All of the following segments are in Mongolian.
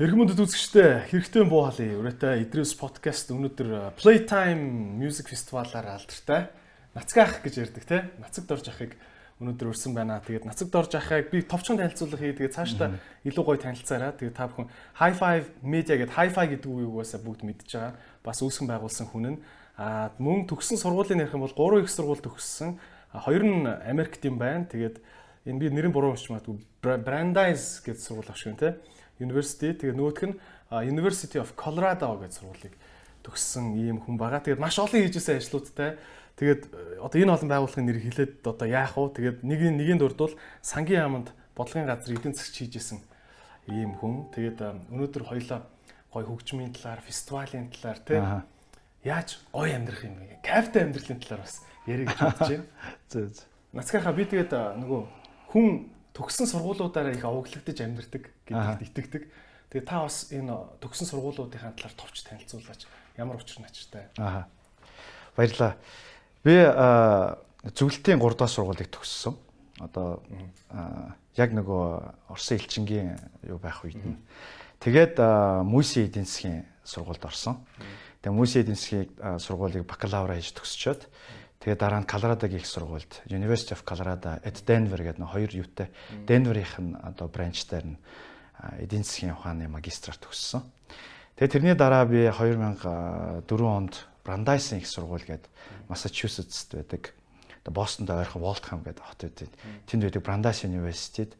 Хэрэгмүндэд үзэгчтэй хэрэгтэй буу халын өрөөтэй Idris podcast өнөөдөр Playtime Music Festival-аар алдартай. Нацгаах гэж ярьдаг те нацагд орж ахыг өнөөдөр өрсөн байна. Тэгээд нацагд орж ахыг би товчхон танилцуулах хий тэгээд цаашдаа илүү гоё танилцаараа тэгээд та бүхэн High Five Media гэдэг High Five гэдэг үгийг угаасаа бүгд мэдж байгаа. Бас үүсгэн байгуулсан хүн нь. А мөн төгссөн сургуулийн ярих юм бол 3 их сургууль төгссөн. Хоёр нь Америкт юм байна. Тэгээд энэ би нэрийн буруу магадгүй Brandeis гэдэг сургууль авшиг те University. Тэгээ нөгөөх нь University of Colorado гэж сургуулийг төгссөн ийм хүн байгаа. Тэгээд маш олон хийжсэн ажлуудтай. Тэгээд э, одоо энэ олон байгууллагын нэр хэлээд одоо яах вэ? Тэгээд нэг нэгийн дурдвал сангийн яамд бодлогын газар эдийн засгч хийжсэн ийм хүн. Тэгээд өнөөдөр хоёлаа гой хөгжмийн талаар, фестивалийн талаар тий яаж гой амьдрах юм бэ? Кафе амьдралын талаар бас ярих гэж бодож байна. Зөө зөө. Нацгийнхаа би тэгээд нөгөө хүн төгссөн сургуулиудаараа их овоглогдож амьдардаг гэдэгт итгэдэг. Тэгээ та бас энэ төгссөн сургуулиудын талаар товч танилцуулаач. Ямар учир начиртай. Аа. Баярлалаа. Би зөвлөлтийн 3 дахь сургуулийг төгссөн. Одоо яг нөгөө Орсын элчингийн юу байх үед нь. Тэгээд Мүйсийн эдийн засгийн сургуульд орсон. Тэгээ Мүйсийн эдийн засгийн сургуулийг бакалавра хийж төгсчөөд Тэгээ дараа нь Колорадогийн их сургуульд University of Colorado at Denver гэдэг нэг хоёр юутай Denver-ийнх нь одоо бранчтаар нь эдийн засгийн ухааны магистраар төгссөн. Тэгээ тэрний дараа би 2004 онд Brandeis-ийн их сургууль гэдэг Массачусетст байдаг. Одоо Бостонд ойрхон Waltham гэдэг хот байдаг. Тэнд байдаг Brandeis University-д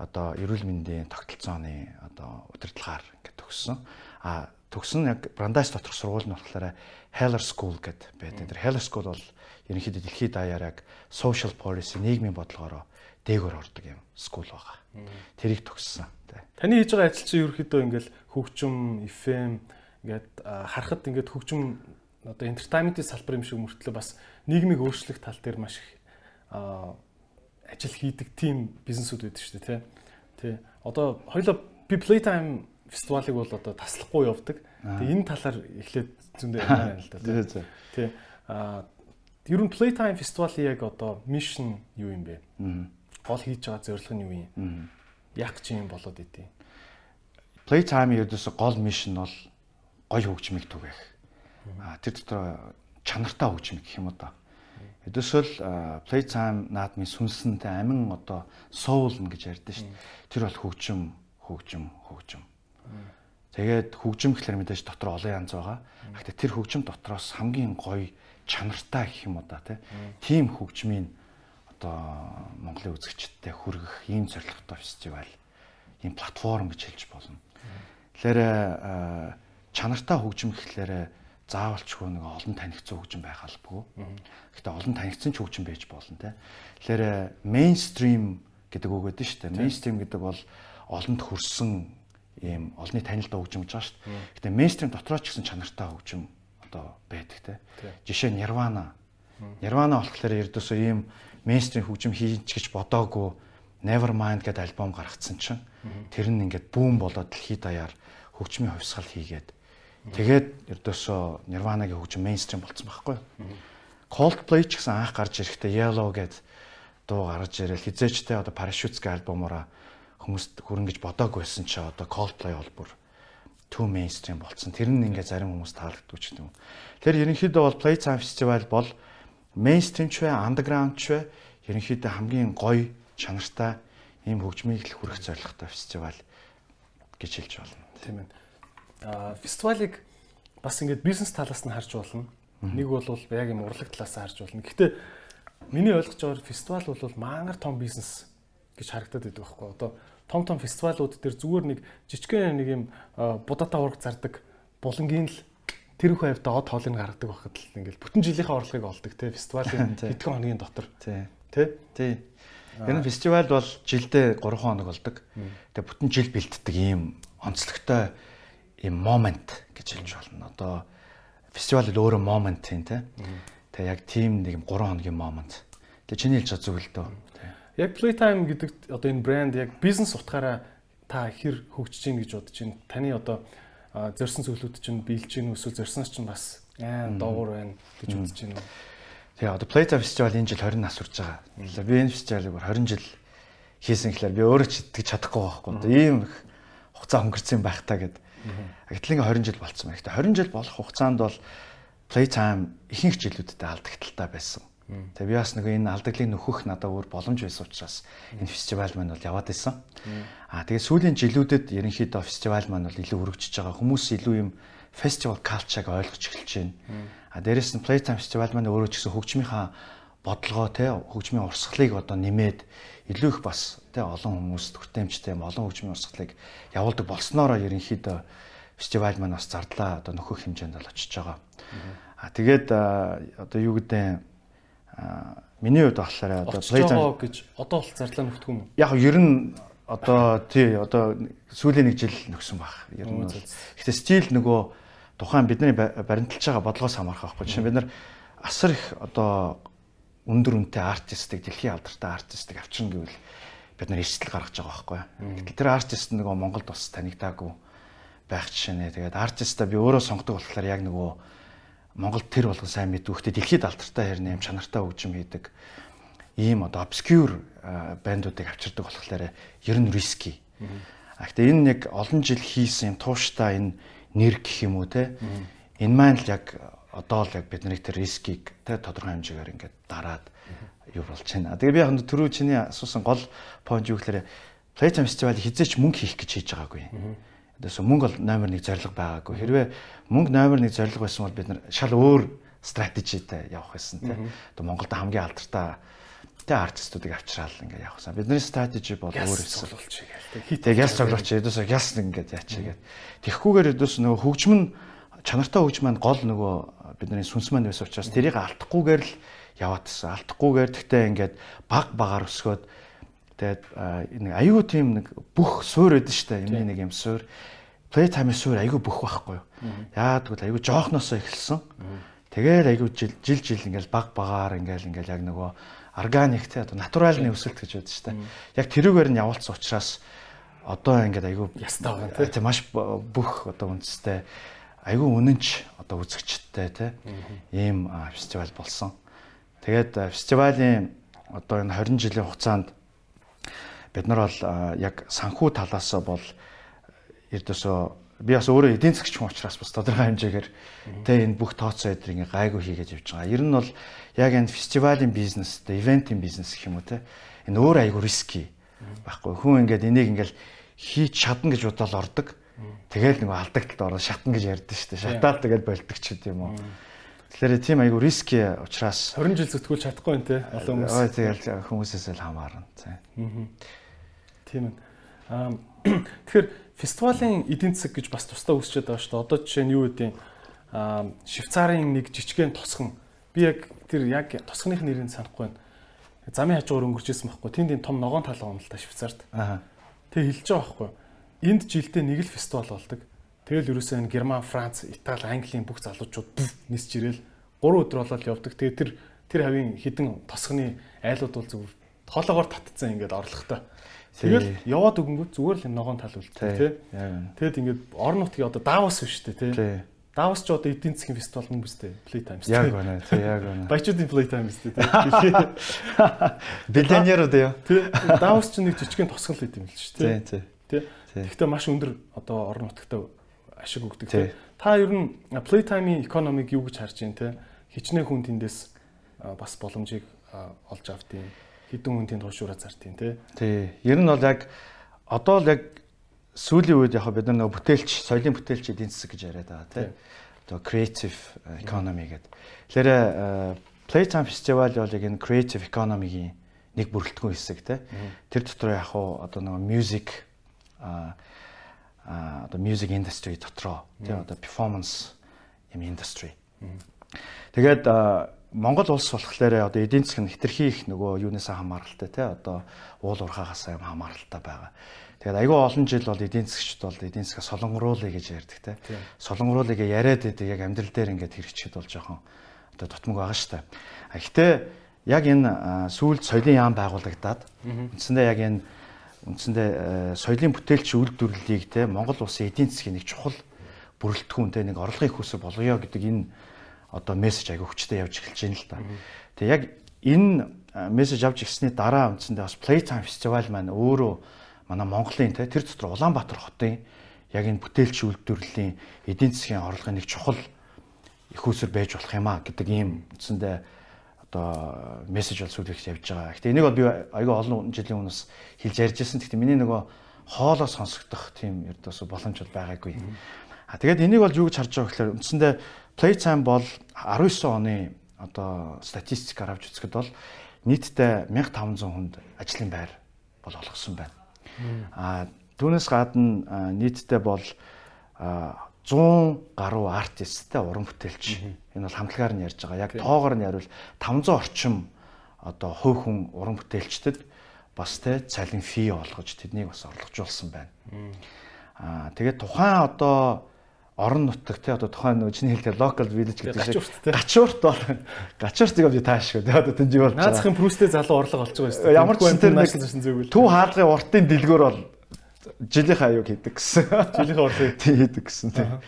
одоо эрүүл мэндийн тогтолцооны одоо удирдлагаар ингээд төгссөн. А төгсөн яг Brandeis доторх сургууль нь болохоор Heller School гэдэг байдаг. Тэр Heller School бол ерөнхийдөө дэлхийд даяар яг social policy нийгмийн бодлогоороо дээгүүр ордог юм скул байгаа. Тэрийг төгссөн. Таны хийж байгаа ажил чинь ерөнхийдөө ингээл хөгжим, FM ингээд харахад ингээд хөгжим одоо entertainment-ийн салбар юм шиг мөртлөө бас нийгмийг өөрчлөх тал дээр маш их ажил хийдэг тийм бизнесүүд байдаг шүү дээ тий. Тий. Одоо хоёлоо би Playtime фестивалыг бол одоо таслахгүй явдаг. Тэгээ энэ талаар эхлээд зөндөө ярина л да. Тий. Аа Ер нь Playtime фестивалийн яг одоо mission юу юм бэ? Гол хийж байгаа зорилго нь юу юм? Яг ч юм болоод идэв. Playtime ердөөсө гол mission бол гоё хөгжмийг түгэх. А тэр дотор чанартай хөгжим гэх юм одоо. Эдөөсөл Playtime наадмын сүнсэнтэй амин одоо soul гэж ярьдэн шүү дээ. Тэр бол хөгжим, хөгжим, хөгжим. Тэгээд хөгжим гэхэлэр мэдээж дотор олон янз байгаа. Гэхдээ тэр хөгжим дотроос хамгийн гоё чанартай гэх юм уу да тийм хөгжмийн одоо Монголын үзэгчдтэй хүргэх ийм зорилготой фестивал ийм платформ гэж хэлж болно. Тэгэхээр чанартай хөгжим гэхлээр заавалчгүй нэг олон танигдсан хөгжим байх албагүй. Гэхдээ олон танигдсан ч хөгжим байж болно те. Тэгэхээр мейнстрим гэдэг үг нь шүү дээ. Мейнстрим гэдэг бол олонд хүрсэн ийм олонний танилдаа хөгжим гэж байгаа шүү дээ. Гэхдээ мейнстрим дотроо ч гэсэн чанартай хөгжим одоо байдаг те. Жишээ нь Nirvana. Nirvana болохоор ердөөсөө ийм мейнстрим хөгжим хийж гэж бодоогүй Nevermind гэдэг альбом гаргацсан чинь тэр нь ингээд бүүм болоод дэлхийд даяар хөгжмийн хувьсгал хийгээд. Тэгээд ердөөсөө Nirvana-гийн хөгжим мейнстрим болсон байхгүй. Coldplay ч гэсэн анх гарч ирэхдээ Yellow гэдэг дуу гарч ирэл хизээчтэй одоо Parachutes-гийн альбомороо хүмүүст хүрэн гэж бодоагүй байсан чи одоо Coldplay бол бүр too mainstream болсон. Тэр нь ингээ зарим хүмүүс таалагддаг ч юм. Тэр ерөнхийдөө бол Playtime Festival бол mainstream ч вэ, underground ч вэ ерөнхийдөө хамгийн гоё чанартай ийм хөгжмийг л хүргэх зорилготой фестивал гэж хэлж байна. Тийм ээ. Аа фестивалыг бас ингээд бизнес талаас нь харж болно. Нэг бол яг юм урлаг талаас нь харж болно. Гэхдээ миний ойлгож байгаагаар фестивал бол мангар том бизнес гэж харагдаад байдаг байхгүй. Одоо том том фестивалууд дээр зүгээр нэг жижигхэн нэг юм будаатай ураг зардаг булангийн л тэр их хавьд од хоолыг гаргадаг байхад л ингээл бүтэн жилийнхээ орлогыг олдог те фестивалийн хэдхэн хоногийн дотор тий тий Энэ фестивал бол жилдээ 3 хоног болдог. Тэгээ бүтэн жил бэлддэг ийм онцлогтой ийм момент гэж хэлж болно. Одоо фестивал өөрөө момент тийм те. Тэгээ яг тийм нэг 3 хоногийн момент. Тэгээ чиний хэлж байгаа зүйл дөө. Яг Playtime гэдэг одоо энэ брэнд яг бизнес утгаараа та хэр хөгжиж гин гэж бодож байна. Таны одоо зорьсон зүйлүүд чинь биелж гин өсөө зорьсноос чинь бас айн доогуур байна гэж үзэж байна. Тэгээ одоо Playtime фестивал энэ жил 20 нас хүрч байгаа. Би энэ фестивалыг 20 жил хийсэн гэхлээр би өөрөө ч итгэж чадахгүй байхгүй. Ийм их хугацаа өнгөрцөн байх та гэд. Гэтэл ингээ 20 жил болцсон байна. Гэхдээ 20 жил болох хугацаанд бол playtime ихэнх жилүүдэд алдагдaltaй байсан. Тэгээ би бас нөгөө энэ алдагдлыг нөхөх надад өөр боломж байсан учраас энэ фестивал маань бол яваад исэн. Аа тэгээ сүүлийн жилүүдэд ерөнхийдөө фестивал маань бол илүү өргөжж байгаа. Хүмүүс илүү юм фестивал калчааг ойлгож эхэлж байна. Аа дээрэс нь Playtime фестивал маань өөрөө ч гэсэн хөгжмийнхаа бодлогоо те хөгжмийн урсгалыг одоо нэмээд илүү их бас те олон хүмүүст хүртээмжтэй олон хөгжмийн урсгалыг явуулдаг болсноороо ерөнхийдөө фестивал маань бас зардлаа одоо нөхөх хэмжээнд бол очиж байгаа. Аа тэгээд одоо юу гэдэг миний хувьд болохоор одоо Playtime гэж одоо бол зарлаа нөхдөг юм. Яг ер нь одоо тий одоо сүүлийн нэг жил нөхсөн баг. Ер нь гэхдээ стил нөгөө тухайн бидний баримталж байгаа бодлогоос хамаарах байхгүй. Жишээ нь бид нар асар их одоо өндөр үнэтэй артистыг дэлхийн алдартай артистыг авчирна гэвэл бид нар эрсдэл гаргаж байгаа байхгүй. Гэтэл тэр артист нөгөө Монголд бас танигдаагүй байх жишээ нэ. Тэгээд артиста би өөрөө сонгодог болохоор яг нөгөө Монголд тэр болгон сайн мэдвэхтэй дэлхийд алдартай хэрнээ юм чанартай хөгжим хийдэг ийм одоо obscure бандуудыг авчирдаг болохоор ер нь риски. А гэхдээ энэ нэг олон жил хийсэн юм тууштай энэ нэр гэх юм уу те. Энэ маань л яг одоо л яг бидний тэр рискийг те тодорхой хэмжээгээр ингээд дараад юу болж байна. Тэгээ би яг түрүү чиний асуусан гол point юу гэхээр Playtime Festival хизээч мөнгө хийх гэж хийж байгаагүй. Тэс мөнгө бол номер 1 зорилго байгаагүй. Хэрвээ мөнгө номер 1 зорилго байсан бол бид нар шал өөр стратегитэй явах байсан тийм. Одоо Монголд хамгийн алдартай тэ артистуудыг авчраал ингээд явах гэсэн. Бидний стратеги бол өөр байсан. Хитээ яс цоглооч эдээс яс ингээд яачаагээд. Тэгхгүйгээр эдээс нөгөө хөгжим нь чанартай хөгжим маань гол нөгөө бидний сүнс маань байсан учраас тэрийг алдахгүйгээр л яваадсан. Алдахгүйгээр тэгтээ ингээд баг багаар өсгөөд Тэгээд нэг аюу тийм нэг бүх суур өгдөн штэ юм нэг юм суур. Playtime суур аюу бүх байхгүй юу. Яа тэгвэл аюу жоохносоо эхэлсэн. Тэгээд аюу жил жил жил ингээл баг багаар ингээл ингээл яг нөгөө органик те одоо натуралны өсөлт гэж байдаг штэ. Яг тэрүүгээр нь явуулсан учраас одоо ингээд аюу ястаа байгаа те маш бүх одоо үндэстэй аюу үнэнч одоо үзэгчтэй те ийм фестивал болсон. Тэгээд фестивалийн одоо энэ 20 жилийн хугацаанд бид нар бол яг санхүү талаас бол ердөөсөө би бас өөрөө эдийн засгч хүн учраас бас тодорхой хэмжээгээр тэ энэ бүх тооцоо эдрийг гайгүй хийгээд явж байгаа. Ер нь бол яг энэ фестивалийн бизнес, ивентийн бизнес гэх юм уу те. Энэ өөр айгүй риски байхгүй. Хүн ингээд энийг ингээд хийж чадна гэж бодоод ордог. Тэгэл нэг алдагталд ороод шатна гэж ярьдэн шүү дээ. Шатаад тэгээд болдог ч гэдэм юм уу. Тэгэхээр тийм айгүй риски учраас 20 жил зүтгүүл чадахгүй юм те. Олон хүмүүс. Ой тэгэл хүмүүсээс л хамаарна. Аа. Тийм ээ. Аа тэгэхээр фестивалийн эдийн засаг гэж бас тусдаа үүсчээд байгаа шүү дээ. Одоо жишээ нь юу гэдэг аа Швейцарын нэг жижигхэн тосхон би яг тэр яг тосхоных нэрийг санахгүй байна. Замын хажуугаар өнгөрч ирсэн байхгүй. Тэнд энэ том ногоон талаа юм л та Швейцарт. Аа. Тэг хэлж байгаа байхгүй. Энд жилдээ нэг л фестивал болдог. Тэгэл ерөөсөө энэ Герман, Франц, Итали, Английн бүх залуучууд нисж ирэл 3 өдөр болоод явдаг. Тэгээ тэр тэр хавийн хідэн тосхны айлууд бол зөв хоолоогоор татцсан ингээд орлоготой. Тэгэл яваад өгөнгөт зүгээр л ногоон тал үлдээ тий. Тэгэд ингээд орон нутгийн одоо Давос биш үү тий. Давос ч одоо эдийн засгийн фестивал юм бүстэй. Playtime шүү. Яг байна тий яг байна. Баячуудын Playtime шүү тий. Биллионер үү яа. Тий. Давос ч нэг жижигхэн тосгол хийх юм л шүү тий. Тий. Тий. Тэгэхдээ маш өндөр одоо орон нутгад ашиг өгдөг тий. Та ер нь Playtime-ийн экономик юу гэж харж байна тий. Хичнээн хүн тэндээс бас боломжийг олж хэдэн хүн тэнд хуршуураа зартын тий. Тий. Ер нь бол яг одоо л яг сүүлийн үед яг бид нар нөгөө бүтээлч, соёлын бүтээлч эдийн засаг гэж яриад байгаа тий. Одоо creative economy гэдэг. Тэгэхээр э, Playtime Festival бол яг энэ creative economy-гийн нэг бүрэлдэхүүн хэсэг тий. Тэр дотор яг уу одоо нөгөө music а а одоо music industry дотроо тий одоо performance юм industry. Тэгээд э, Монгол улс болохоор одоо эдийн засаг нь хитрхи их нөгөө юунаас хамааралтай те одоо уул уурхаагаас юм хамааралтай байгаа. Тэгээд айгүй олон жил бол эдийн засгчд бол эдийн засгаа солонгоруулъя гэж ярьдаг те. Солонгоруулъя яриад байдаг яг амьдрал дээр ингээд хэрэгчэд бол жоохон одоо тутмаг байгаа штэ. А гэхдээ яг энэ сүүлд соёлын яам байгуулагдаад үндсэндээ яг энэ үндсэндээ соёлын бүтээлч үйлдвэрлэлийг те Монгол улсын эдийн засгийн нэг чухал бүрэлдэхүүн те нэг орлогын хүсэ болгоё гэдэг энэ одоо мессеж аягүй хүчтэй явж эхэлж байна л да. Тэгээ яг энэ мессеж авч ирсний дараа үндсэндээ бас Playtime фестивал маань өөрөө манай Монголын те тэр дотор Улаанбаатар хотын яг энэ бүтээлч үйлдвэрлэлийн эдийн засгийн орлогын нэг чухал их усэр байж болох юм а гэдэг ийм үндсэндээ одоо мессеж бол сүүлд явж байгаа. Гэтэ энийг бол би аягүй олон жилийн өмнөөс хэлж ярьж ирсэн. Гэтэ миний нөгөө хоолоо сонсогдох тийм ердөөс боломж бол байгаагүй. А тэгээд энийг бол юу гэж харж байгаа гэхээр үндсэндээ Playtime бол 19 оны одоо статистикаар авч үзэхэд бол нийтдээ 1500 хүнд ажлын байр бол олгосон байна. А түүнээс гадна нийтдээ бол 100 гаруй артисттэй уран бүтээлч энэ бол хамтлагаар нь ярьж байгаа. Яг тоогоор нь яривал 500 орчим одоо хувь хүн уран бүтээлчдэд бас тэ цалин фи олгож тэднийг бас орлогожуулсан байна. Аа тэгээд тухайн одоо орон нутаг те одоо тухайн нөгөө чиний хэлдэг local village гэдэг шиг гачуурт бол гачууртыг би таашгүй те одоо тэнжи болж байгаа. Наацхийн прүстэй залуу орлого олж байгаа дээ. Ямар ч тэр нэг төв хаалгын уртын дэлгүүр бол жилийнхаа аюуг хийдэг гэсэн. Жилийнхаа орлогыг хийдэг гэсэн те.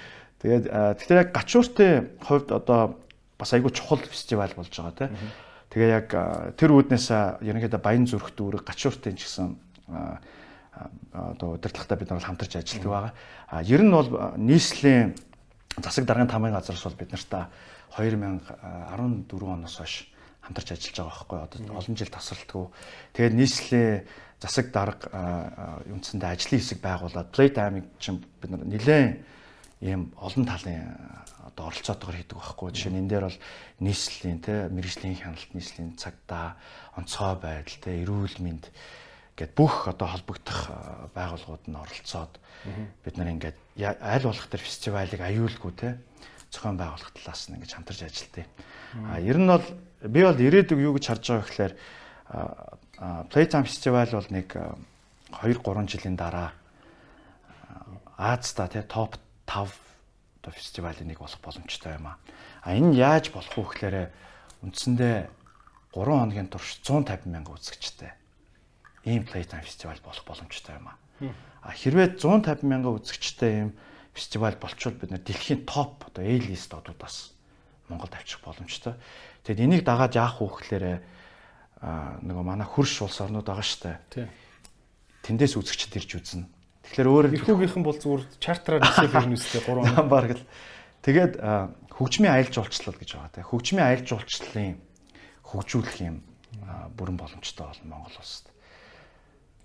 Тэгээд тэгэхээр яг гачууртын хувьд одоо бас айгүй чухал фестивал болж байгаа те. Тэгээ яг тэр үүднээс ерөнхийдөө баян зүрх дүүрэг гачууртын ч гэсэн одоо удирдлагатай бид нар хамтарч ажилладаг байгаа. А ер нь бол нийслэлийн засаг даргын тамгын газраас бол бид нартай 2014 оноос хойш хамтарч ажиллаж байгаа байхгүй одоо олон жил тасралтгүй. Тэгээд нийслэлийн засаг дарга үндсэндээ ажлын хэсэг байгуулад Playtime-ыг чинь бид нар нэлээд ийм олон талын одоо оролцоотойгоор хийдэг байхгүй. Жишээ нь энэ дээр бол нийслэлийн те мэрэгжлийн хяналт, нийслэлийн цагдаа, онцгой байдал те эрүүл мэнд гэд бүх одоо холбогдох байгууллагууд нь оролцоод бид нар ингээд аль болох тэр фестивалыг аюулгүй те зохион байгуулах талаас нь ингэж хамтарч ажилладаг. А ер нь бол би бол ирээдүг юу гэж харж байгаа гэхээр Playtime фестивал бол нэг 2 3 жилийн дараа Азта те топ 5 одоо фестивалийн нэг болох боломжтой юм а. А энэ яаж болох вэ гэхээр үндсэндээ 3 хоногийн турш 150 мянга үзэгчтэй ийм Playtime фестивал болох боломжтой юм а. А хэрвээ 150 мянга үзэгчтэй ийм фестивал болчвол бид нэр дэлхийн топ одоо A-list одуудаас Монголд авчих боломжтой. Тэгэд энийг дагаад яах вэ гэхээр нөгөө манай хөрш улс орнууд байгаа штэ. Тэндээс үзэгчд ирж үзнэ Тэгэхээр өөр эрхүүгийнхэн бол зүгээр чартраар нисэл ирнэ үстэй 3 он баг л. Тэгээд хөгжмийн аялал жуулчлал гэж байгаа те. Хөгжмийн аялал жуулчлалын хөгжүүлэх юм бүрэн боломжтой болно Монгол улсад.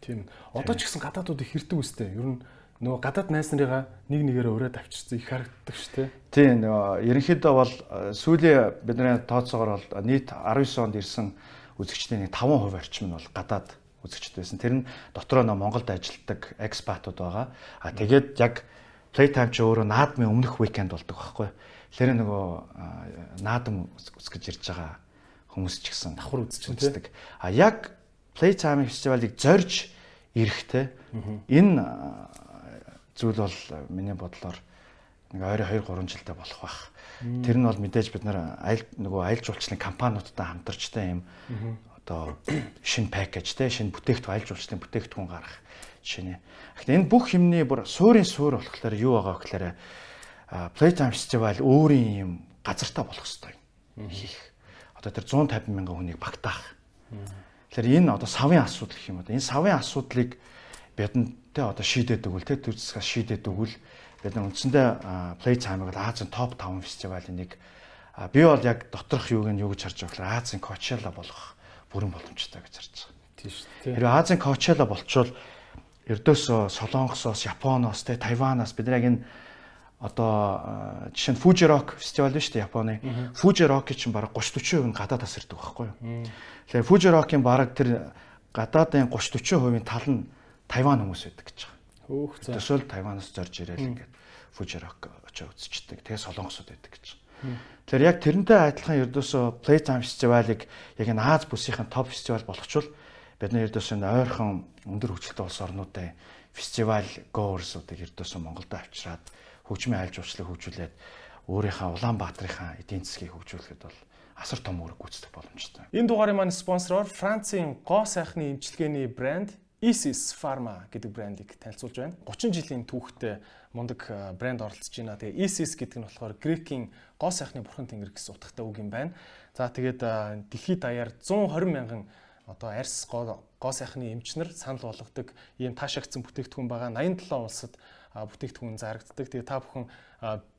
Тийм. Одоо ч гэсэн гадаадууд их хэрдэг үстэй. Ер нь нөгөө гадаад найз нарыгаа нэг нэгээрээ өрөөд авчирсан их харагддаг шүү дээ. Тийм нөгөө ерөнхийдөө бол сүүлийн бидний тооцоогоор бол нийт 19 онд ирсэн үзэгчдийн 5% орчим нь бол гадаад үзэгчд байсан. Тэр нь дотроо нөө Монголд ажилладаг экспатууд байгаа. А тэгээд яг Playtime ч өөрөө наадмын өмнөх уикенд болдог байхгүй. Тэр нөгөө наадам үзэж ирж байгаа хүмүүс ч гэсэн давхар үзчихдэг. А яг Playtime фестивалыг зорж ирэхтэй энэ зүйл бол миний бодлоор нэг ойрын 2 3 жилдээ болох байх. Тэр нь бол мэдээж бид нар айл нөгөө аялал жуулчлалын компаниудтай хамтарчтай юм одоо шинэ пакэж те шинэ бүтээгдэхүүн айлж уулчлалын бүтээгдэхүүн гаргах жишээ нэ. Гэхдээ энэ бүх юмны бүр суурийн суур болохоор юу байгаа гэхээр Playtime Festival өөрийн юм газартаа болох хэрэгтэй хийх. Одоо тэр 150 мянган хүнийг багтаах. Тэгэхээр энэ одоо савын асуудал гэх юм одоо энэ савын асуудлыг бидэнтэй одоо шийдээд өгвөл те төр засгаас шийдээд өгвөл бид нар үндсэндээ Playtime-ыг Азийн топ 5 фестивалийн нэг би бол яг доторх юуг нь юу гэж харж байгаа гэхээр Азийн Coachella болох бүрэн боломжтой гэж харж байгаа. Тийм шүү. Тэр Азийн Coachella болчвол ердөөсөө Солонгосоос, Японоос, тэ Тайванаас бид яг энэ одоо жишээ нь Fuji Rock фестивал шүү дээ Японы. Fuji Rock-ийн чинь бараг 30 40% нь гадаад тас ирдэг байхгүй юу? Тэгэхээр Fuji Rock-ийн бараг тэр гадаадын 30 40% тал нь Тайван хүмүүс байдаг гэж байгаа. Хөөх зөө. Төсөөл Тайванаас зорж ирээл ингээд Fuji Rock очоо үзчихдэг. Тэгээ солонгосууд байдаг гэж байгаа. Тэгэхээр яг тэрнтэй адилхан ердөөсөө Playtime фестивалыг яг энэ Аз бүсийн топ фестивал болгочвол бид нар ердөөсөө ойрхон өндөр хөгжилтэй улс орнуудын фестивал гоорсуудыг ердөөсөө Монголд авчираад хөгжмийн айлж уучлалыг хөгжүүлээд өөрийнхөө Улаанбаатарынхаа эдийн засгийг хөгжүүлэхэд бол асар том үүрэг гүйцэтгэх боломжтой. Энэ дугаарыг маань спонсороор Францын гоо сайхны эмчилгээний брэнд Isis Pharma гэдэг брендийг танилцуулж байна. 30 жилийн түүхтэй мундаг брэнд оролцож байна. Тэгээ Isis гэдэг нь болохоор Грекийн гоо сайхны бурхан тэнгэр гэсэн утгатай үг юм байна. За тэгээд дэлхийд даяар 120 мянган одоо арьс гоо сайхны эмчнэр санал болгодог ийм таашаагдсан бүтээгдэхүүн байгаа 87 улсад бүтээгдэхүүн зарагддаг. Тэгээ та бүхэн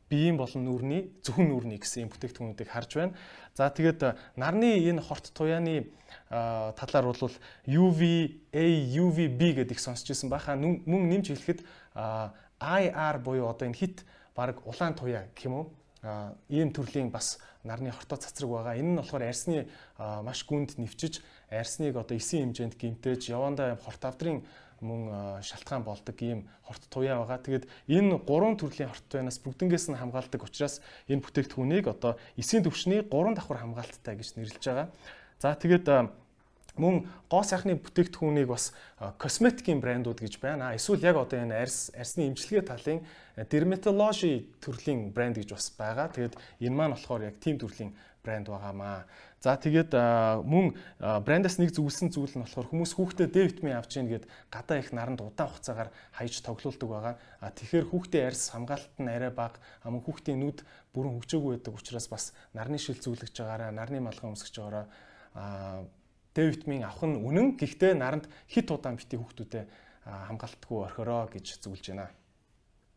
биеийн болон нүрний зөвхөн нүрний гэсэн юм бүтээгдэхүүнүүдийг харж байна. За тэгээд нарны энэ хорт туяаны талаар бол UVA, UVB гэдэг их сонсч ирсэн байхаа мөн нэмж хэлэхэд IR буюу одоо энэ хит баг улаан туяа гэх юм уу? ийм төрлийн бас нарны хортоо цацраг байгаа. Энэ нь болохоор арсны маш гүнд нэвчиж арсныг одоо эсийн хэмжээнд гимтээж явандаа хорт авдрын мөн шалтгаан болдог ийм хорт туяа байгаа. Тэгээд энэ гурван төрлийн хорт туянаас бүгднгээс нь хамгаалдаг учраас энэ бүтээгдэхүүнийг одоо эсийн төвшний гурван давхар хамгаалттай гэж нэрлэж байгаа. За тэгээд мөн гоо сайхны бүтээгдэхүүнийг бас косметикийн брэндүүд гэж байна. Эсвэл яг одоо энэ арьс арьсны эмчилгээ талын dermatology төрлийн брэнд гэж бас байгаа. Тэгээд энэ маань болохоор яг тийм төрлийн брэнд байгаамаа. За тэгээд мөн брэндээс нэг зөвлөсөн зүйл нь болохоор хүмүүс хүүхдээ Д витамин авч ийн гэд гадаа их наранд удаан хугацаагаар хаяж тоглоулдаг байгаа. А тэгэхээр хүүхдээ арьс хамгаалалт нь арай бага, мөн хүүхдийн нүд бүрэн хөгжөөгүй байдаг учраас бас нарны шил зүйлгэж байгаараа, нарны малгай өмсгөж байгаараа Д витамин авах нь үнэн. Гэхдээ наранд хит удаан бити хүүхдүүдэд хамгаалтгүй орхороо гэж зөвлөж байна.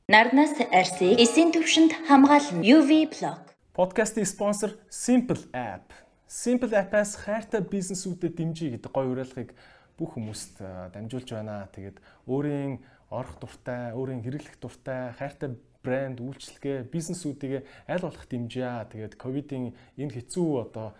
Нарнаас арьсыг эсийн төвшөнд хамгаална. UV Block. Подкастын спонсор Simple App. Simple App-аас хайртай бизнесүүдэд дэмжиж гэдэг гоё уриалгыг бүх хүмүүст дамжуулж байна. Тэгээд өөрийн орох дуртай, өөрийн хэрэглэх дуртай хайртай брэнд, үйлчлэгээ, бизнесүүдийг аль болох дэмжээ. Тэгээд ковидын энэ хэцүү одоо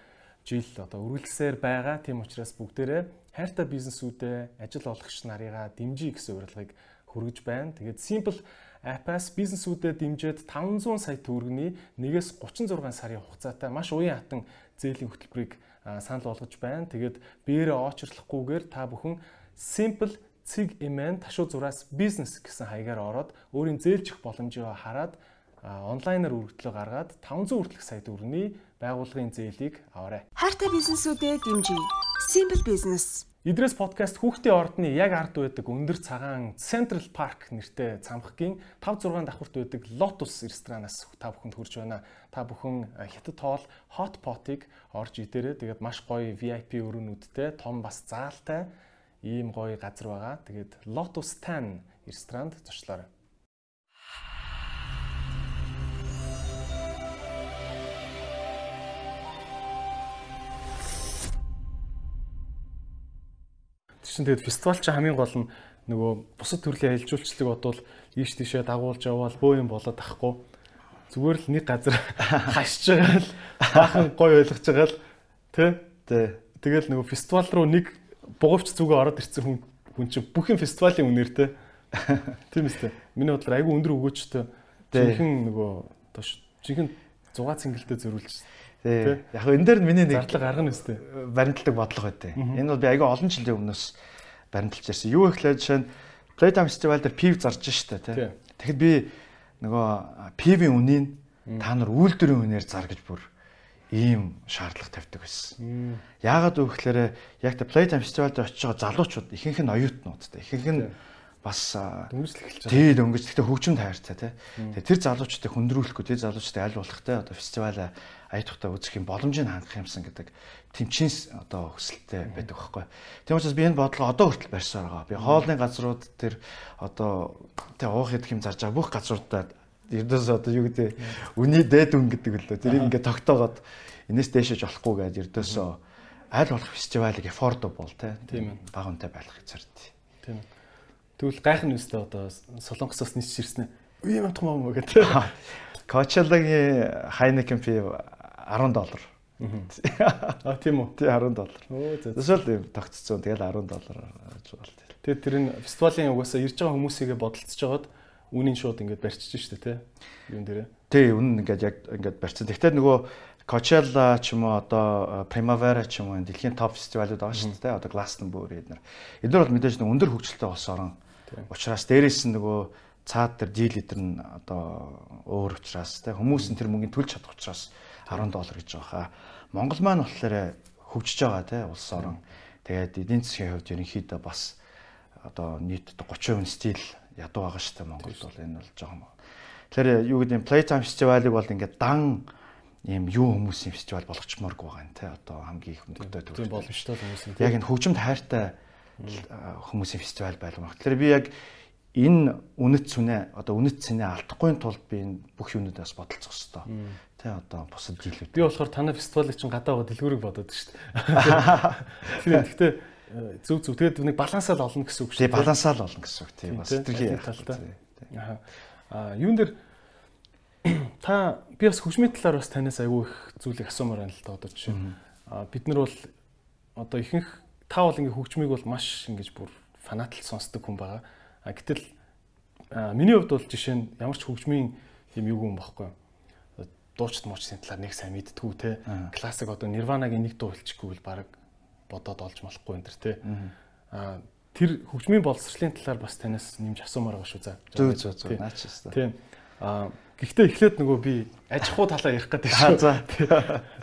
жил одоо үргэлжлсээр байгаа. Тийм учраас бүгдээрээ хайртай бизнесүүдэд ажил олгогч нарыгаа дэмжиж гэсэн уриалгыг хүргэж байна. Тэгээд Simple App-аас бизнесүүдэд дэмжиж 500 сая төгрөгийн нэгээс 36 сарын хугацаатай маш уян хатан зээлийн хөтөлбөрийг санал болгож байна. Тэгээд биеэрээ очрлохгүйгээр та бүхэн simple цэг эмэн ташуу зураас бизнес гэсэн хаягаар ороод өөрийн зээлжих боломжийг хараад онлайнаар өргөдлөө гаргаад 500 хүртэлх сая төгрөгийн байгууллагын зээлийг аваарай. Хайртай бизнесүүдэд дэмжиж Simple Business Идрээс подкаст хүүхдийн ордны яг ард байдаг өндөр цагаан Central Park нэртэй цамхгийн 5 6 давхурт байдаг Lotus ресторанаас та бүхэнд хүрж байна. Та бүхэн хятад тоол hot pot-ыг орж идээрэй. Тэгээд маш гоё VIP өрөөнүүдтэй, том бас заалтай ийм гоё газар байгаа. Тэгээд Lotus 10 ресторанд зочлоорой. Чинь тэгээд фестивал чинь хамгийн гол нь нөгөө бусад төрлийн аялал жуулчлалыг бодвол ийш тийшээ дагуулж явбал бөө юм болоод ахгүй зүгээр л нэг газар хашиж байгаа л баахан гой ойлгож байгаа л тий Тэгэл нөгөө фестивал руу нэг бугавч зүгөө ороод ирсэн хүн хүн чинь бүх юм фестивалийн үнээр те тийм үстэй миний бодлоор айгүй өндөр өгөөчтэй жинхэнэ нөгөө жинхэнэ 6 цэнгэлтэй зөрүүлж Тий. Яг энэ дээр миний нэг зардлага гаргана үстэй. Баримтлагдаг бодлого байдیں۔ Энэ бол би айгүй олон жилийн өмнөөс баримталж ирсэн. Юу ихлээр жишээ нь Playtime Festival дээр PIV зарж штэ тий. Тэгэхэд би нөгөө PIV-ийн үнийг та нар үйлдвэрийн үнээр зар гэж бүр ийм шаардлага тавьдаг байсан. Яагаад вэ гэхээр яг та Playtime Festival дээр очиж байгаа залуучууд ихэнх нь оюутнууд ихэнх нь бас дөнгөжл эхэлж байгаа. Тий дөнгөж. Гэхдээ хөгжим таартай тий. Тэгээ тэр залуучуудыг хөндрүүлэхгүй тэр залуучуудыг аль болох тий одоо фестивал аятухтаа үзэх юм боломжийг хангах юмсан гэдэг тэмчинс одоо өсөлттэй байдаг байхгүй. Тийм учраас би энэ бодлого одоо хүртэл барьсаар байгаа. Би хоолны газрууд тэр одоо тий уух идэх юм зарж байгаа бүх газруудад ердөөс одоо юу гэдэг үний дээд үн гэдэг лөө. Тэрийг ингээд тогтоогоод энэс дээшэж болохгүй гэдэг ердөөсөө аль болох фестивалыг affordable тий бага үнэтэй байлгахыг зордтыг. Тийм. Тэгвэл гайхын үстэй одоо солонгосоос нийцж ирсэн. Үе юм том юм гэдэг. Coachella-гийн Heineken fee 10 доллар. Аа тийм үү. Тий 10 доллар. Эсвэл юм тогтцсон. Тэгэл 10 доллар гэж болт. Тэгээд тэр энэ фестивалийн угаасаа ирж байгаа хүмүүсийгээ бодолцож жагаад үнийн шууд ингээд барьчих штэ тий. Юун дээрээ. Тий үнэн ингээд яг ингээд барьсан. Тэгтээ нөгөө Coachella ч юм уу одоо Primavera ч юм уу дэлхийн топ фестивалууд байгаа шүү дээ. Одоо Glastonbury эднэр. Эднэр бол мэдээж нэг өндөр хөгжилтэй улс орон Учираас дээрээс нь нөгөө цаад тэр дил литр нь одоо өөр учраас те хүмүүс нь тэр мөнгөний төлж чадах учраас 10 доллар гэж байгаа хаа. Монгол маань болохоор хөгжиж байгаа те улс орон. Тэгээд эдийн засгийн хувьд ерөнхийдөө бас одоо нийт 30% стил ядуу байгаа шүү дээ Монголд бол энэ бол жоохон. Тэгэхээр юу гэдэг нь Playtime Festival-ыг бол ингээд дан ийм юу хүмүүсийн фестивал болгочмоорг байгаа юм те одоо хамгийн их өнгөтэй Тийм төвлөрсөн. боломжтой л хүмүүс юм. Яг энэ хөгжимд хайртай хүмүүсийн фестивал байлгах. Тэгэхээр би яг энэ үнэт сүнэ одоо үнэт цэнэ алдахгүй тулд би энэ бүх юмнуудаас бодолцох хэвээр. Тэ одоо бусад жилүүд. Би болохоор танай фестивалыг чинь гадаа байгаа дэлгүүрийг бодоод шүү дээ. Гэхдээ э, зүг зүг тэгээд нэг балансаал олно гэсэн үг шүү Тэгээ балансаа л болно гэсэн үг тийм бас тэрхий талтай. Аа. Юун дээр та би бас хөгжмийн талаар бас танаас айгүй их зүйлийг асуумаар байна л да одоо жишээ. нь. А бид нар бол одоо ихэнх та бол ингээ хөгжмийг бол маш ингэж бүр фанатл сонсдог хүн байгаа. А гэтэл а, миний хувьд бол жишээ нь ямар ч хөгжмийн юм юу юм багхгүй. Дуучид муучдын талаар нэг сайн мэдтгүү те. Классик одоо Nirvana-гийн нэг дуу хэлчихгүй бол баг бодоод олж болохгүй энэ төр те. А тэр хөгжмийн боловсролын талаар бас танаас нэмж асуумаар байгаа шүү за. Зөө зөө зөө наач хэвээр. Тийм. Аа гэхдээ эхлээд нөгөө би аж ахуй талаа ярих гэдэг шүү. за.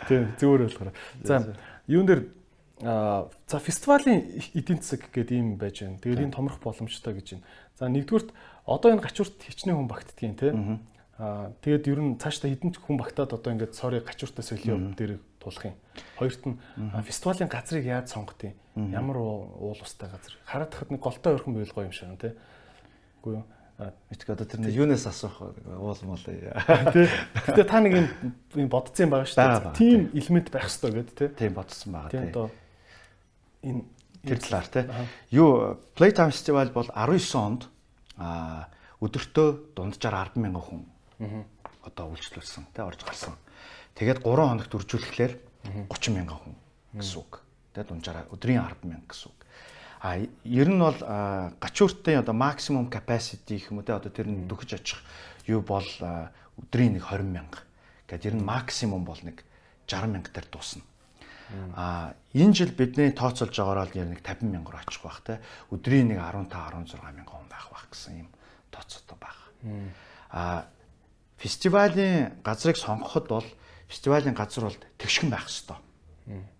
Тийм зүгээр болохоор. За юун дээр аа за фестивалийн эдийн засаг гэдэг юм байж байна. Тэгээд энэ томрох боломжтой гэж байна. За нэгдүгürt одоо энэ гачуурт хичнээн хүн багтдгийн тийм. Аа тэгээд ер нь цаашдаа хідэн ч хүн багтаад одоо ингээд sorry гачууртаа солио дээр тулах юм. Хоёрт нь фестивалийн газрыг яаж сонгох юм? Ямар уу- уул устай газар. Хараад тахад нэг голтой ойрхон байл гоё юм шиг тийм. Үгүй юу? Мэдгүй одоо тэр нэг юунаас асуух уул мол. Тэ. Гэтэ та нэг юм бодсон юм байгаа шүү дээ. Тим элемент байх хэрэгтэй гэдэг тий. Тийм бодсон байгаа Тийм тийм. Энэ Тэр талаар тий. Юу Playtime Festival бол 19 онд а өдөртөө дунджаар 100000 хүн одоо үйлчлүүлсэн тий орж гарсан. Тэгээд 3 хоногт үржүүлэхлээр 30000 хүн гэсэн үг. Тэ дунджаар өдрийн 100000 гэсэн үг. А ер нь бол гачууртын одоо максимум capacity гэх юм уу те одоо тэр нь дөхөж очих юу бол өдрийн нэг 20000 гэдэг ер нь максимум бол нэг 60000 дээр дуусна. А энэ жил бидний тооцоолж байгаагаар л нь нэг 50000 руу очих байх те өдрийн нэг 15 16 мянган хүн байх байх гэсэн юм тооцоотой байгаа. А фестивалийн газрыг сонгоход бол фестивалийн газар бол тэгшгэн байх хэвээр.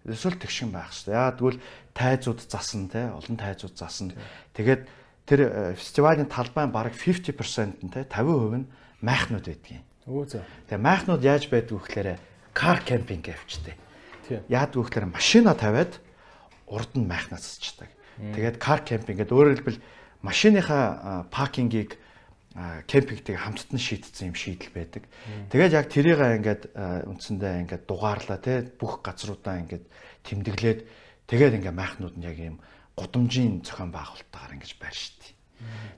Эсвэл тэгшгэн байх хэвээр. Яа тэгвэл тайзууд засан те олон тайзууд засан. Тэгээд тэр э, фестивалийн талбайн бараг 50% нь те 50% нь майхнууд байдгийн. өө за. Тэгээ майхнууд яаж байдг вэ гэхээр кар кемпинг явчихдээ. Яадаг вэ гэхээр машина тавиад урд нь майхнаас цацдаг. Тэгээд кар кемпинг гэдэг өөрөөр хэлбэл машиныхаа паркингийг а, кемпингтэйг хамттан шийдсэн юм шийдэл байдаг. Тэгээд яг тэрийг ингээд үндсэндээ ингээд дугаарлаа те бүх газруудаа ингээд тэмдэглээд тэгээд ингээд майхнууд нь яг юм гудамжийн зохион байгуулалтаар ингэж байр штий.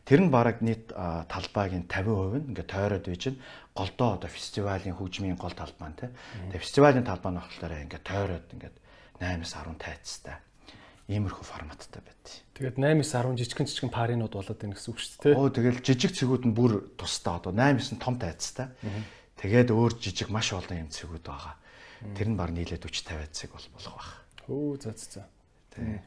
Тэр нь бараг нийт талбайгийн 50% нь ингээд тойроод байж чинь голдоо одоо фестивалийн хөгжмийн гол талбай нь те. Тэгээ фестивалийн талбай нь болохоор ингээд тойроод ингээд 8-10 тайцтай. Иймэрхүү форматтай байдیں۔ Тэгээд 8-9 10 жижигэн жижигэн паринууд болоод байна гэсэн үг шүү дээ. Оо тэгэл жижиг цэгүүд нь бүр тусдаа одоо 8-9 том тайцтай. Тэгээд өөр жижиг маш олон юм цэгүүд байгаа. Тэр нь баг нийлээд 40 50 цэг бол болох байх. Өө за за за. Тий.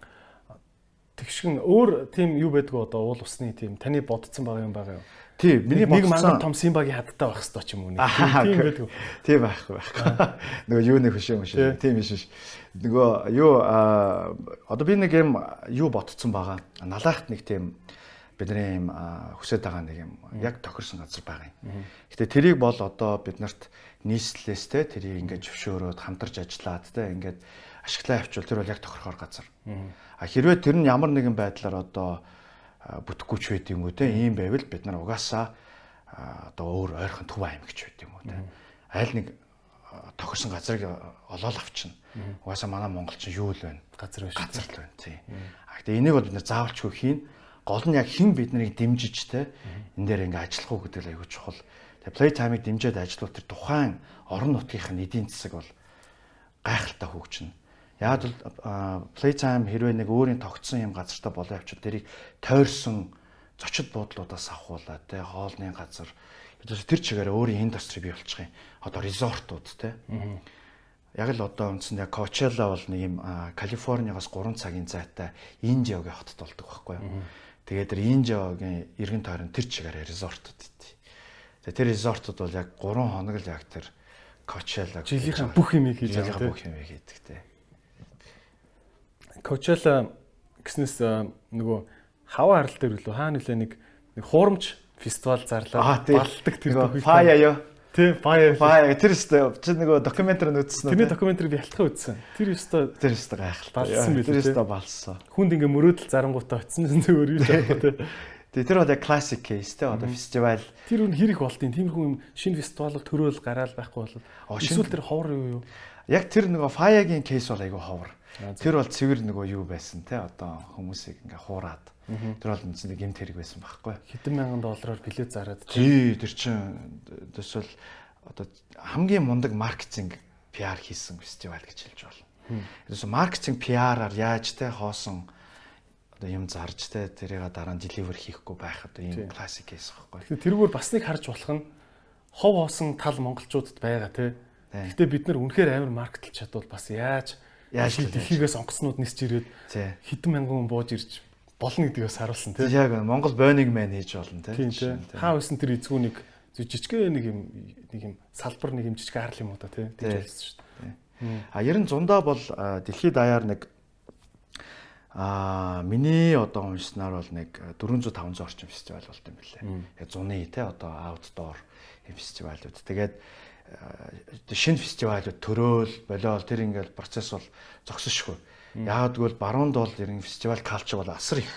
Тэгшгэн өөр тийм юу байдгүй одоо уул усны тийм таны бодсон байгаа юм байгаа юу? Тий, миний нэг мангар том симбагийн хадтай байх хэрэгтэй ч юм уу нэг. Тийм байдгүй. Тийм байхгүй байхгүй. Нөгөө юу нэг хөшөө хөшөө. Тийм биш биш. Нөгөө юу одоо би нэг юм юу ботцсон байгаа. Налаахт нэг тийм бидний юм хүсэж байгаа нэг юм яг тохирсон газар байгаа юм. Гэтэ тэрийг бол одоо бид нарт нийслэлээс те тэрийг ингээд зөвшөөрөөд хамтарч ажиллаад те ингээд ашиглаа авчвал тэр бол яг тохирохоор газар. А хэрвээ тэр нь ямар нэгэн байдлаар одоо бүтэхгүй ч байд юм уу те ийм байвал бид нар угаасаа одоо өөр ойрхон төв аймагч байд юм уу те аль нэг тохирсон газрыг олоод авчна. Угаасаа манай Монгол чинь юу л байна? Газар биш. Газар л байна тий. А гэтээ энийг бол бид нар заавалчгүй хийн. Гол нь яг хэн бид нарыг дэмжиж те энэ дээр ингээ ажиллах уу гэдэг л аягүй чухал. Тэгээ playtime-ыг дэмжиж ажиллавал тэр тухайн орон нутгийнх нь эдийн засаг бол гайхалтай хөгжинэ. Яг л playtime хэрвээ нэг өөрийн тогтсон юм газартаа болоо явчихвал тэрийг тойрсон зочид буудлуудаас авахуулаад те хоолны газар тэр чигээр өөрийн индастри бий болчих юм. Одоо резортууд те. Яг л одоо үндсэндээ Coachella бол нэг юм Калифорниагаас 3 цагийн зайтай Инжиогийн хотод болдог байхгүй юу. Тэгээд тэр Инжиогийн эргэн тойрон тэр чигээр резортууд ит. Тэгээд тэр резортууд бол яг 3 хоног л яг тэр Coachella Жилийнхаа бүх юмыг хийж байгаа бүх юм хийдэг те. Coachella гэснээс а, нөгөө хаваа харал дээр үлээ хаа нөлөө нэг нэг хуурамч фестивал зарлаа балдаг тэр Нөгөө. Фая ёо. Тэ Fire. Fire тэр өстой чи нөгөө докюментари үзсэн үү? Тэрний докюментари би хялтхан үзсэн. Тэр өстой тэр өстой гайхалтай. Балсан билээ, Тэр тий. өстой балсан. хүнд ингээ мөрөөдөл зарангуудаа очсон гэсэн зүгээр юу жаахгүй те. Тэгээ тэр бол яг classic case те одоо фестивал Тэр үн хэрэг болтын тиймэрхүү юм шинэ фестивал төөрөөл гараал байхгүй бол эсвэл тэр ховор юу юу. яг тэр нөгөө Fire-гийн case бол айгүй ховор. Тэр бол цэвэр нөгөө юу байсан те одоо хүмүүсийг ингээ хуураад. Тэр бол үндсэндээ гэмт хэрэг байсан байхгүй. Хэдэн мянган доллараар билет зараад Тий тэр чин төсөл одоо хамгийн мундаг маркетинг PR хийсэн фестивал гэж хэлж болно. Тэрс маркетинг PR-аар яаж те хоосон одоо юм зарж те тэрийг дараа нь deliver хийхгүй байх одоо ийм классик кейс байхгүй. Тэрүүгээр бас нэг харж болох нь хов хоосон тал монголчуудад байгаа те. Гэтэ бид нар үнэхээр амар маркетлж чадвал бас яаж Яаж дэлхийгээс онгоцнууд нисч ирээд хэдэн мянган хүн бууж ирж болно гэдгийг бас харуулсан те. Яг Монгол Burning Man хийж болно. Тийм. Хаа байсан тэр зү- жижигхэн нэг юм нэг юм салбар нэг юм жижиг арал юм уу та. Тийм. Тэгж болсон шүү дээ. А ер нь зундаа бол дэлхийд даяар нэг а миний одоо уншснаар бол нэг 400 500 орчим фестивал болт юм билээ. Яг зуны те одоо аутдоор фестивалууд. Тэгээд шинэ фестивалууд төрөөл болиол тэр ингээл процесс бол зогсошгүй. Яг тэгвэл баруунд бол ер нь фестивал калчер бол асар их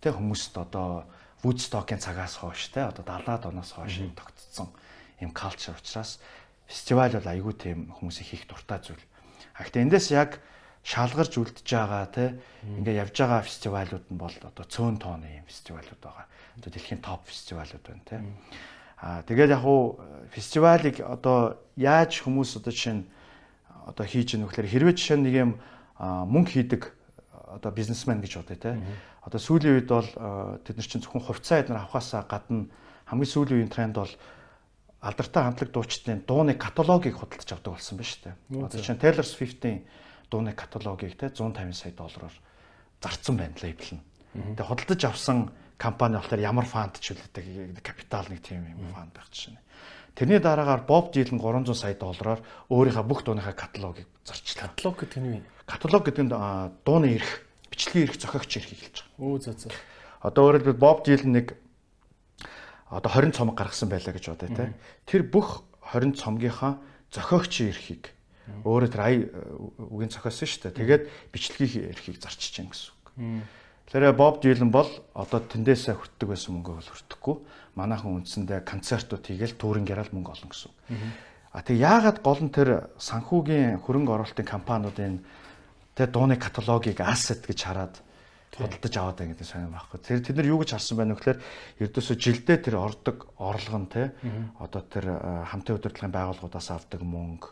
те хүмүүст одоо Woodstock-ийн цагаас хойш те одоо 70-аад оноос хойш тогтцсон юм калчер учраас фестивал бол айгүй тийм хүмүүсийн хийх дуртай зүйл. А гэхдээ эндээс яг шалгарч үлдэж байгаа те ингээ явж байгаа фестивалууд нь бол одоо цөөн тооны юм фестивалууд байгаа. Одоо дэлхийн топ фестивалууд байна те. А тэгээд яг уу фестивалыг одоо яаж хүмүүс одоо жишээ нь одоо хийж ийнө вэхээр хэрвээ жишээ нь нэг юм мөнгө хийдэг одоо бизнесмен гэж бодъё те. Одоо сүүлийн үед бол тэд нар чинь зөвхөн хувьцаа эднэр авахаасаа гадна хамгийн сүүлийн үеийн тренд бол алдартай хамтлаг дуучдын дууны каталогийг худалдаж авдаг болсон ба шүү дээ. Одоо зэ. чинь Taylor Swift-ийн дууны каталогийг те 150 сая доллараар зарцсан байна лейбл нь. Тэгээ худалдаж авсан компани болохоор ямар фанд ч үлддэг капитал нэг тийм юм фанд байх чинь. Тэрний дараагаар Bob Dylan 300 сая доллараар өөрийнхөө бүх дууныхаа каталогийг зарчлаа. Каталог гэдэг нь юу юм? Каталог гэдэг нь дууны эрх, бичлэгийн эрх зохиогч эрхийг хэлж байгаа. Өө зөө зөө. Одоо хэлбэл Bob Dylan нэг одоо 20 цомог гаргасан байлаа гэж бодъё те. Тэр бүх 20 цомгийнхаа зохиогчийн эрхийг өөрөө тэр ай үгийн зохиосон шүү дээ. Тэгээд бичлэгийн эрхийг зарчиж чинь гэсэн үг. Тэгэхээр Bob Dylan бол одоо тэндээсээ хүртдэг байсан мөнгөө бол хүртэхгүй. Манайхан үндсэндээ концертууд хийгээл touring гараал мөнгө олно гэсэн. А тэг яагаад гол нь тэр санхүүгийн хөрөнгө оруулалтын компаниудын тэр дууны каталогийг asset гэж хараад худалдаж аваад байгаа гэдэг сонирм байхгүй. Тэр тэд нар юу гэж харсан байна вэ гэхээр ердөөсөө жилдээ тэр ордог орлого нь те одоо тэр хамтын удирдлагын байгууллагуудаас авдаг мөнгө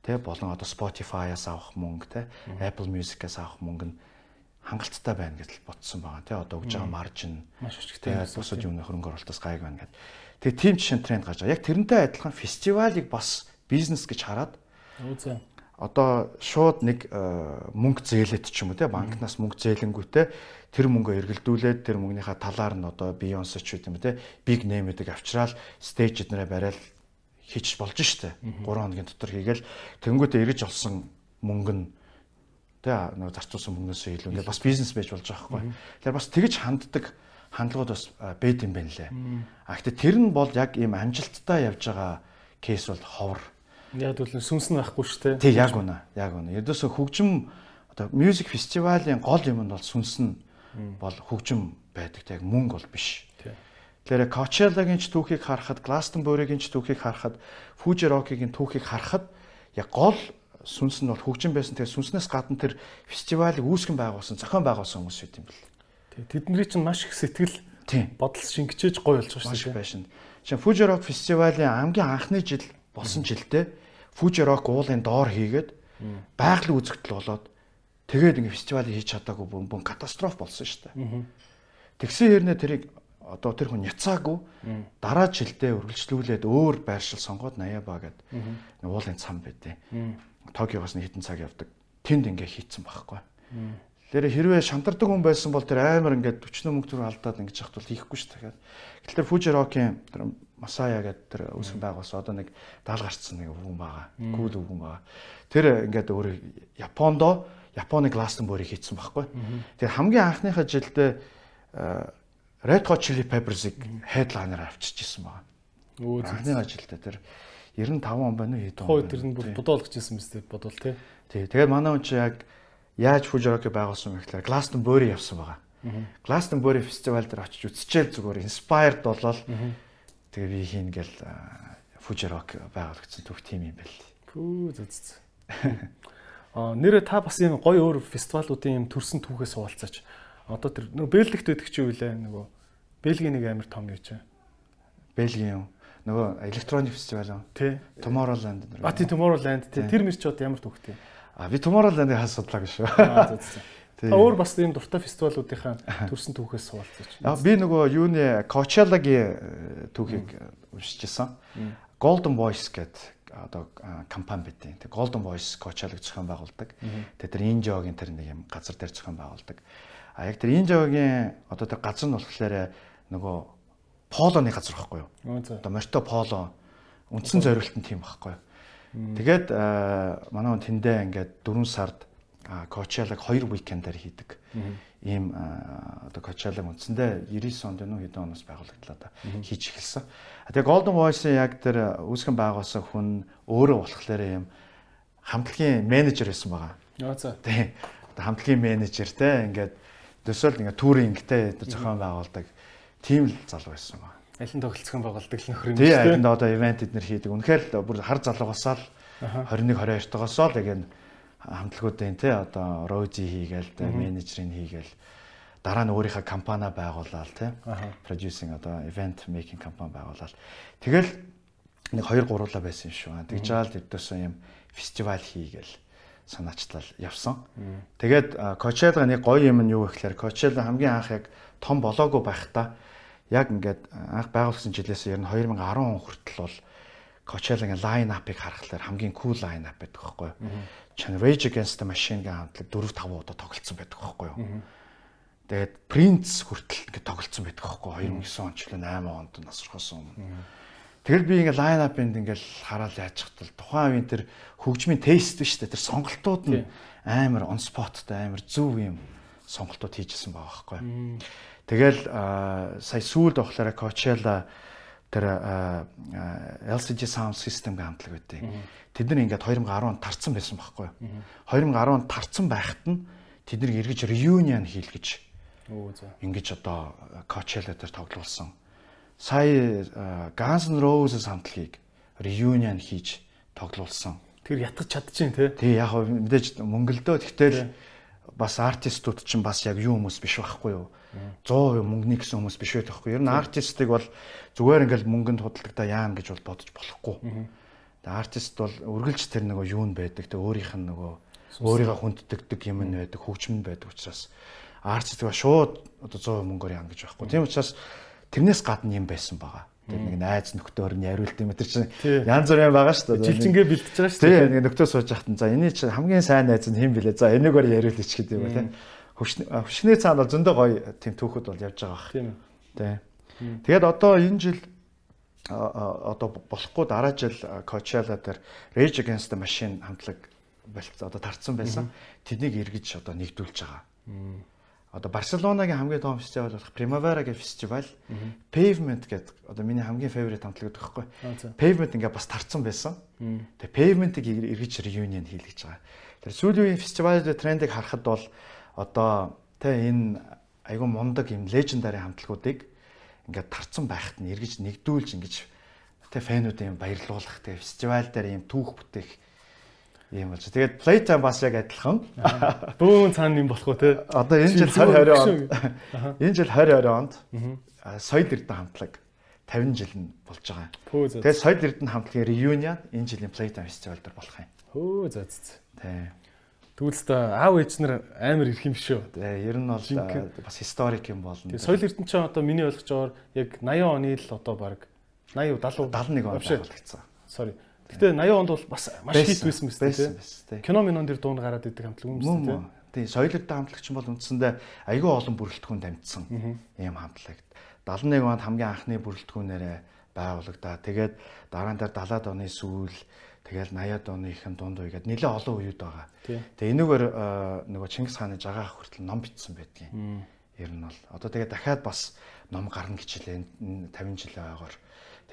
те болон одоо Spotify-аас авах мөнгө те Apple Music-аас авах мөнгө нь хангалттай байна гэж бодсон байгаа те. Одоо өгж байгаа маржин Маш тэгээд бусад юмны хөрөнгө оруулалтаас гайг байна гэдэг. Тэгээ тийм жишээ тренд гарч байгаа. Яг тэрнтэй адилхан фестивалыг бас бизнес гэж хараад зөө. одоо шууд нэг э, мөнгө зээлээд ч юм уу те банкнаас мөнгө зээлэнгүүтээ тэр мөнгөө эргэлдүүлээд тэр мөнгөнийхөө талаар нь одоо Beyoncé ч үт юм те big name-үүдийг авчраал стейж эднэрээ барайл хийчих болж штэ. 3 хоногийн дотор хийгээл. Тэнгүүтээ эргэж олсон мөнгө нь те нэг зарцуулсан мөнгөөсөө илүү ингээд бас бизнес байж болж байгаа хгүй. Тэгэхээр бас тэгж ханддаг хандлагууд бас байд юм байна лээ. А гэхдээ тэр нь бол яг ийм амжилттай явж байгаа кейс бол ховор. Яг бол сүнс нь байхгүй шүү дээ. Тий яг үнэ. Яг үнэ. Ердөөсөө хөгжим одоо music фестивалийн гол юм нь бол сүнс нь бол хөгжим байдаг. Яг мөнгө бол биш. Тэгэхээр Coachella-гийн ч түүхийг харахад, Glastonbury-гийн ч түүхийг харахад, Fuji Rock-ийн түүхийг харахад яг гол сүнс нь бол хөгжим байсан. Тэгээ сүнснээс гадна тэр фестивалыг үүсгэн байгуулсан, зохион байгуулсан хүмүүс байт юм бэл. Тий. Тэдний чинь маш их сэтгэл бодол шингэчээж гоё болж байгаа шүү дээ. байшин. Жишээ Fuji Rock фестивалийн хамгийн анхны жил болсон жилдээ Fuji Rock уулын доор хийгээд байгалийн үзэгдэл болоод тэгээд ингээ фестивалийг хийж чадаагүй бөн бөн катастроф болсон шүү дээ. Тэгсэн хэрнээ тэрийг одоо тэр хүн няцаагүй дараа жилдээ үргэлжлүүлээд өөр байршил сонгоод 80 ба гэд уулын цам байдیں۔ Токиогоос нь хитэн цаг явдаг. Тэнд ингээ хийцэн байхгүй. Тэр хэрвээ шантардаг хүн байсан бол тэр амар ингээд 40 мөнгө төгрөг алдаад ингэж явахд бол хийхгүй шүү дээ. Гэтэл Rock-ийн тэр Масая гэдэг тэр үүсгэн байгуулсан одоо нэг даал гарцсан нэг өвгөн байгаа. Кул өвгөн байгаа. Тэр ингээд өөр Япондо Японы Glastonbury хийцэн байхгүй. Тэр хамгийн анхныхаа жилдээ э, Red Hot Chili Peppers-ыг headliner авчиж исэн байгаа. Өө зөө. Анхны жилдээ тэр 95 он байна уу хэд Тухайн үед тэр нь бүр бодоол гэж хэлсэн мэт бодвол тий. Тий. Тэгээд манай хүн чи яг яаж Fuji-Rock байгуулсан бэ гэхээр Glastonbury явсан байгаа. Glastonbury фестивал дээр очиж үзчихэл зүгээр inspired болол тэгээ би хийн гэл Fuji-Rock байгуулагдсан түүх тим юм байл. Пүү зүз. Аа нэрээ та бас юм гоё өөр фестивалуудын юм төрсэн түүхээс хуваалцаач. Одоо тэр нөгөө Бэлгикт байдаг чи юу вэ нөгөө Бэлгийн нэг амир том юу ч. Бельгийн нөгөө электроник фестивал юм. Тий. Tomorrowland. А тий Tomorrowland тий. Тэр мэр ч одоо ямар түүхтэй. А би Tomorrowland-ыг хас судлаагүй шүү. Аа зүз. Та өөр бас ийм дуртай фестивалуудынхаа төрсэн түүхээс суулцаж. А би нөгөө юуны Coachella-гийн түүхийг уншижсэн. Golden Voice гэдэг одоо компани байдیں۔ Тэг Golden Voice Coachella-г зохион байгуулдаг. Тэг тэр Injoгийн тэр нэг юм газар дээр зохион байгуулдаг. А яг тэр Injoгийн одоо тэр газар нь болохоор нөгөө полоны газар байхгүй юу? Одоо Морто поло үндсэн зориулт нь тийм байхгүй юу? Тэгээд манай хүн тэндээ ингээд 4 сард Coachella-г 2 уикендээр хийдэг. Ийм одоо Coachella үндсэндээ 99 онд нүү хэдэн оноос байгуулагдлаа да хийж эхэлсэн. Тэгээ Golden Voice-ийн яг тэр үүсгэн байгуулсан хүн өөрөө болохоор ийм хамтлагийн менежер байсан байгаа. Аа за. Тийм. Хамтлагийн менежер те ингээд төсөөл ингээд туринг те зохион байгуулдаг тийм л залуу байсан байна. Аль нь тоглолцсон байгуулдаг л нөхөр юм шүү дээ. Тийм, одоо ивент эднэр хийдэг. Үнэхээр л бүр хар залуугасаа л 21 22 тагосоо л яг энэ хамтлагуудын тий одоо рози хийгээл тий менежерийг хийгээл дараа нь өөрийнхөө компани байгуулаад тий producing одоо event making компани байгуулаад тэгэл нэг 2 3лаа байсан юм шүү. Тэгж жаал дэвдсэн юм фестивал хийгээл санаачлал явсан. Тэгээд Coachella нэг гоё юм нь юу гэхээр Coachella хамгийн анх яг том болоогүй байхдаа яг ингээд анх байгуулсан жилээс ер нь 2010 он хүртэл бол Coachella-гийн line up-ыг харахаар хамгийн cool line up байдаг байхгүй юу? Чин Rage Against the Machine-гийн хамтлаг 4 5 удаа тоглолцсон байдаг байхгүй юу? Тэгээд Prince хүртэл ингээд тоглолцсон байдаг байхгүй юу? 2009 он ч л 8 онд насрахсан өмнө. Тэгэл би ингээд line up-ыг ингээд хараад яаж хатал тухайн үеийн тэр хөгжмийн тест шүү дээ. Тэр сонголтууд нь амар on spot-тай амар зөв юм сонголтууд хийжсэн байгаа байхгүй юу? Тэгэл сая сүүлд болохоор Coachella тэр LCD sound system-ийн хамтлаг байдیں۔ Тэд нар ингээд 2010 онд тарцсан байсан байхгүй юу? 2010 онд тарцсан байхад нь тэд нар эргэж reunion хийлгэж Оо за. Ингэж одоо Coachella дээр тоглуулсан. Сая Guns N' Roses хамтлагийг reunion хийж тоглуулсан. Тэр ятгах чадчихээн тий. Тий яг мэдээж мөнгөлдөө тэгтэл бас артистууд чинь бас яг юу хүмүүс биш байхгүй юу? 100% мөнгөний гэсэн хүмүүс биш байх байхгүй. Ер нь артистыг бол зүгээр ингээл мөнгөнд худалдагдаа яана гэж бол бодож болохгүй. Тэгээ артист бол үргэлж тэр нөгөө юу нь байдаг. Тэгээ өөрийнх нь нөгөө өөрийгөө хүнддэгдэг юм нь байдаг, хөгжим нь байдаг учраас артист ба шууд одоо 100% мөнгөөр яана гэж байхгүй. Тийм учраас тэрнээс гадна юм байсан байгаа. Тэр нэг найз нөхдөөр нь яриулт юм тэр чинь янз бүрийн байгаа шүү дээ. Жилчингээ бэлдэж байгаа шүү дээ. Тийм нэг нөхдөд сууж хахтан за энэ чинь хамгийн сайн найз нь хэн блэ? За энэгээр яриулъя ч гэдэг юм тийм хөвшний цаанд бол зөндөө гоё тийм түүхүүд бол явж байгаа бах. Тийм. Тэ. Тэгээд одоо энэ жил одоо болохгүй дараа жил Coachella дээр Rage Against the Machine хамтлаг болц одоо тарцсан байсан. Тэднийг эргэж одоо нэгдүүлж байгаа. Одоо Барселонагийн хамгийн том фестивал болох Primavera гэх фестивал Pavement гэдэг одоо миний хамгийн favorite хамтлаг гэхгүй. Pavement ингээ бас тарцсан байсан. Тэгээ Pavement-ийг эргэж reunion хийлгэж байгаа. Тэр сүүлийн фестивалын трендийг харахад бол одоо тэ энэ айгүй мундаг юм лежендари хамтлагуудыг ингээд тарцсан байхад нь эргэж нэгдүүлж ингэж тэ фэнүүдийн баярлуулах тэ фестивал дээр юм түүх бүтээх юм болж. Тэгээд Playtime бас яг адилхан. Бөөн цаана юм болох уу те. Одоо энэ жил 2020 онд энэ жил 2020 онд Соёл Эрдэнэ хамтлаг 50 жил нь болж байгаа. Тэгээд Соёл Эрдэнэ хамтлагийн reunion энэ жилийн Playtime фестивал дээр болох юм. Хөө за за. Тий. Тэгвэл та аав ээж нар амар ирэх юм шүү. Тий, ер нь бол бас историк юм болно. Тэгээ соёл эрдэнэ чинь одоо миний ойлгож байгаагаар яг 80 оны л одоо баг 80 70 71 он байгуулагдсан. Sorry. Гэтэ 80 онд бол бас маш хит байсан мэт тий. Кино минон дэр дуун гараад идэг хамтлаг юм шүү тий. Тий, соёл эрдэнэ хамтлагч бол үндсэндээ айгүй олон бүрэлдэхүүнд амьдсан ийм хамтлаг. 71 онд хамгийн анхны бүрэлдэхүүнээрээ байгуулагдаа. Тэгээд дараа нь 70-аад оны сүүл Тэгэл 80-аад оныхын дунд үегээд нэлээ олон үеуд байгаа. Тэгээ энэгээр нөгөө Чингис хааны жагаа хүртэл ном бичсэн байдгийг. Ер нь бол одоо тэгээ дахиад бас ном гарна гэж хэлээ 50 жилийн ойгоор.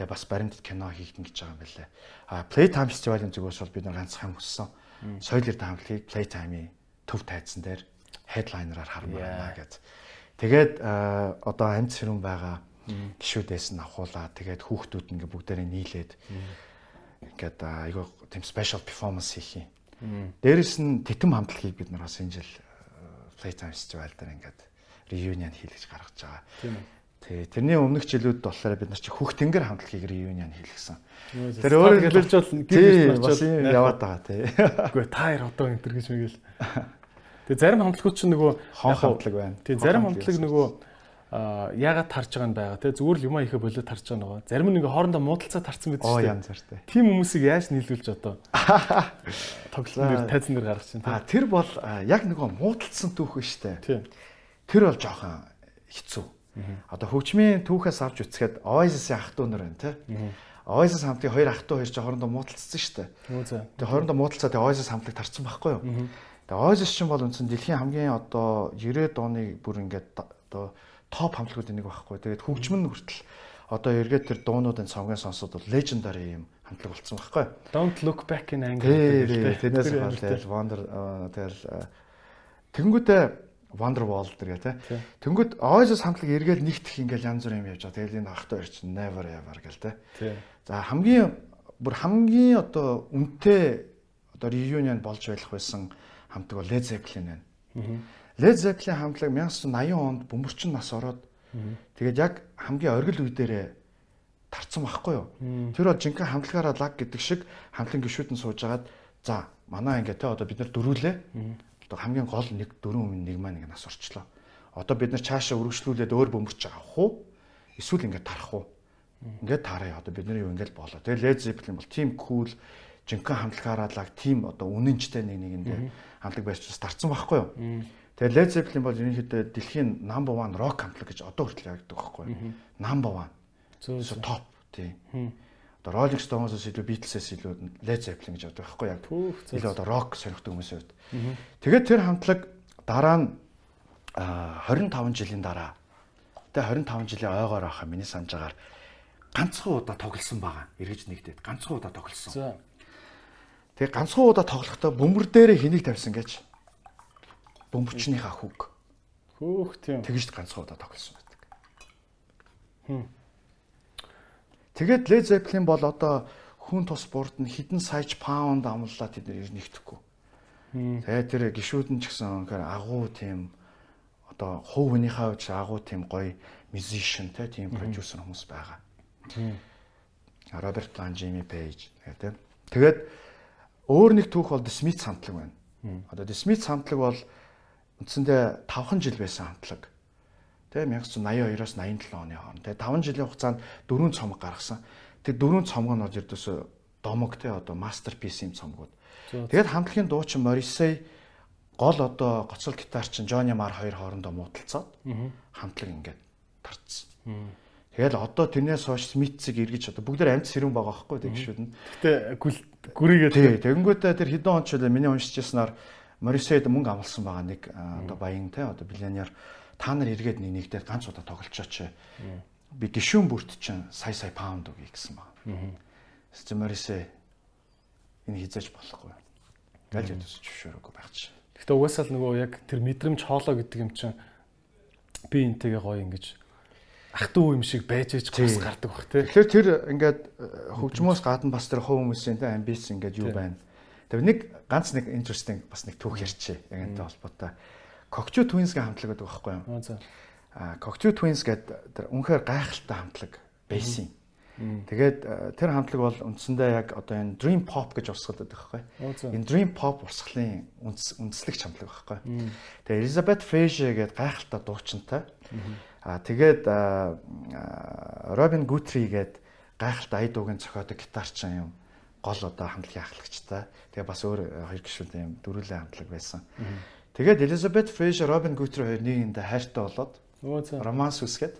Тэгээ бас баримтат кино хийгдэн гэж байгаа юм байлаа. А Playtime фестивалийн зүгээс бол бид нар ганцхан хүссэн. Соёл эрдэнэ хамтлагийг Playtime-ийн төв тайзан дээр headliner-аар хармаар гэж. Тэгээд одоо амьд сэрүүн байгаа гişүүдээс нь авахуулаа. Тэгээд хүүхдүүд ингээ бүгдээрээ нийлээд ингээд айгаа тийм special performance хийх юм. Дээрэс нь титэм хамтлагийг бид нар бас энэ жил Playtime Festival дээр ингээд reunion хийлгэж гаргаж байгаа. Тийм үү. Тий. Тэрний өмнөх жилүүд болохоор бид нар чи хөх тэнгэр хамтлагийг reunion хийлгэсэн. Тэр өөрөөр хэлбэл бол гэрэл бас яваад байгаа тий. Үгүй та хоёр одоо энэ төр гэж мэгэл. Тэгээ зарим хамтлагууд ч нөгөө хон хамтлаг байна. Тий зарим хамтлаг нөгөө яагаад тарж байгаа юм байгаа те зүгээр л юмаа ихэ болоод тарж байгаа нөгөө зарим нэг хоорондоо муудалцаа тарцсан байдаг шүү дээ. Оо янз бүртэй. Тим хүмүүсийг яаж нийлүүлж одоо тоглолтын дээр тайзан дээр гаргаж чинь. А тэр бол яг нөгөө муудалцсан түүх шүү дээ. Тэр бол жоохон хэцүү Одоо хөгжмийн түүхээс авч үцгээд Oasis-ийн ах トゥ нар байна те. Oasis хамтын хоёр ах トゥ хоёр ч хоорондоо муудалцсан шүү дээ. Тэгээ хоорондоо муудалцаад Oasis хамтлаг тарцсан байхгүй юу? Тэгээ Oasis ч бол үндсэн дэлхийн хамгийн одоо 90-ад оны бүр ингээд одоо топ хамтлагуудын нэг байхгүй. Тэгээд хөгжим нь хүртэл одоо эргээд тэр дуунуудын цомгийн сонсоод бол legendary юм хамтлаг болсон байхгүй. Don't look back in anger гэдэг. Тэрнээс бол тэгэл Wonder тэгэл тэгэнгүүтээ Wonderwall дэргээ тий. Тэнгүүд Oasis хамтлаг эргээл нэгтх ингээл янз бүр юм явж байгаа. Тэгэл энэ ахтай ирч never ever гэл тий. За хамгийн бүр хамгийн одоо үнэтэй одоо reunion болж байх байсан хамтлаг бол Led Zeppelin байна. Led Zeppelin хамтлаг 1980 онд бөмбөрчин нас ороод тэгээд яг хамгийн оргил үе дээрээ тарцсан байхгүй юу? Тэр бол жинхэнэ хамтлагаараа лаг гэдэг шиг хамтлан гişүүд нь суужгаад за манай ингээ те одоо бид нар дөрүүлээ одоо хамгийн гол нэг дөрөв өмнө нэг маань нэг нас орчлоо. Одоо бид нар цаашаа үргэлжлүүлээд өөр бөмбөрч авах уу? Эсвэл ингээд тарах уу? Ингээд таараа одоо бидний юу ингээд болоо. Тэгээ Led Zeppelin бол team cool жинхэнэ хамтлагаараа team одоо үнэнчтэй нэг нэгэндээ хамтлаг байрч старцсан байхгүй юу? Тэгээ Led Zeppelin бол ерөнхийдөө дэлхийн number 1 rock хамтлаг гэж одоо хүртэл яригддаг байхгүй юу? Number 1. Зөв топ тийм одоо Rolling Stones-оос илүү Beatles-ээс илүү Led Zeppelin гэж боддог байхгүй яг. Илүү одоо рок сонирхдаг хүмүүсийн хувьд. Тэгээд тэр хамтлаг дараа нь 25 жилийн дараа тэгээ 25 жилийн ойгоор байхаа миний санаж агаар ганцхан удаа тоглосон байгаа. Эргэж нэгдээд ганцхан удаа тоглосон. Тэгээ ганцхан удаа тоглохдоо бөмбөр дээрээ хэнийг тавьсан гэж бөмбөрчнийхаа хүүг. Хөөх тийм. Тэгж ганцхан удаа тоглосон байдаг. Хм. Тэгээд Led Zeppelin бол одоо хүн тус бурд нь хэдэн саяч паунд амллаа тэд нэр нэгтгэхгүй. Тэгээд тэр гişүүд нь ч гэсэн үнэхээр агуу тийм одоо хувь хүнийхээ хувьд агуу тийм гоё musician те тийм продюсер хүмүүс байгаа. Роберт План, Jimmy Page гэдэг. Тэгээд өөр нэг түүх бол Smiths хамтлаг байна. Одоо Smiths хамтлаг бол үндсэндээ 5 жил байсан хамтлаг. Тэ 1982-оос 87 оны хооронд. Тэ 5 жилийн хугацаанд дөрвөн цомог гаргасан. Тэр дөрвөн цомог нь бол ердөөсөө домог те одоо мастерпис юм цомгууд. Тэгээд хамтлагийн дуучин Morrissey гол одоо гоцол гитарчин Johnny Marr хоёр хоорондоо муудалцаад хамтлаг ингээд тарцсан. Тэгэл одоо тэрнээс хойш Смитцийг эргэж одоо бүгд амьд сэрүүн байгаа байхгүй тэг гişүүд нь. Гэтэ гүрийгээ тий тэгэнгүүтээ тэр хэдэн он ч үлээ миний уншижсанаар Morrissey мөнгө амлсан байгаа нэг одоо баян те одоо биллионер та нар эргээд нэг нэгдээд ганц удаа тоглолцооч. Би гişүүн бүрт чинь сая сая паунд өгье гэсэн баг. Стимерисэ энэ хизээж болохгүй. Галж ядус зөвшөөрөөгүй байх чинь. Гэхдээ угаасаа л нөгөө яг тэр мэдрэмж хоолоо гэдэг юм чинь би энтэйгээ гоё ингэж ах トゥ юм шиг байж ээж гос гардаг бах тий. Тэгэхээр тэр ингээд э, хөгжмөөс гадна бас тэр хувь хүмүүсийн тий амбиц ингээд юу байна. Тэр нэг ганц нэг interesting бас нэг түүх ярьчээ. Яг энэтэй холбоотой. Cocteau Twins-ийн хамтлаг гэдэг байхгүй юу? Аа Cocteau Twins гэдэг тэр үнэхээр гайхалтай хамтлаг байсан. Тэгээд тэр хамтлаг бол үндсэндээ яг одоо энэ Dream Pop гэж урсгалдаг байхгүй. Энэ Dream Pop урсгалын үндэслэгч хамтлаг байхгүй. Тэгээд Elizabeth Fraser гэдэг гайхалтай дуучинтай. Аа тэгээд Robin Guthrie гэдэг гайхалтай ая дуугийн зохиодог гитарчин юм гол одоо хамтлагийн ахлагчтай. Тэгээ бас өөр хоёр гишүүд юм дөрүлэн хамтлаг байсан. Тэгээд Elizabeth Fraser, Robin Guthrie хоёр нийгэмдээ хайртай болоод романс үсгээд.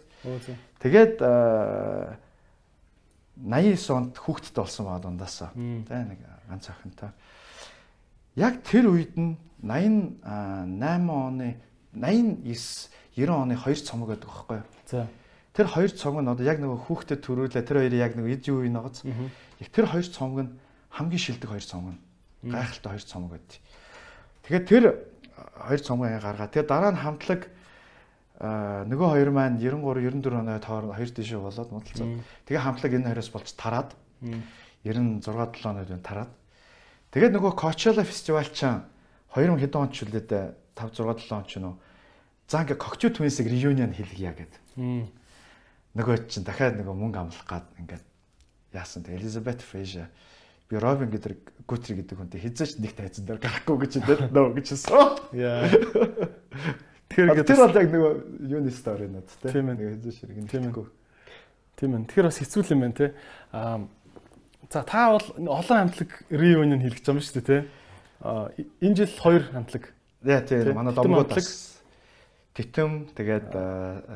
Тэгээд 89 онд хүүхэдтэй болсон байгаа дундаасаа. Тэ нэг ганц охинтой. Яг тэр үед нь 88 оны 89 90 оны хоёр цомог байдаг байхгүй юу? За. Тэр хоёр цомог нь одоо яг нөгөө хүүхдэд төрүүлээ тэр хоёрыг яг нөгөө ид юу юм нагаз. Яг тэр хоёр цомог нь хамгийн шилдэг хоёр цомог нь. Гайхалтай хоёр цомог байд. Тэгээд тэр хоёр цомог гаргаа. Тэгээд дараа нь хамтлаг нөгөө хоёр маань 93 94 оны тоор хоёр дэшээ болоод модалцаа. Тэгээ хамтлаг энэ хоёроос болж тараад 96 7 онод тараад. Тэгээд нөгөө Coachella фестивал чинь 2000 хэдэн онд ч үлээд 5 6 7 он ч нөө за ингээ Cocteau Twins-ийг reunion хийлгийа гэдэг нөгөө чинь дахиад нөгөө мөнгө амлах гад ингээд яасан. Тэг Elizabeth Fraser би Робин гэдэг Гутри гэдэг хүнтэй хизээч нэг тайзан дээр гарахгүй гэж хэлээд нөө гэж хэлсэн. Яа. Тэгэхээр тэр бол яг нөгөө юуны стори над. Тийм ээ. Хизээч хэрэг. Тийм ээ. Тийм ээ. Тэгэхээр бас хэцүү юм байна те. Аа за та бол олон хамтлаг reunion хийлгэж байгаа юм шүү дээ те. Аа энэ жил хоёр хамтлаг. Яа тийм манай домгууд Титэм тэгээд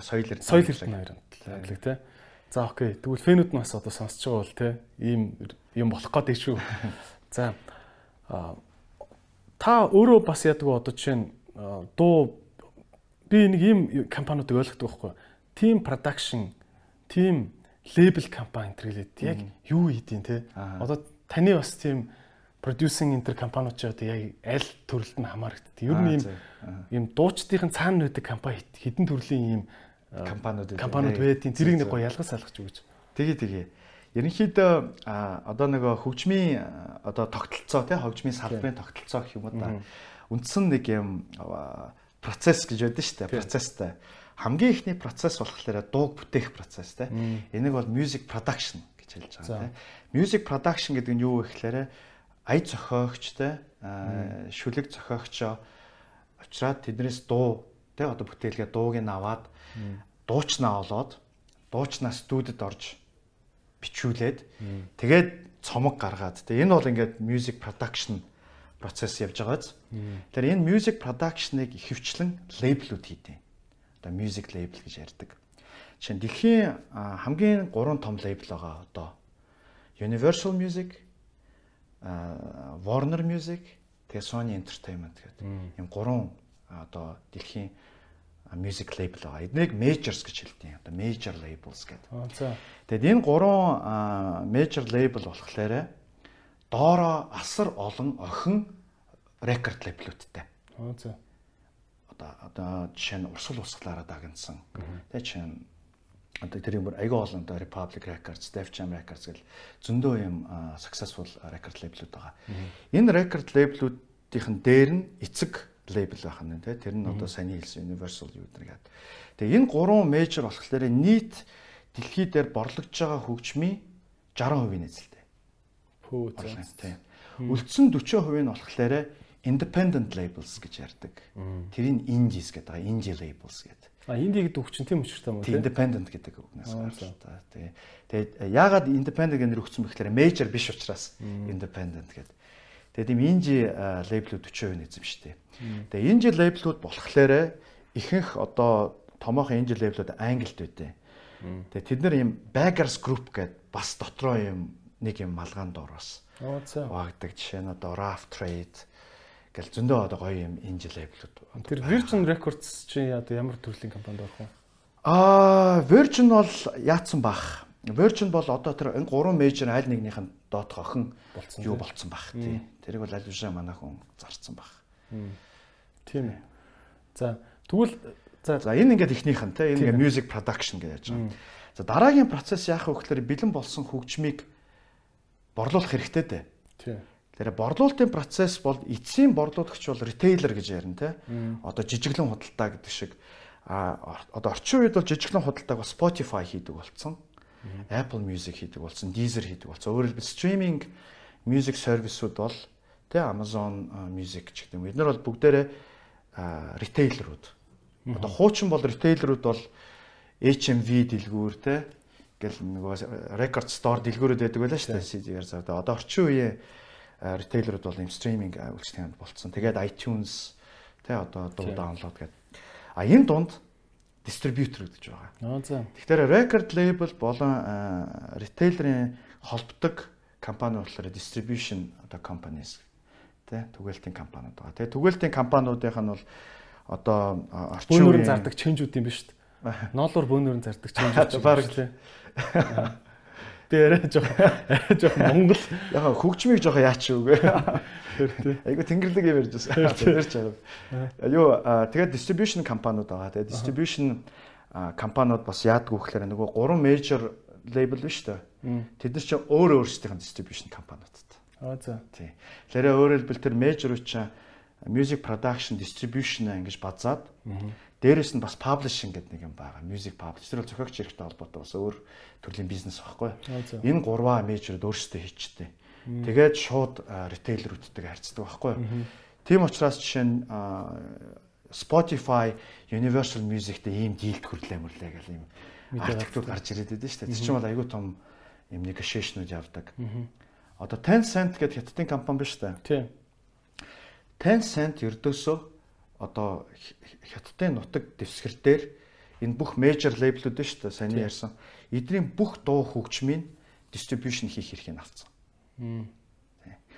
соёл эрдэнэ соёл эрдэнэ хоёр хамтлаг тий. За окей. Тэгвэл фэнүүд нь бас одоо сонсож байгаа бол тий ийм юм болох гэдэг шүү. За та өөрөө бас яадаг одоо жишээ нь дуу би нэг ийм компаниудыг ойлгодог байхгүй. Team production, team label компани гэрлээд яг юу хийдин те. Одоо таны бас тийм producing интер компаниуд ч одоо яг аль төрөлд нь хамаардаг. Ер нь ийм ийм дуучдын цаана байдаг компани хэдэн төрлийн ийм компаниуд компаниуд байдیں۔ Тэрийг нэг гоё ялгаж салгаж өгөөч. Тэгээ тэгээ. Ерөнхийдөө одоо нөгөө хөгжмийн одоо тогтолцоо тий хөгжмийн салбарын тогтолцоо гэх юм уу да. Үндсэн нэг юм процесс гэж байдаг шүү дээ. Процесстай. Хамгийн ихний процесс болохоор дууг бүтээх процесс тий. Энийг бол music production гэж хэлж байгаа тий. Music production гэдэг нь юу вэ гэхээр ая зохиогч тий шүлэг зохиогчоо авчраад тэднээс дуу тий одоо бүтээлгээ дууг нь аваад дуучнаа олоод дуучнаа студид орж бичүүлээд тэгээд цомог гаргаад тэгээ энэ бол ингээд music production процесс явж байгааз. Тэгэхээр энэ music production-ыг хөвчлэн лейблүүд хийдэг. Одоо music label гэж ярьдаг. Жишээ нь дэлхийн хамгийн 3 том лейбл байгаа одоо Universal Music, Warner Music, тэгээ Sony Entertainment гэдэг. Ийм гурван одоо дэлхийн music label байгаа. Эднийг majors гэж хэлдэг. Одоо major labels гэдэг. Тэгэд энэ гурван major label болохоор доороо асар олон охин record label-үүдтэй. Одоо одоо жишээ нь урсгал усглаараа дагнсан. Тэгээ чинь одоо тэр юм айгүй олон одоо Republic Records, Def Jam Records гэл зөндөө юм successful record label-үүд байгаа. Энэ record label-үүдийн дээр нь эцэг лейбл байх нь тий тэр нь одоо саний хэлсэн universal user гэдэг. Тэгээ энэ гурван мейжер болохоор нийт дэлхий дээр борлогдож байгаа хөгжмийн 60% эзэлтэй. Пүү тий. Үлдсэн 40% нь болохоор independent labels гэж ярьдаг. Тэрийг indies гэдэг байгаа. Indie labels гэдэг. А инди гэдэг үг чинь тийм учиртай юм уу? Independent гэдэг үгнээс гарч та. Тэгээ. Тэгээд яагаад independent гэнэр өгсөн бэхээр major биш учраас independent гэдэг. Тэгээд ийм инжи лейблүүд 40% эзэмшдэг. Тэгээ инжи лейблүүд болохоор ихэнх одоо томоохон инжи лейблүүд англид байдیں۔ Тэгээ тэд нар ийм baggers group гэдэг бас дотроо ийм нэг юм малгаан доор бас. Оо цаа. Ваагдаг жишээ нь одоо Raft Trade гэл зөндөө одоо гоё юм инжи лейблүүд. Тэр Virgin Records чи одоо ямар төрлийн компанид орох вэ? Аа, Virgin бол яатсан бах. Virgin бол одоо тэр энэ гурван мейжер аль нэгнийх нь доотх охин болцсон юу болцсон бах тий. Тэрийг бол аль бишээ манай хүн зарцсан бах. Тийм ээ. За тэгвэл за за энэ ингээд ихнийх нь тий энэ ингээд music production гэж яаж байгаа. За дараагийн процесс яах вэ гэхээр бэлэн болсон хөгжмийг борлуулах хэрэгтэй дээ. Тий. Тэгэхээр борлуулалтын процесс бол эцсийн борлуулагч бол retailer гэж ярина тий. Одоо жижиглэн худалдаа гэдэг шиг а одоо орчин үед бол жижиглэн худалдааг Spotify хийдэг болсон. Apple Music хийдэг болсон, Deezer хийдэг болсон. Өөрөөр хэлбэл стриминг music service-ууд бол тэ Amazon Music ч гэдэг юм. Эднэр бол бүгдээрээ ритейлерүүд. Одоо хуучин бол ритейлерүүд бол HMV дэлгүүр тэ гэл нөгөө record store дэлгүүрүүд байдаг байлаа шүү дээ CD-ээр заа. Одоо орчин үеийн ритейлерүүд бол ийм стриминг үйлчлэгэнд болцсон. Тэгээд iTunes тэ одоо дуу даунлоод гэдэг. А энэ дунд дистрибьютор гэж байгаа. Тэгэхээр record label болон retailer-ийн холбдог компани болохоор distribution одоо companies тэ түгээлтийн компаниуд байгаа. Тэгээ түгээлтийн компаниудынх нь бол одоо орчин үеийн зардаг ченжүүд юм ба шүү дээ. ноолуур бөөнөрн зардаг ч юм шиг Бараг. лээ. Би арай жоох арай жоох Монгол Яг хөгжмийг жоохон яач үгүй. Айгу тэнгэрлэг юм ярьж байна. Тэр ч аа. Юу тэгээд distribution компаниуд байгаа. Тэгээд distribution компаниуд бас яадаг вэ гэхээр нөгөө гурван major label биш үү? Тэд нар чинь өөр өөрсдийнх нь distribution компаниудтай. Аа за. Тий. Тэгэхээр өөрөөр хэлбэл тэр major чинь music production distribution ингэж базаад дээрэс нь бас publishing гэдэг нэг юм байгаа. Music publish. Тэр бол зохиогч хэрэгтэй холбоотой бас өөр төрлийн бизнес байхгүй. Аа, за. Энэ гурваа major-д өөрсдөө хийчтэй. Тэгээд шууд а, ритейлерүүдтэйгээ харьцдаг байхгүй. Тийм учраас жишээ нь Spotify, Universal Music-тэй ийм дийлд хүрлээ мөрлөө гэл ийм артиклууд гарч ирээд байдаг шүү дээ. Тэр чинь бол айгүй том юм negotiation-ууд явдаг. Одоо Tencent гэдэг хятадын компани биш үү? Тий. Tencent ердөөсөө одоо Х- хятадын нутаг дэвсгэр дээр энэ бүх major label-үүд нь шүү дээ сайн ярьсан. Эдний бүх дуу хөгжмийн distribution хийх эрхийг авцсан.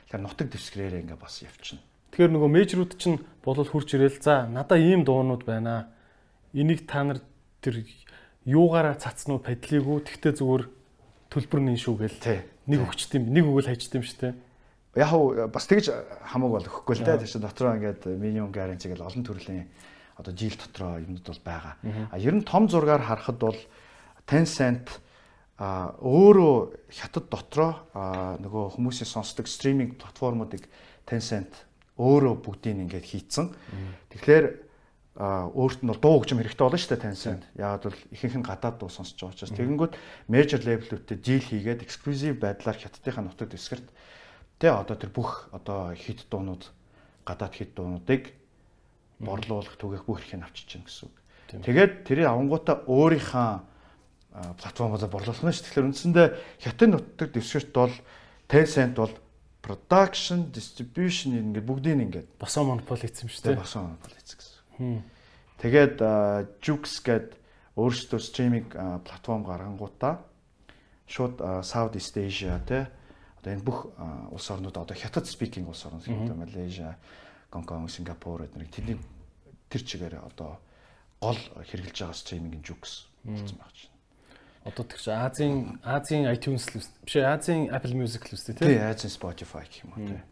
Тэгэхээр нутаг дэвсгэрээр ингээ бас явчихна. Тэгэхээр нөгөө мейжрүүд чинь болол хурж ирэл за надаа ийм дуунууд байна. Энийг та нар тэр юугаараа цацсан уу падлиггүй тэгтээ зүгээр төлбөр нэн шүү гээл. Нэг өгчт юм нэг өгөл хайчт юм шүү дээ. Яг уу бас тэгж хамаагүй бол өгөхгүй л дээ. Тэр чинь дотроо ингээд минимум guarantee гэл олон төрлийн одоо жил дотроо юмнууд бол байгаа. А ер нь том зургаар харахад бол Tencent а өөрөө хятад дотроо нөгөө хүмүүсийн сонсдог стриминг платформуудыг Tencent өөрөө бүгдийг ингээд хийцэн. Тэгэхээр өөрт нь дуу хөгжим хэрэгтэй болно шүү дээ Tencent. Яагаад бол ихэнх нь гадаад дуу сонсож байгаа учраас тэгэнгүүт major label-үүдтэй deal хийгээд exclusive байдлаар хятадынхаа нутаг дэвсгэрт тэ одоо тэр бүх одоо хит дуунууд гадаад хит дуунуудыг борлуулах түгээх бүх эрхийг авчиж чинь гэсэн үг. Тэгээд тэрийг авангуудаа өөрийнхөө а, платформоор борлуулах нь шүү. Тэгэхээр үндсэндээ хятад нутаг дэвсгэрт бол Tencent бол production, distribution ингээд бүгдийг ингээд Босоо монопол хийсэн юм шүү дээ. басан болчихсон гэсэн. Тэгээд Jux гээд өөрсдөө стриминг платформ гаргангуудаа шууд Southeast Asia те одоо энэ бүх улс орнууд одоо хятад speaking улс орнууд гэдэг Малайза, Гонконг, Сингапур эднийг тэдний тэр чигээр одоо гол хэрэгжилж байгаа стримингийн Jux болсон байх чинь. Одоо тэр чи Азийн Азийн iTunes л. Биш ээ Азийн Apple Music л үст Тэ тий. Азийн Spotify гэх юм уу те.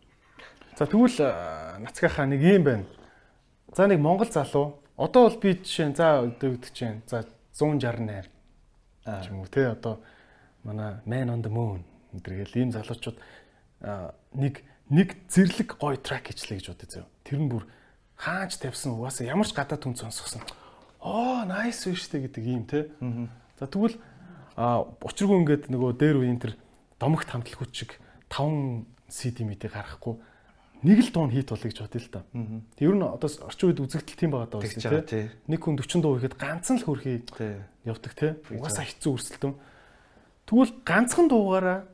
За тэгвэл нацгийнхаа нэг юм байна. За нэг Монгол залуу одоо бол би жишээ за өдөгдөж чинь за 168 ч юм уу тий одоо манай Man on the Moon өдргээл ийм залуучууд нэг нэг зэрлэг гоё трак хийчлээ гэж бодъё зөө. Тэр нь бүр хаач тавьсан угаасаа ямар ч гадаад хүн сонсгосон. Оо nice биш үү гэдэг ийм тий. За тэгвэл учиргүй ингээд нөгөө дээр үеийн тэр домогт хамтлагууд шиг 5 CD мэдээ гаргахгүй нэг л дуун хит болъё гэж бодъё л. Тэг ер нь одоо орчин үед үзэгдэл тийм байгаа даа үстэй тий. Нэг хүн 40 дуу ихэд ганцхан л хөрхий Тий. явдаг те. Угаасаа хэцүү өрсөлдөөн. Тэгвэл ганцхан дуугаараа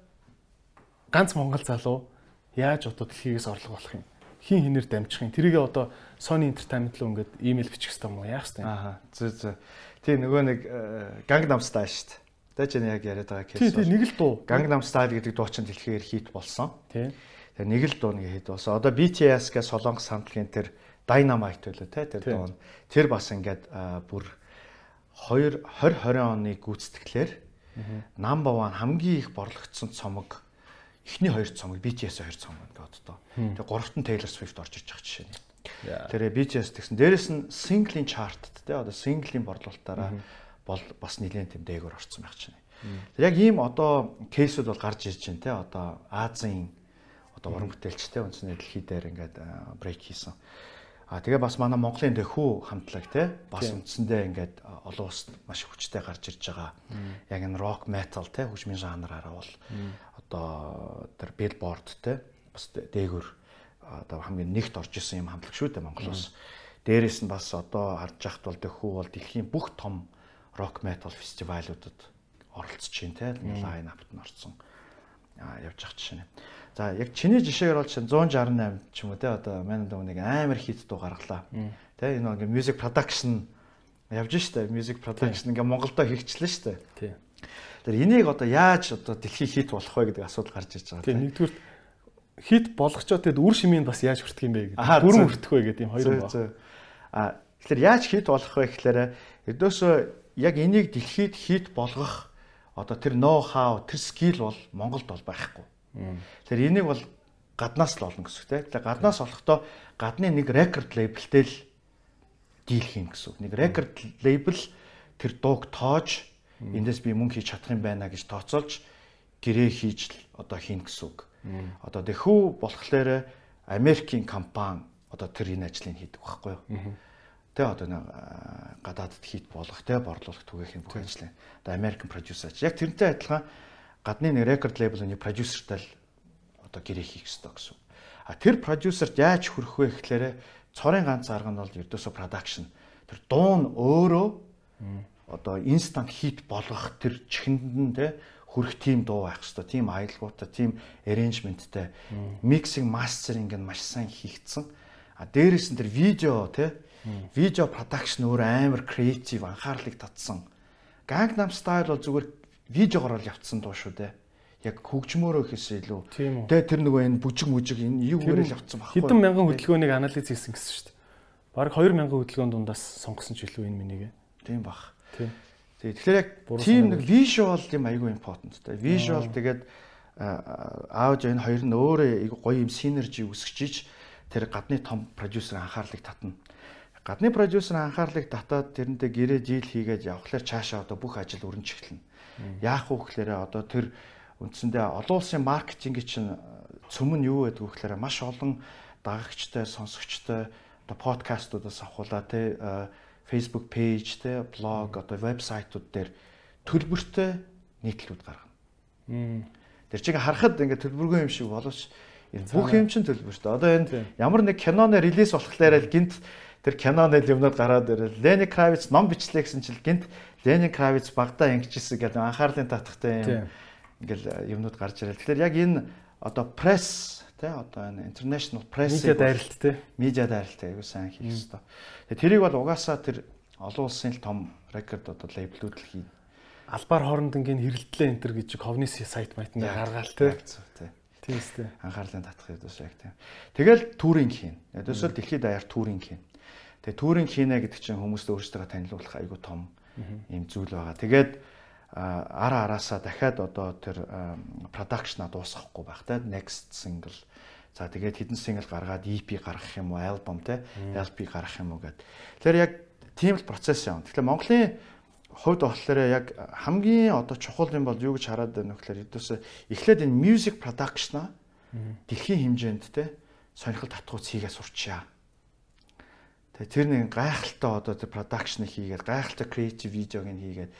ганц монгол залуу яаж одоо дэлхийгээс орлого болох юм? Хин хинээр дамжих юм? Тэрийг одоо Sony Entertainment руу ингээд имэйл бичих хэрэгтэй юм уу? Яах юм? Ааха. Зөө зөө. Тий нөгөө нэг Gangnam Style шүү дээ. Тэ ч яг яриад байгаа кейс. Тий, тий нэг л дуу. Gangnam Style гэдэг дуу чинь дэлхийгээр хит болсон. Тий. Тэгээ нэг л дуу нэг хит болсон. Одоо BTS гэх Солонгос хамтлагийн тэр Dynamite байлоо те тэр Тий. дуу нь. Тэр бас ингээд аа, бүр 2 2020 оны гүйцэтгэлээр number 1 хамгийн их борлогдсон цомог эхний хоёр цомог BTS хоёр цомог гэдэг одоо. Тэгээ гуравт нь Taylor Swift орж иж байгаа жишээ. Тэр BTS тэгсэн. Дээрэс нь singling chart те одоо singling борлуулалтаараа бол бас нэлээд тийм дээгүүр орсон байх чинь. Яг ийм одоо кейсүүд бол гарч ирж байна те одоо Азийн одоо уран бүтээлчтэй үндсэндээ дэлхий дээр ингээд брейк хийсэн. А тэгээ бас манай Монголын дэхүү хамтлаг те бас үндсэндээ ингээд олон улсад маш хүчтэй гарч ирж байгаа. Яг энэ рок метал те хөгжмийн жанраараа бол одоо тэр те бас дээгүүр а, одоо хамгийн нэгт орж исэн юм хамтлаг шүү дээ Монголоос. Дээрээс нь бас одоо харж яхад бол дэхүү бол дэлхийн бүх том рок метал фестивалуудад оролцож байна те лайн апт нь орсон явж ах жишээ. За яг чиний жишээгээр бол чинь 168 ч юм уу те одоо манай дөө нэг амар хит дуу гаргалаа. Тэ энэ нэг music production явж штэ music production ингээ Монголдо хийгчлээ штэ. Тий. Тэр энийг одоо яаж одоо дэлхий хит болох вэ гэдэг асуудал гарч ирж байгаа. Тий нэгдүгээр хит болгочоо тэгэд үр шимийн бас яаж хүртэх юм бэ гэдэг. Бүрэн хүртэх вэ гэдэг юм хоёр байна. А Тэгэхээр яаж хит болох вэ гэхээр ердөөсөө яг энийг дэлхийд хит болгох одоо тэр ноу хау тэр скил бол Монголд бол байхгүй. Тэгэхээр энийг бол гаднаас л олно гэсэн үг тийм. Тэгэхээр гаднаас олохдоо гадны нэг рекорд лейблтэй л дийл хийн гэсэн үг. Нэг рекорд лейбл тэр дууг тоож эндээс би мөнгө хийж чадах юм байна гэж тооцоолж гэрээ хийж л одоо хийн гэсэн үг. Одоо дэхүү болохоор Америкийн компани одоо тэр энэ ажлыг хийдэг байхгүй юу? Тэ одоо нэг гадаадд хит болох тэ борлуулах түгээх юм бүх ажлыг. Одоо American producer. Яг тэрнтэй адилхан гадны нэг record label-ийн продюсертай л одоо гэрээ хийх ёстой гэсэн. А тэр продюсерт яаж хүрэх вэ гэхээр цорын ганц арга нь бол ердөөсө production. Тэр дуун өөрөө одоо instant hit болгох тэр чихэнд нь те хүрх тийм дуу байх хэвээр тийм аялгуутай тийм arrangementтэй mixing mastering нь маш сайн хийгдсэн. А дээрээс нь тэр видео те видео production өөр амар creative анхаарлыг татсан. Gangnam Style бол зүгээр видеогоор л явцсан дуу шүү дээ яг хөгжмөөрөө ихээс илүү. Тэгээ тэр нөгөө энэ бүжиг мүжиг энэ юу гэрэл авцсан байхгүй. Хэдэн мянган хөдөлгөөнийг анализ хийсэн гэсэн шүү дээ. Бараг 2 мянган хөдөлгөөнд дундаас сонгосон ч илүү энэ минийг. Тийм бах. Тийм. Тэгэхээр яг тийм нэг visual юм айгүй important та. Visual тэгээд аудио энэ хоёр нь өөрөө гоё юм синержи үсгэж тэр гадны том продюсер анхаарлыг татна. Гадны продюсер анхаарлыг татаад тэрнтэй гэрээ жийл хийгээд явхлаар цаашаа одоо бүх ажил өрнж эхэлнэ. Яах вэ гэхээр одоо тэр үндсэндээ олон улсын маркетинг чинь цөм нь юу гэдэг вэ гэхээр маш олон дагагчтай, сонсогчтой одоо подкастуудаас авахулаа те Facebook page те блог одоо вебсайтууд дээр төлбөртэй нийтлүүд гаргана. Тэр чинь харахад ингээд төлбөргүй юм шиг боловч бүх юм чинь төлбөртэй. Одоо энэ ямар нэг киноны релиз болохлээр л гинт тэр киноны юмнууд гараад ирэл Лени Кравиц ном бичлээ гэсэн чил гинт Лени Кравиц багада ингэжсэн гэдэг анхаарлын татахтай юм ингээл юмнууд гарч ирэл. Тэгэхээр яг энэ одоо пресс тий одоо энэ international press медиа дайралт тий медиа дайралт аягүй сайн хийх хэрэгтэй. Тэгээ тэрийг бол угаасаа тэр олон улсын л том рекорд одоо лейблүүд л хийнэ. Албаар хоорондынгийн хэрэлдлээ энтер гэж ковны сайт майтанд гаргаал тий. Тийм үстэй. Анхаарлын татах хэвдээс яг тийм. Тэгэл туринг хийн. Өдөөсөө дэлхийд даяар туринг хийн. Тэгээ туринг хийнэ гэдэг чинь хүмүүст өөрсдөө танилцуулах айгүй том юм зүйл байгаа. Тэгээд ара араасаа дахиад одоо тэр продакшна дуусгахгүй байх те next single за тэгээд хідэн single гаргаад EP гаргах юм уу альбом те LP гаргах юм уу гэд. Тэгэхээр яг тийм л процесс юм. Тэгэхээр Монголын хувьд болохоор яг хамгийн одоо чухал юм бол юу гэж хараад байна вэ гэхээр эдөөсөө эхлээд энэ music production-а дэлхийн хэмжээнд те сонирхол татгууц хийгээ сурчаа. Тэгээ тэр нэг гайхалтай одоо тэр production хийгээд гайхалтай creative видеог нь хийгээд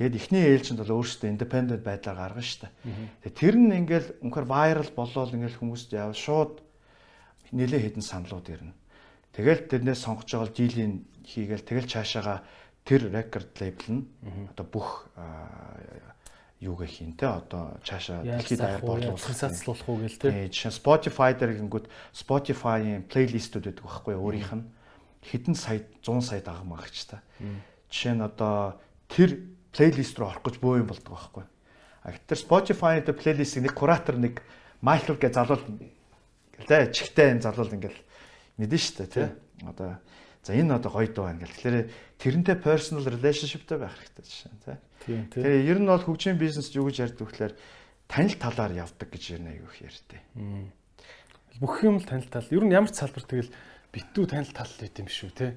тэгээд эхний ээлжинд бол өөрөөсөө independent байдлаар гаргана шүү дээ. Тэгээ тэр нь ингээл үнэхээр viral болоод ингээл хүмүүст яав шууд нэлээ хэдэн саналууд ирнэ. Тэгэл тэрнээс сонгож байгаа дийлийг хийгээл тэгэл цаашаага тэр record label нь одоо бүх юугээ хийн те одоо цаашаа дэлхийд даяар борлуулах сансацлуулах уу гээл те. Жишээ Spotify дээр гингүүд Spotify-ийн плейлистүүд байдаг байхгүй өөрийнх нь хэдэн сая 100 сая дагам агч та. Жишээ нь одоо тэр плейлист руу орох гэж бөө юм болдог байхгүй. А тэр Spotify дээр плейлистийг нэг куратор нэг Майкл гэж залуул гэлээ чихтэй энэ залуул ингээл мэдэн штэ тий. Одоо за энэ одоо гоё дуу байна гэл. Тэгэхээр тэрнтэй personal relationshipтэй байх хэрэгтэй жишээ. Тийм тий. Тэгэхээр ер нь бол хөгжим бизнес юу гэж ярьдаг вэхлээр танил талаар явдаг гэж ярина аюух ярьдээ. Бүх юм л танил тал. Ер нь ямар ч салбар тэгэл битүү танил тал байт юм шүү те.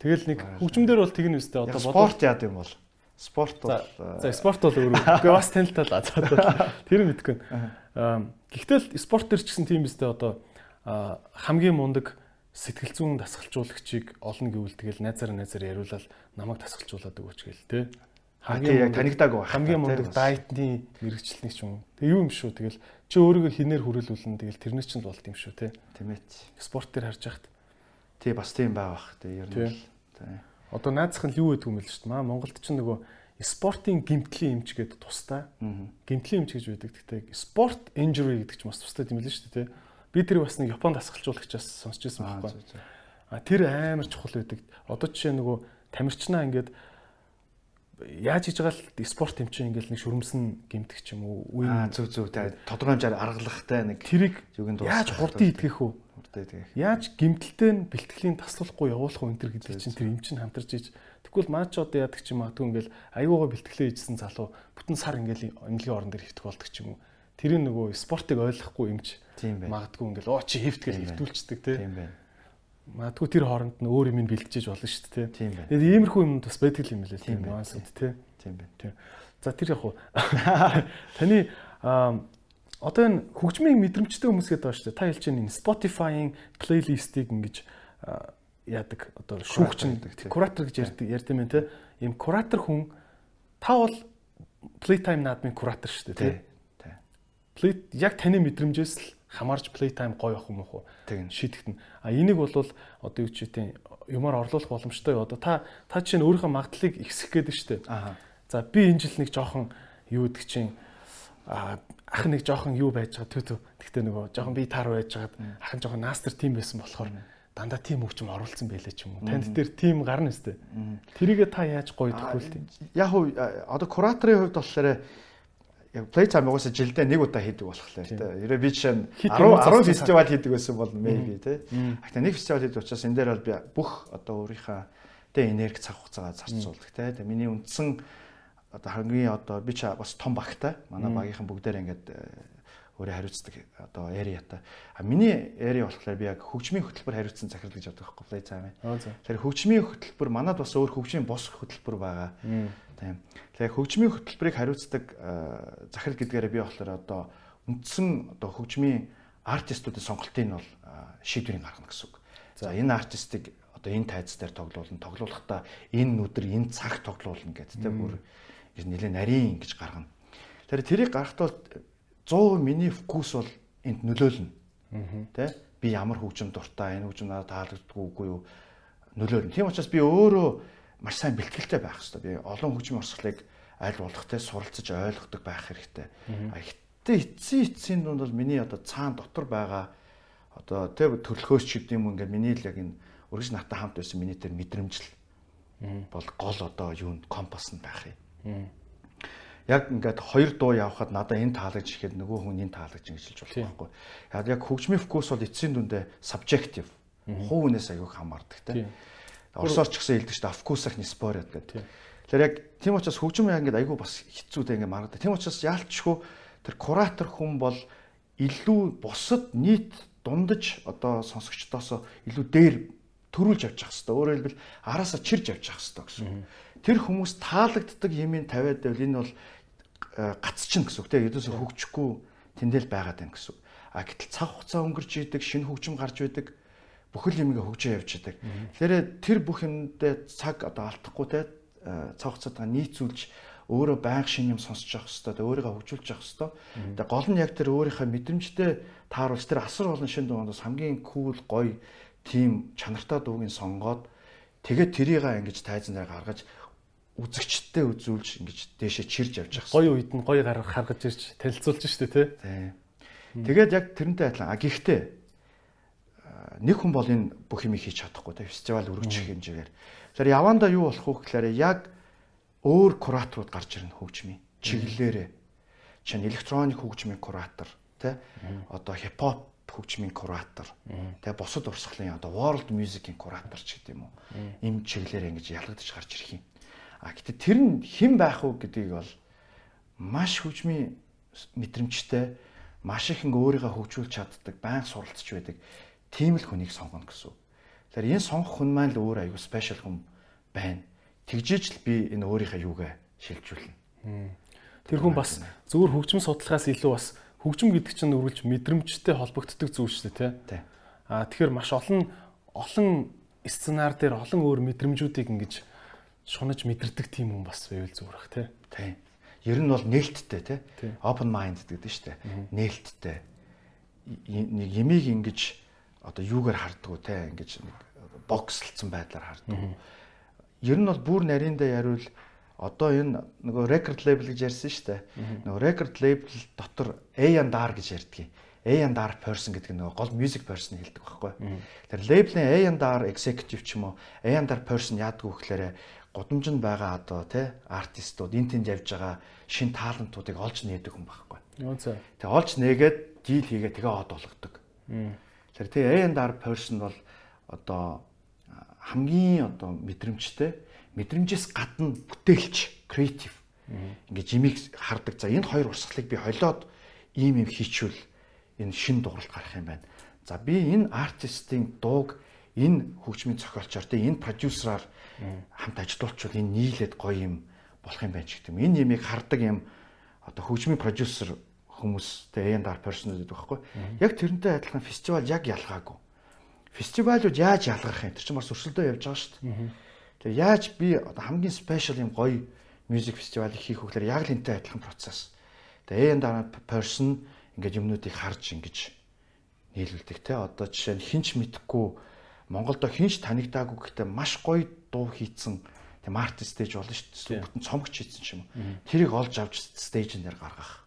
Тэгэл нэг хөгжмөндөр бол тэгнэ үстэй одоо спорт яад юм бол спорт бол за спорт бол өөрөө үгүй бас танил тал аа тэр мэдгүй. Гэхдээ л спорт төр ч гэсэн тийм үстэй одоо хамгийн мундаг сэтгэл зүйн дасгалжуулагчийг олно гэвэл тэгэл найзаар найзаар яриулаад намайг дасгалжуулаад өгөөч гээл те. Хамгийн яг танигдааг байх. Хамгийн мундаг дайетны мэрэгчлэлник ч юм. Тэг юу юм шүү тэгэл чи өөрийгөө хинээр хүрээлүүлнэ тэгэл тэрнээс ч болт юм шүү те. Тийм ээ. Спорт дээр харж яхад Тий бас тийм бай бах. Тий ер нь л. Тий. Одоо наацх нь юу гэдэг юм бэл шүү дээ. Маа Монголд ч нөгөө спортын гимтлийн эмч гэдэг тустай. Гимтлийн эмч гэж байдаг. Гэхдээ спорт injury гэдэг ч бас тустай юм л шүү дээ. Би тэр бас нэг Японд дасгалжуулагчаас сонсч ирсэн байхгүй. А тэр амар чухал байдаг. Одоо жишээ нөгөө тамирчнаа ингээд яаж хийж байгаа л спорт эмчин ингээл нэг шүрмсэн гимтэх ч юм уу үе зөв зөв тодорхой хэмжээр аргалахтай нэг тэрийг яаж хурдан идэх үү. Яаж гимтэлтэй нь бэлтгэлийн таслуулахгүй явуулах вэ энэ төр гэдэг чинь тэр юм чинь хамтарч иж. Тэгвэл матч одоо яадаг ч юм аа түн ингээл аюугаа бэлтгэлээ хийжсэн залуу бүтэн сар ингээл эмнэлгийн орон дээр хөвтөх болдог ч юм уу. Тэр нөгөө спортыг ойлгохгүй юмч магадгүй ингээл оо чи хөвтгэл те. Тийм байна. Магадгүй тэр хооронд нь өөр юм бэлтжиж болно шүү дээ. Тийм байна. Тэгээд иймэрхүү юм бас байдаг юм лээ Тийм тийм байна. нюансууд те. Тийм байна. Тийм. За тэр яг уу таны одоо энэ хөгжмийн мэдрэмжтэй хүмүүс гэдэг байгаа шүү дээ. Та хэлж байгаа энэ Spotify-ын плейлистийг ингэж яадаг одоо гэдэг, тийм. куратор гэж ярьдаг ярьд юм те. Ийм куратор хүн та бол Playtime наадмын куратор шүү дээ Тий. те. Тий. Play яг таны мэдрэмжээс л хамаарч Playtime гоё ах юм уу Тэгнь. шийдэгдэн. А энийг бол одоо юу ч үгүй юмар орлуулах боломжтой. Одоо та та чинь өөрийнхөө магадлалыг ихсэх гээд дээ. Аа. За би энэ жил нэг жоохон юу гэдэг чинь ах нэг жоохон юу байж байгаа түү. Тэгтээ нөгөө жоохон би таар байж байгаад ах нь жоохон настер тим байсан болохоор дандаа тим хөгжим оруулсан байлээ ч юм уу. Танд дээр тим гарна өстэй. Тэрийгэ та яаж гоё тохиолт юм. Яг уу одоо кураторын хувьд болохоор яг playtime угаасаа жилдээ нэг удаа хийдэг болохоор Тийм. тий. Ерөө би жишээ нь Хит 10 юм 10 цацсан фестивал хийдэг байсан бол maybe тий. Мм. Гэхдээ нэг фестивал хийдэг учраас энэ дээр бол би бүх одоо өөрийнхөө тэ энерги цаг хугацаагаа зарцуулдаг тий. Тэгээ миний үндсэн одоо хамгийн одоо би ч бас том багтай. Манай багийнхан бүгдээр ингээд э, өөрөө хариуцдаг одоо ареатай. А миний area болохоор би яг хөгжмийн хөтөлбөр хариуцсан захирал гэж боддог байхгүй playtime. Тэгэхээр хөгжмийн хөтөлбөр манад бас өөр хөгжмийн бос хөтөлбөр байгаа. Тийм. Тэгэхээр хөгжмийн хөтөлбөрийг хариуцдаг э, захирал гэдгээрээ би болохоор одоо үндсэн одоо хөгжмийн артистуудын сонголтыг нь бол э, шийдвэрийг гаргана гэсэн үг. За энэ артистыг одоо энэ тайз дээр тоглуулна, тоглуулахдаа энэ өдөр энэ цаг тоглуулна гэдэг тийм бүр гэж нэлээд нарийн гэж гаргана. Тэгэхээр тэрийг гаргахдаа 100% миний фокус бол энд нөлөөлнө. Тэ би ямар хөгжим дуртай, энэ хөгжим надад таалагддаггүй юу нөлөөлнө. Тийм учраас би өөрөө маш сайн бэлтгэлтэй байх хэрэгтэй. Би олон хөгжмийн урсгалыг аль болох те суралцаж ойлгодог байх хэрэгтэй. А ихтэй эцсийн эцсийн дунд бол миний одоо цаана дотор байгаа одоо те төрөлхөөс ч гэдэг юм ингээд миний л яг энэ үргэлж натаа хамт байсан миний тэр мэдрэмжл бол гол одоо юу н компас нь байх юм. Яг ингээд хоёр дуу явхад надаа энэ таалагдж ихэд нөгөө хүн энэ таалагдж ингэж хэлж болох байхгүй. Яг хөгжмийн фокус бол эцсийн дүндээ subjective. Хувь хүнээс аягүй хамаардаг те. Тийм. Орсоор ч гэсэн хэлдэг шүү дээ. Вкусах не спорят гэдэг. Тэгэхээр яг тийм учраас хөгжим яг ингээд аягүй бас хэцүү дээ ингээд маргадаг. Тийм учраас яалтчгүй тэр куратор хүн бол илүү бусад нийт дундаж одоо сонсогчдоос илүү дээр төрүүлж явж явах хэрэгтэй. Өөрөөр хэлбэл араасаа чирж явж явах хэрэгтэй гэсэн үг. Тэр хүмүүс таалагддаг юмыг тавиад байвал энэ бол э, гацчин гэсэн үг тийм ердөөсөө хөгжихгүй тэндэл байгаад байна гэсэн үг. А гэтэл цаг хугацаа өнгөрч идэг, шинэ хөгжим гарч байдаг бүхэл юмгээ хөгжөө явж идэг. Тэгэхээр тэр бүх юмдээ цаг одоо алдахгүй те э, цаг хугацаатаа нийцүүлж өөрөө байнга шинэ юм сонсож явах. Тэгээ өөрийгөө хөгжүүлж явах хэрэгтэй. Тэгээ гол нь яг тэр өөрийнхөө мэдрэмжтэй тааруулж тэр асар олон шинэ дугаас хамгийн кул гоё тим чанартай дуугийн сонгоод тэгээд тэрийг ингэж тайзан дээр гаргаж үзэгчдтэй үзүүлж ингэж дээшээ чирж явж явах Гоё үед нь гоё гаргах харгаж ирж танилцуулж штэ тий. Тэгээд яг тэрнтэй адилхан. А гэхдээ нэг хүн бол энэ бүх юмыг хийж чадахгүй те фестивал өргөжих хэмжээгээр. Тэгэхээр явандаа юу болох вэ гэхээр яг өөр кураторууд гарч ирнэ хөгжмийн чиглэлээрээ. Жишээ нь электроник хөгжмийн куратор те одоо хипхоп хөгжмийн куратор те бусад урсгалын одоо world music-ийн куратор ч гэдэг юм уу. Им чиглэлээр ингэж ялгагдаж гарч ирэх юм. А гэтээ тэр нь хэн байх вэ гэдгийг бол маш хөгжмийн мэдрэмжтэй маш их ингээ өөрийгөө хөгжүүлж чаддаг, байнга суралцж байдаг тийм л хүнийг сонгоно гэсэн. Тэгэхээр энэ сонгох хүн маань л өөр аюу спешиал хүн байна. Тэгжиж л би энэ өөрийнхөө юугаа шилжүүлнэ. Тэр хүн бас зөвхөн хөгжим судлахаас илүү бас хөгжим гэдэг чинь үргэлж мэдрэмжтэй холбогддог зүйл шүү дээ тий. Аа тэгэхээр маш олон олон сценар дээр олон өөр мэдрэмжүүдийг ингэж шунаж мэдэрдэг тийм хүн бас байвал зүгээр бах тий. Тийм. Ер нь бол нээлттэй тий. Open mind гэдэг нь шүү дээ. Нээлттэй. Нэг ямиг ингэж одоо юугаар хардгуу тий ингэж нэг бокслцсан байдлаар хардгуу. Ер нь бол бүр нариндаа яривал одоо энэ нөгөө record label гэж ярьсан шүү дээ. Нөгөө record label дотор A&R гэж ярьдаг. A&R person гэдэг нөгөө гол music person хэлдэг байхгүй. Тэр label-ийн A&R executive ч юм уу A&R person яадаг вэ гэхээр гудамжинд байгаа одоо тий артистууд энэ тэнд явж байгаа шин таалантуудыг олж нээдэг хүн байхгүй. Тэгээ олж нээгээд дийл хийгээ тэгээ од болгодог. Тэр тэгээ A&R person бол одоо хамгийн одоо мэдрэмжтэй мэдрэмжээс гадна бүтээлч креатив ингээд жимиг хардаг. За энэ хоёр урсгалыг би холиод ийм юм хийчвэл энэ шин дууралт гарах юм байна. За би энэ артистийн дууг энэ хөгжмийн зохиолчоор тэ энэ продюсераар хамт ажиллуулчвал энэ нийлээд гоё юм болох юм байна ч гэдэг юм. Энэ ямиг хардаг юм одоо хөгжмийн продюсер хүмүүс тэ A&R person гэдэг байхгүй. Яг тэрнтэй адилхан фестивал яг ялгаагүй. Фестивалууд яаж ялгах юм? Тэр чинь бас өрсөлдөө явж байгаа шүү дээ. Тэгээ яаж би одоо хамгийн спешиал юм гоё мьюзик фестивалыг хийх хөглөр яг л энтэй адилхан процесс. Тэгээ A&R person ингээд юмнуудыг харж ингэж нийлүүлдэг те. Одоо жишээ нь хинч мэдхгүй Монголдо хинч танигдаагүй гэхдээ маш гоё дуу хийцэн тийм артист стейж болно шүү дээ. Бүтэн цомгч хийсэн юм. Тэрийг олж авч стейжн дээр гаргах.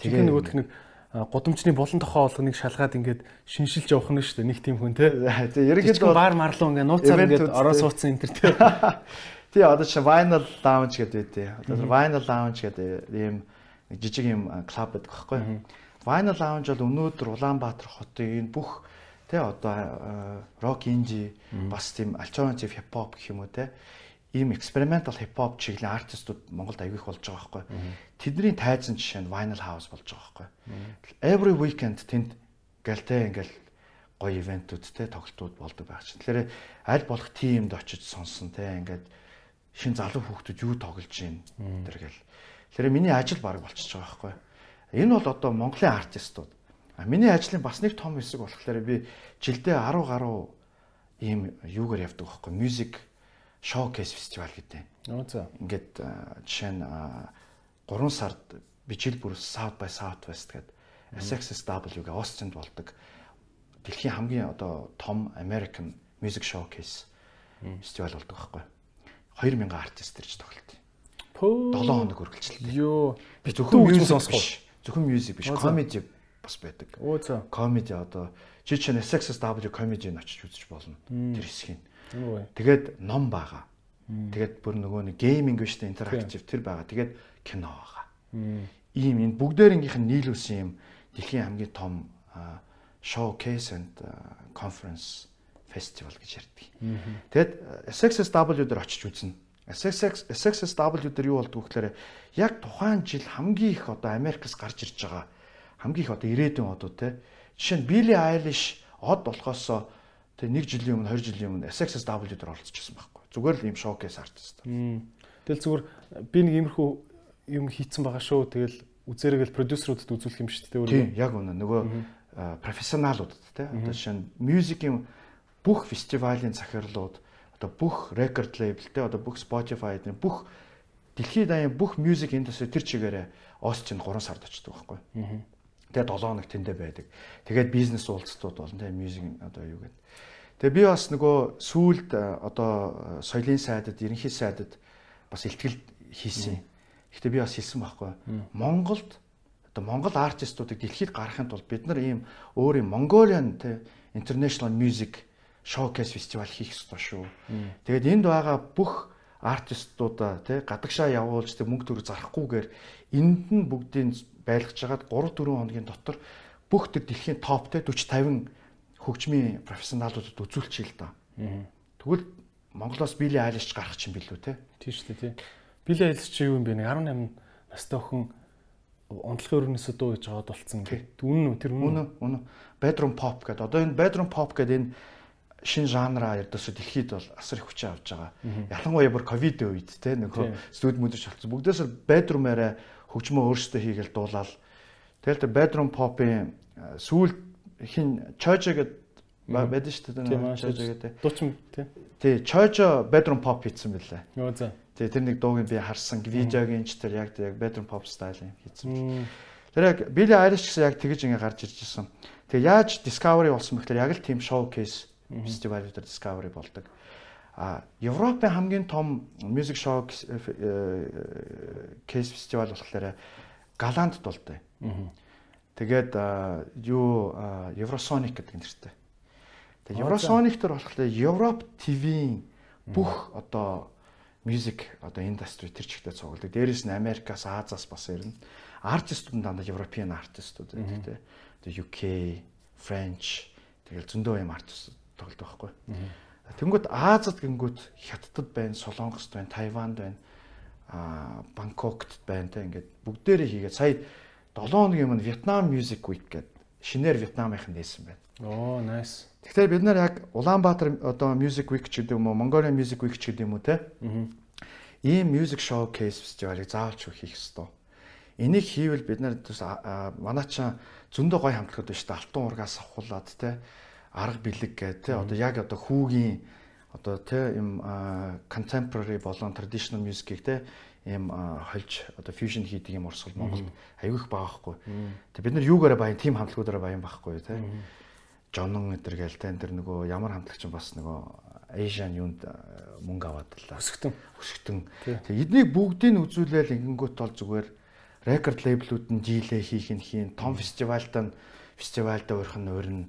Тэгээ нөгөөх нэг гудамжны булан тохоо олгоныг шалгаад ингээд шиншилж явах нь шүү дээ. Нэг тийм хүн те. Тэгээ ерөнхийдөө баар марлуу ингээд нууцаар ингээд ороо суудсан энэ төр те. Тий одоо чи Vinyl Lounge гэдэг үү. Одоо Vinyl Lounge гэдэг ийм жижиг юм клуб байдаг байхгүй. Vinyl Lounge бол өнөөдөр Улаанбаатар хотын энэ бүх тэ одоо рок инди бас тийм альтернатив хип хоп гэх юм уу те ийм экспериментал хип хоп чиглэлийн артистууд Монголд аяг их болж байгаа байхгүй. Тэдний тайзан жишээ нь Vinyl House болж байгаа байхгүй. Every weekend тэнд гэлтэй ингээл гоё ивентүүд те тоглолтууд болдог байх чинь. Тэгэхээр аль болох тиймд очиж сонсон те ингээд шин залуу хүүхдүүд юу тоглож байна тэр гэл. Тэгэхээр миний ажил баг болчихж байгаа байхгүй. Энэ бол одоо Монголын артистууд. А миний ажлын бас нэг том хэсэг болохоор би жилдээ 10 гаруй ийм юугаар явдаг байхгүй. Music showcase festival гэдэг. За. Ингээд жишээ нь 3 сард би жил бүр South by Southwest гэдэг SXSW гэ Остинд болдог. Дэлхийн хамгийн одоо том American music showcase фестивал болдог байхгүй. 2000 артист ирж тоглолт. 7 хоног үргэлжилдэг. Йоо. Би зөвхөн мьюзик сонсох. Зөвхөн мьюзик биш, комеди бас байдаг. Оо за. Комеди одоо чи чинь SXSW комедиг очиж үзэж болно. Тэр хэсгийг. Тэгээд ном байгаа. Тэгээд бүр нөгөө нэг гейминг биш тэ интерактив тэр байгаа. Тэгээд кино байгаа. Ийм энэ бүгдээрийнх нь нийлүүлсэн юм дэлхийн хамгийн том showcase and conference festival гэж ярьдаг. Тэгэд SXSW дээр очиж үзнэ. SXX SXSW дээр юу болдгоо гэхээр яг тухайн жил хамгийн их одоо Америкас гарч ирж байгаа хамгийн их одоо ирээдүйн одууд те. Жишээ нь Billie Eilish од болохоосоо тэг нэг жилийн өмнө 20 жилийн өмнө SXSW дээр оролцчихсан байхгүй. Зүгээр л ийм showcase артист. Тэгэл зүгээр би нэг иймэрхүү юм хийцэн байгаа шүү. Тэгэл үзэрэгэл продюсеруудад үзүүлэх юм шүү дээ. Тийм, яг үнэ. Нөгөө профессионалуудад те. Одоо жишээ нь мьюзикийн бүх фестивалийн захирлууд одоо бүх рекорд лейблтэй одоо бүх Spotify-д бүх дэлхийд даяар бүх music industry тэр чигээрээ Остин 3 сард очдог байхгүй. Тэгээ 7 хоног тэндэ байдаг. Тэгээд бизнес уулзалтууд болно тэгээ music одоо юу гэдэг. Тэгээ би бас нөгөө сүүлд одоо соёлын сайдад, ерөнхий сайдад бас ихтгэл хийсэн. Гэхдээ би бас хэлсэн байхгүй. Монголд одоо Монгол артистуудыг дэлхийд гаргахын тулд бид нар ийм өөр юм Mongolian тэ international music showcase фестивал хийх ёстой шүү. Тэгээд энд байгаа бүх артистуудаа тий гадагшаа явуулж тэг мөнгө төгрөг зарахгүйгээр энд нь бүгдийг байлгаж хагаад 3 4 хоногийн дотор бүх тэр дэлхийн топ те 40 50 хөгжмийн профессионалуудад үзүүлчихье л да. Тэгвэл Монголоос Билли Айлиш гарах чинь билүү те. Тийм шүү дээ тий. Билли Айлиш чи юу юм бэ? 18 настай охин унтлагын өрнөөсөө дуу гэж аваад болцсон. Үнэн үү? Тэр үнэн. Үнэн. Үнэн. Bedroom pop гэдэг. Одоо энэ bedroom pop гэдэг энэ шин жанра ердөөсөө дэлхийд бол асар их хүчин авч байгаа. Ялангуяа бүр ковид үед те нөхөө студ мөдөж болцсон. Бүгдээс л bedroom-аараа хөгжмөө өөрсдөө хийгээл дуулаад тэгэл тэр bedroom pop-ын сүүл хин Chojо гэдэг байдаг шүү дээ. Chojо гэдэг. Дуучин тий. Тий, Chojo bedroom pop хийсэн байлаа. Йоо за. Тий, тэр нэг дууг би харсан. Видеогийн ч тэр яг яг bedroom pop стайл хийсэн. Тэр яг Billie Eilish гэсэн яг тэгэж ингэ гарч ирж ирсэн. Тэгээ яаж discovery болсон бэ гэхээр яг л team showcase фестивалууд дээр Discovery болдог. А Европын хамгийн том music show case фестивал болохоор Галандд болдог. Тэгээд юу Eurosonic гэдэг нэртэй. Тэгээд Eurosonic төр болохоор Европ TV-ийн бүх одоо music одоо industry тэр чигтээ цугладаг. Дээрээс нь Америкаас, Азаас бас ирнэ. Артистууд дандаа European артистууд байдаг тийм. Тэгээ UK, French тэгэл зөндөө юм артист тоглодог байхгүй. Тэнгүүд Азад гингүүд Хятадд байна, Солонгост байна, Тайванд байна, а Бангкокт байна те ингээд бүгдээрээ хийгээд сая 7 хоногийн өмнө Vietnam Music Week гэдэг шинээр Вьетнамынх нь нээсэн байна. Оо, nice. Тэгэхээр бид нар яг Улаанбаатар одоо Music Week ч гэдэг юм уу, Mongolia Music Week ч гэдэг юм уу те. Ийм music showcase фестивалыг заавалч хийх ёстой. Энийг хийвэл бид нар манай ч зөндөө гой хамтлагууд шүү дээ. Алтан ургаас авахулаад те арга бэлэг гэдэг те одоо яг одоо хүүгийн одоо те юм contemporary болон traditional music-ийг те ийм хольж одоо fusion хийдэг юм урсгал Монголд аягүй их байгаа хгүй. Тэг бид нар юугаараа баян тим хамтлагуудаараа баян байхгүй те. Жонон эдэр гээл те энэ нөгөө ямар хамтлагч бас нөгөө Asian юунд мөнгө аваад л өсгтэн өсгтэн. Тэг эднийг бүгдийг үзүүлээл ингэнгүүт бол зүгээр рекорд лейблүүд нь дийлээ хийх нь хийн том фестивальтаа фестивальдаа урих нь урина.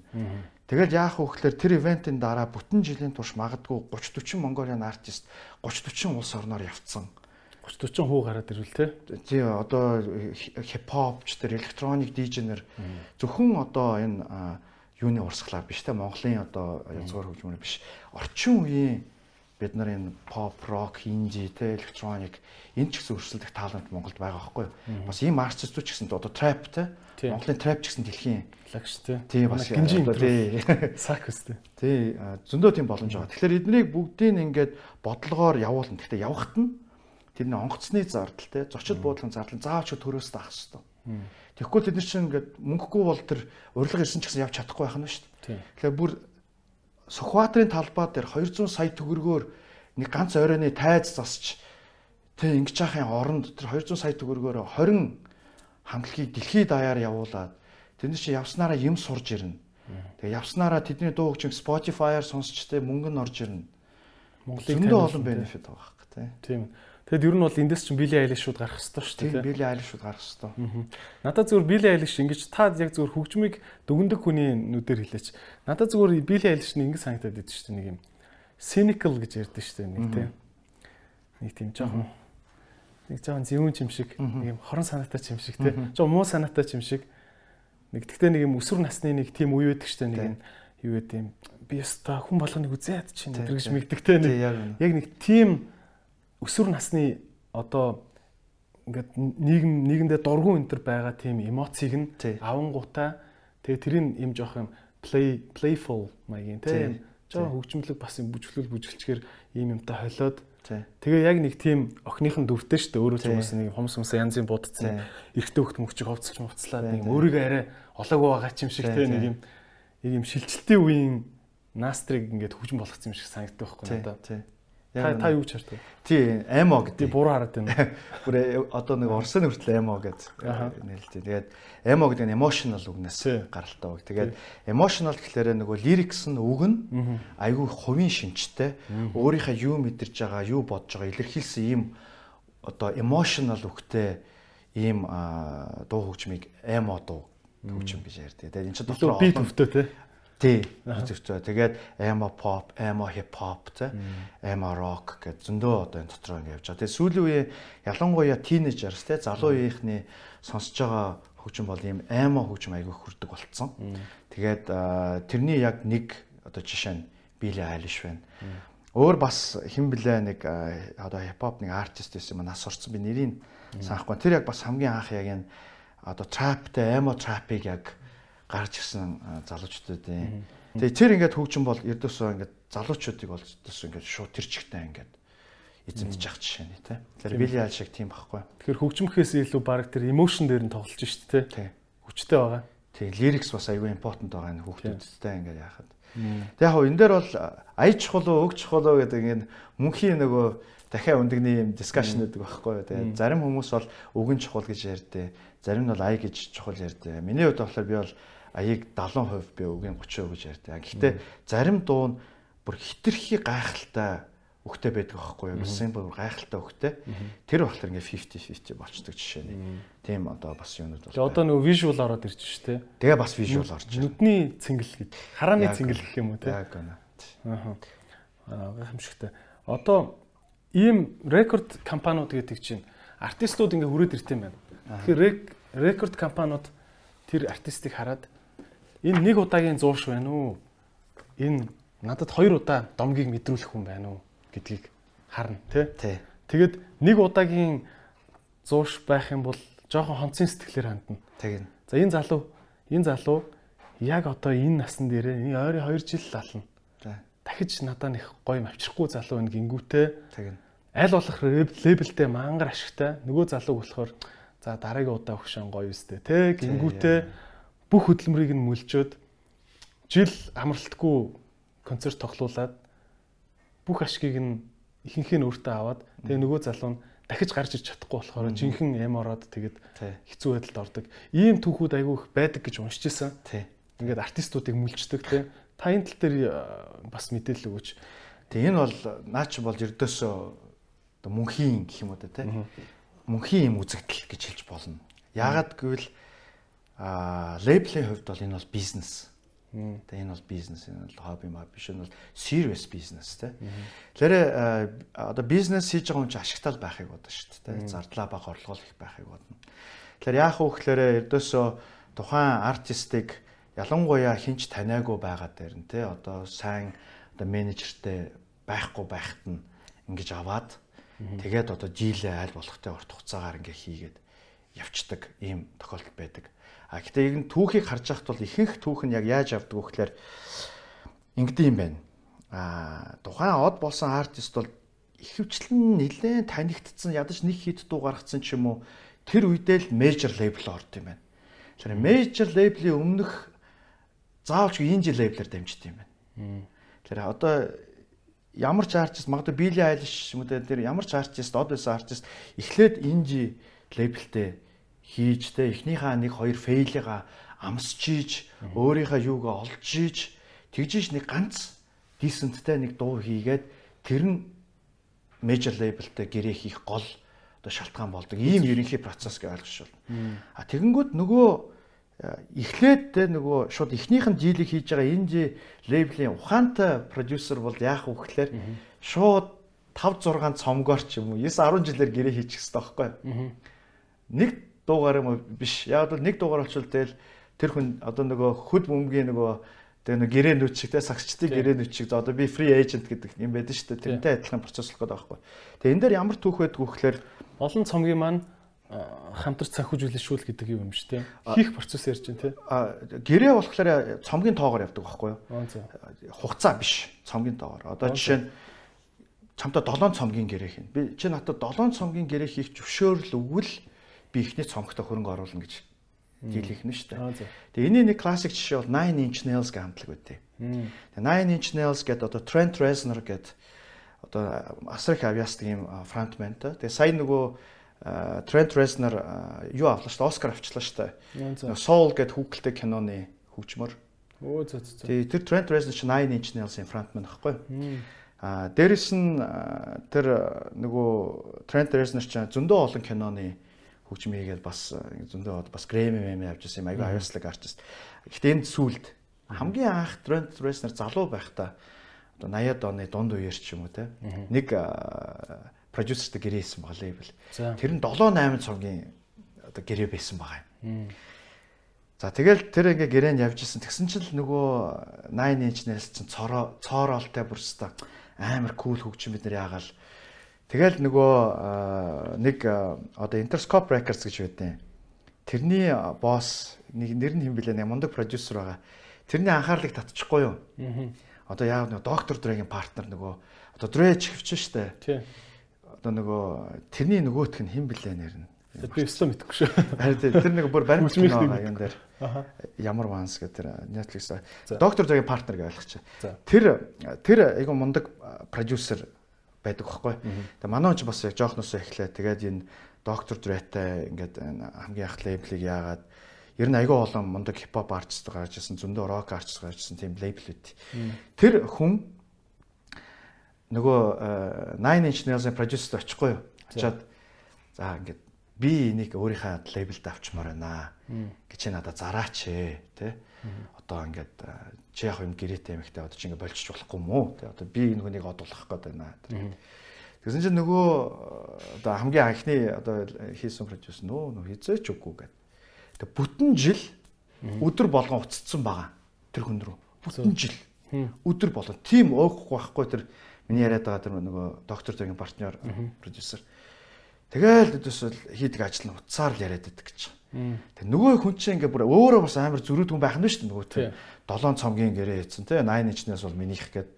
Тэгэл яах вэ гэхээр тэр ивентийн дараа бүтэн жилийн турш магадгүй 30 40 Mongolian артист 30 40 улс орноор явцсан. 30 40 хуу гараад ирвэл те. Тий одоо хипхопч тэр электроник дижнер зөвхөн одоо энэ юуны урсгалаар биш те Монголын одоо язгуур хөгжмөр биш. Орчин үеийн бид нар энэ pop, rock, indie те электроник энэ ч гэсэн өрсөлдөх талант Монголд байгаа байхгүй юу? Бас ийм артистууд ч гэсэн одоо trap те Монголын trap ч гэсэн дэлхийн лагш те. Тий бас гинжин тий сакс те. Тий зөндөө тийм боломж байгаа. Тэгэхээр эднийг бүгдийг ингээд бодлогоор явуулна. Гэхдээ явахт нь тэрний онгоцны зардал те зочид буудлын зардал заавч төрөөс даах хэрэгтэй. Тэгэхгүй тэд нар чинь ингээд мөнгөгүй бол тэр урилга ирсэн ч гэсэн явж чадахгүй байх нь шүү дээ. Тэгэхээр бүр Сүхбаатарын талбай дээр 200 сая төгрөгөөр нэг ганц оройны тайз засч тэг ингэж яахын оронд тэр 200 сая төгрөгөөр 20 хамтлагийг дэлхийд даяар явуулаад тэнд чинь явснараа юм сурж ирнэ. Тэгээ явснараа тэдний дуу хөгжим Spotify-аар сонсч тэ мөнгө нь орж ирнэ. Монголын зөндөө олон бенефит байгаа хэрэг тий. Тийм. Тэгэд ер нь бол эндээс чинь Billie Eilish шууд гарах хэрэгтэй шүү дээ. Тийм Billie Eilish шууд гарах хэрэгтэй. Надад зөвхөн Billie Eilish ингэж та яг зөвхөн хөгжмийг дүгндэг хүний нүдээр хэлээч. Надад зөвхөн Billie Eilish-ны ингэ санагдаад идэв шүү дээ нэг юм cynical гэж ярьдэн шүү дээ нэг тийм. Нэг тийм жоохон нэг жоохон зөвүүн чим шиг нэг юм хорон санаатай чим шиг тийм. Жоо муу санаатай чим шиг. Нэг тэгтээ нэг юм өсвөр насны нэг тийм үе байдаг дээ нэг юм юу гэдэг юм би өстой хүн болгоныг үзээд чинь өдр гэж мэгдэгтэй нэг яг нэг тийм өсвөр насны одоо ингээд нийгэм нийгэмдээ дургуун энэ төр байгаа тийм эмоцийг нь авангуудаа тэгээ тэрийг юм жоох юм play playful маягийн тийм жоо хөгжмөлөг бас юм бүжгэлүүл бүжгэлчгээр ийм юмтай холиод тэгээ яг нэг тийм охиныхон дүртэй шүү дээ. Өөрөө ч хүмүүс нэг хомс хомс янзын будцсан эрэгтэй хөлт мөгчөг ховцолж мовцлаад нэг өөрийгөө арай олоогүй байгаа ч юм шиг тийм нэг юм нэг юм шилжилтийн үеийн настрыг ингээд хөгжим болгоцсон юм шиг санагддаг байхгүй надад Та та юу гэж хардаг? Тий, эмо гэдэг. Буруу хараад байна. Бүр э, одоо нэг орсын хүртэл эмо гэж нэлээд. Тэгээд эмо гэдэг нь emotional үгнээс гаралтай үг. Тэгээд emotional гэхлээр нөгөө lyrics нь үг нь айгүй хувийн шинжтэй. Өөрийнхөө юу мэдэрч байгаа, юу бодож байгаа илэрхийлсэн ийм одоо emotional үгтэй ийм дуу хөгжмийг эмо дуу хөгжим гэж ярьдаг. Тэгээд энэ ч дотор бит өвтөө те. Тий. Үзэгчээ. Тэгээд emo pop, emo hip hop тэ emo rock гэж зөндөө одоо энэ дотор ингэ явж байгаа. Тэгээд сүүлийн үе ялангуяа teenagers тэ залуу үеийнхний сонсож байгаа хөгжим бол ийм emo хөгжим айгүй хүрдэг болцсон. Тэгээд тэрний яг нэг одоо жишээ нь Billie Eilish байна. Өөр бас хэн блэ нэг одоо хип хоп нэг артист байсан юм нас орсон би нэрийг санахгүй. Тэр яг бас хамгийн анх яг энэ одоо trapтэй emo trap-ыг яг гарч ирсэн залуучуудын. Тэгээ тэр ингээд хөгжин бол ердөөсөө ингээд залуучуудыг бол ердөөсөө ингээд шууд тэр чигтээ ингээд эзэмдэж явах жишээ тий. Тэгэхээр Билли Айл шиг тийм байхгүй. Тэгэхээр хөгжмөхөөс илүү баг тэр эмошн дээр нь тоглож шít тий. Хүчтэй байгаа. Тий, лирикс бас аюу импортент байгаа энэ хүүхдүүдтэй ингээд яхад. Тэг яг энэ дээр бол аяж чухал уу, өг чухал уу гэдэг ингээд мөнхийн нөгөө дахиад өндөгний юм дискшн гэдэг байхгүй юу. Тэгээ зарим хүмүүс бол өгөн чухал гэж ярьдээ. Зарим нь бол ая гэж чухал ярьдээ. Миний хувьд болохоор би бол аяыг 70% би үгийн 30% гэж ярьдаг. Гэхдээ зарим дуу нь бүр хитрхи гайхалтай өгтэй байдаг байхгүй юу? Гэсэн бүр гайхалтай өгтэй. Тэр болохоор ингээ 50 50 болчдөг жишээ нь. Тийм одоо бас юунууд бол. Тэгээ одоо нөгөө visual ороод ирж ш тэ. Тэгээ бас visual орж. Нүдний цэнгэл гэдэг. Харааны цэнгэл гэх юм уу тэ. Яг гэнэ. Аа. Аа гайхамшигтай. Одоо ийм рекорд компаниуд гэдэг чинь артистууд ингээ хүрээд ирт юм байна. Тэгэхээр рекорд компаниуд тэр артистыг хараад энэ нэг удаагийн зууш байна уу? Энэ надад хоёр удаа домгийг мэдрүүлэх хүн байна уу гэдгийг харна тий. Тий. Тэгэд нэг удаагийн зууш байх юм бол жоохон хонцын сэтгэлээр хандна. Тэгнь. За энэ залуу энэ залуу яг одоо энэ насн дээрээ энэ ойрын 2 жил лална. За. Дахиж надад нэг гоё авчрахгүй залуу энэ гингүүтэй Тэгнь. аль болох левелтэй мангар ашигтай нөгөө залуу болохоор за дараагийн удаа өгшөн гоё үстэй те гингүүтэй бүх хөдөлмөрийг нь мүлжөөд жил амралтгүй концерт тоглуулад бүх ашгийг нь ихэнх нь өөртөө аваад тэгээ нөгөө залуу нь дахиж гарч иж чадахгүй болохоор жинхэнэ эм ороод тэгээд хэцүү байдалд ордог. Ийм түүхүүд айгүй их байдаг гэж уншиж исэн. Ингээд артистуудыг мүлждэг те. Та энэ тал дээр э, бас мэдээлэл өгөөч. Тэгээ энэ бол наач болж ердөөсөө оо мөнхийн гэх юм уу те. Мөнхийн юм үзэгдэл гэж хэлж болно. Яагаад гэвэл а лейблийн хувьд бол энэ бол бизнес. Тэгээ энэ бол бизнес, энэ бол хобби маа биш энэ бол serious business те. Тэгэхээр одоо бизнес хийж байгаа хүн чинь ашигтай байхыг бодно шүү дээ. те. Зардлаа бага орлогол их байхыг бодно. Тэгэхээр яах вэ гэхээр ердөөсөө тухайн артистыг ялангуяа хинч таниагүй байгаа дээр нь те одоо сайн одоо менежертэй байхгүй байхад нь ингэж аваад тэгээд одоо жилээ аль болохтой урт хугацаагаар ингээ хийгээд явцдаг ийм тохиолдол байдаг. А гэтээ энэ түүхийг харж байхад бол ихэнх түүх нь яг яаж явдаг вэ гэхээр ингэдэм юм байна. А тухайн од болсон артист бол ихэвчлэн нэлээд танигдсан ядаж нэг хит дуу гаргацсан ч юм уу тэр үедээ л мейжер лейбл орд юм байна. Тэгэхээр мейжер лейблийн өмнөх заавалч инжи лейблэр дамжд юм байна. Тэгэхээр одоо ямар ч артист магадгүй Билли Айлиш юм уу тэр ямар ч артист од байсан артист эхлээд инжи лейблтэй хийж тэ эхнийхээ нэг хоёр фейлига амсчиж өөрийнхөө юугаа олж иж тэгжиж нэг ганц дисенттэй нэг дуу хийгээд тэр нь мейжер лейблтэй гэрээ хийх гол одоо шалтгаан болдог. Ийм ерөнхий процесс гэж ойлгож байна. А тэгэнгүүт нөгөө эхлээд тэ нөгөө шууд эхнийх нь дийлийг хийж байгаа энэ лейблийн ухаантай продюсер бол яах вэ гэхээр шууд 5 6 цомгоор ч юм уу 9 10 жилээр гэрээ хийчих хэрэгтэй байхгүй юу? Нэг дуугаар юм биш. Яг бол нэг дуугаар болчихвол тэгэл тэр хүн одоо нөгөө хөд бөмбөгийн нөгөө тэгээ нэг гэрээ нүч шиг те сагчдын гэрээ нүч шиг одоо би free agent гэдэг юм байдаг шүү дээ. Тэрнтэй адилхан процесс болох гэдэг байхгүй. Тэгээ энэ дээр ямар түүх байдг вэ гэхээр Олон цомгийн маань хамтарч санхүүжүүлэшүүл гэдэг юм шүү дээ. Хийх процесс ярьж байна те. а, гэрээ болохоор цомгийн тоогоор явдаг байхгүй юу? Хугацаа биш цомгийн тоогоор. Одоо жишээ нь чамтай 7 цомгийн гэрээ хийн. Би чи надад 7 цомгийн гэрээ хийх зөвшөөрөл өгвөл би ихний цомгтой хөрөнгө оруулна гэж дийл хийх нь шүү дээ. Тэгээ энэний нэг классик жишээ бол 9 inch nails гэх хамтлаг байдیں۔ Тэгээ 9 inch nails гэдэг одоо Trent Reznor гэдэг одоо асар их авьяасдаг юм фронтментай. Тэгээ сая нөгөө Trent Reznor юу авлаа шүү дээ? Оскар авчлаа шүү дээ. Soul гэдэг хүүхэлтэй киноны хөгжмөр. Өө за. за. Тэгээ тэр Trent Reznor чи 9 inch nails-ийн фронтмен байхгүй юу? А дээрэс нь тэр нөгөө Trent Reznor ч зөндөө олон киноны хөгжим хийгээд бас а, зөндөө бас Grammy Grammy авч ирсэн юм айгүй авьяаслаг артист. Гэхдээ энд сүулт хамгийн анх Trent Reznor залуу байхдаа одоо 80-аад оны дунд үеэр ч юм уу те нэг продюсертэй гэрээ хийсэн байгаа лейбл. Тэр нь 7 8 цогийн одоо гэрээ байсан байгаа юм. За тэгэл тэр ингээ гэрээнд явж исэн. Тэгсэн чинь л нөгөө 9 inch nails чинь цороо цоороолтой бүрстэ амар кул хөгжим бид нар яагаал. Тэгэл нөгөө аа, нэг аа, одоо Interscope Records гэж байдیں۔ Тэрний аа, босс нэг нэр нь хэм блэ нэг мундаг продюсер байгаа. Тэрний анхаарлыг татчихгүй юу? Одоо яав нөгөө доктор Дрэгийн партнер нөгөө одоо Дре чихвч штэ. Тий. Одоо нөгөө тэрний нөгөөх нь хэм блэ нэр нь. Би өстө мэдэхгүй шүү. Харин тэр нэг бүр баримт байгаа юм дээр. Ямар ванс гэдэг тэр Netflix доктор зөгийн партнер гэж ойлгочих. Тэр тэр айгу мундаг продюсер байдаг байхгүй. Тэгээ манай хүн ч бас яг жоохносоо эхлэе. Тэгээд энэ доктор Дрэтэй ингээд хамгийн анх лейблийг яагаад ер нь айгу олон мундаг хипхоп артист гарч ирсэн, зөндөө рок артист гарч ирсэн тийм лейблүүд. Тэр хүн нөгөө 9 inch nails-ын продюсер очихгүй юу? Очоод за ингээд би энийг өөрийнхөө лейблд авчмаар байна гэж надад зараач ээ тий. Одоо ингээд а, чи яг юм гэрээтэй эмэгтэй одоо чи ингээд болчих болохгүй уу? Тий. Одоо би энэ хүнийг одуулах гээд байна. Тэгсэн чинь нөгөө одоо хамгийн анхны одоо хийсэн продюсер нөө нөө хизээч үгүй гэдэг. Тэг бүтэн жил Өдөр болгон уццсан байгаа. Тэр хүн рүү. Бүтэн жил. Өдөр болгон тийм өөхгүй байхгүй тэр миний яриад байгаа тэр нөгөө доктор зөгийн партнер продюсер. Тэгэл өдөөсөл хийдэг ажил нь уцаар л яриад байдаг гэж. Тэг нөгөө хүн чинь ингээ бүр өөрөө бас амар зөрүүд хүн байх нь шүү дээ нөгөө тэр 7 цомгийн гэрээ хийцэн те 9 инчнээс бол минийх гээд.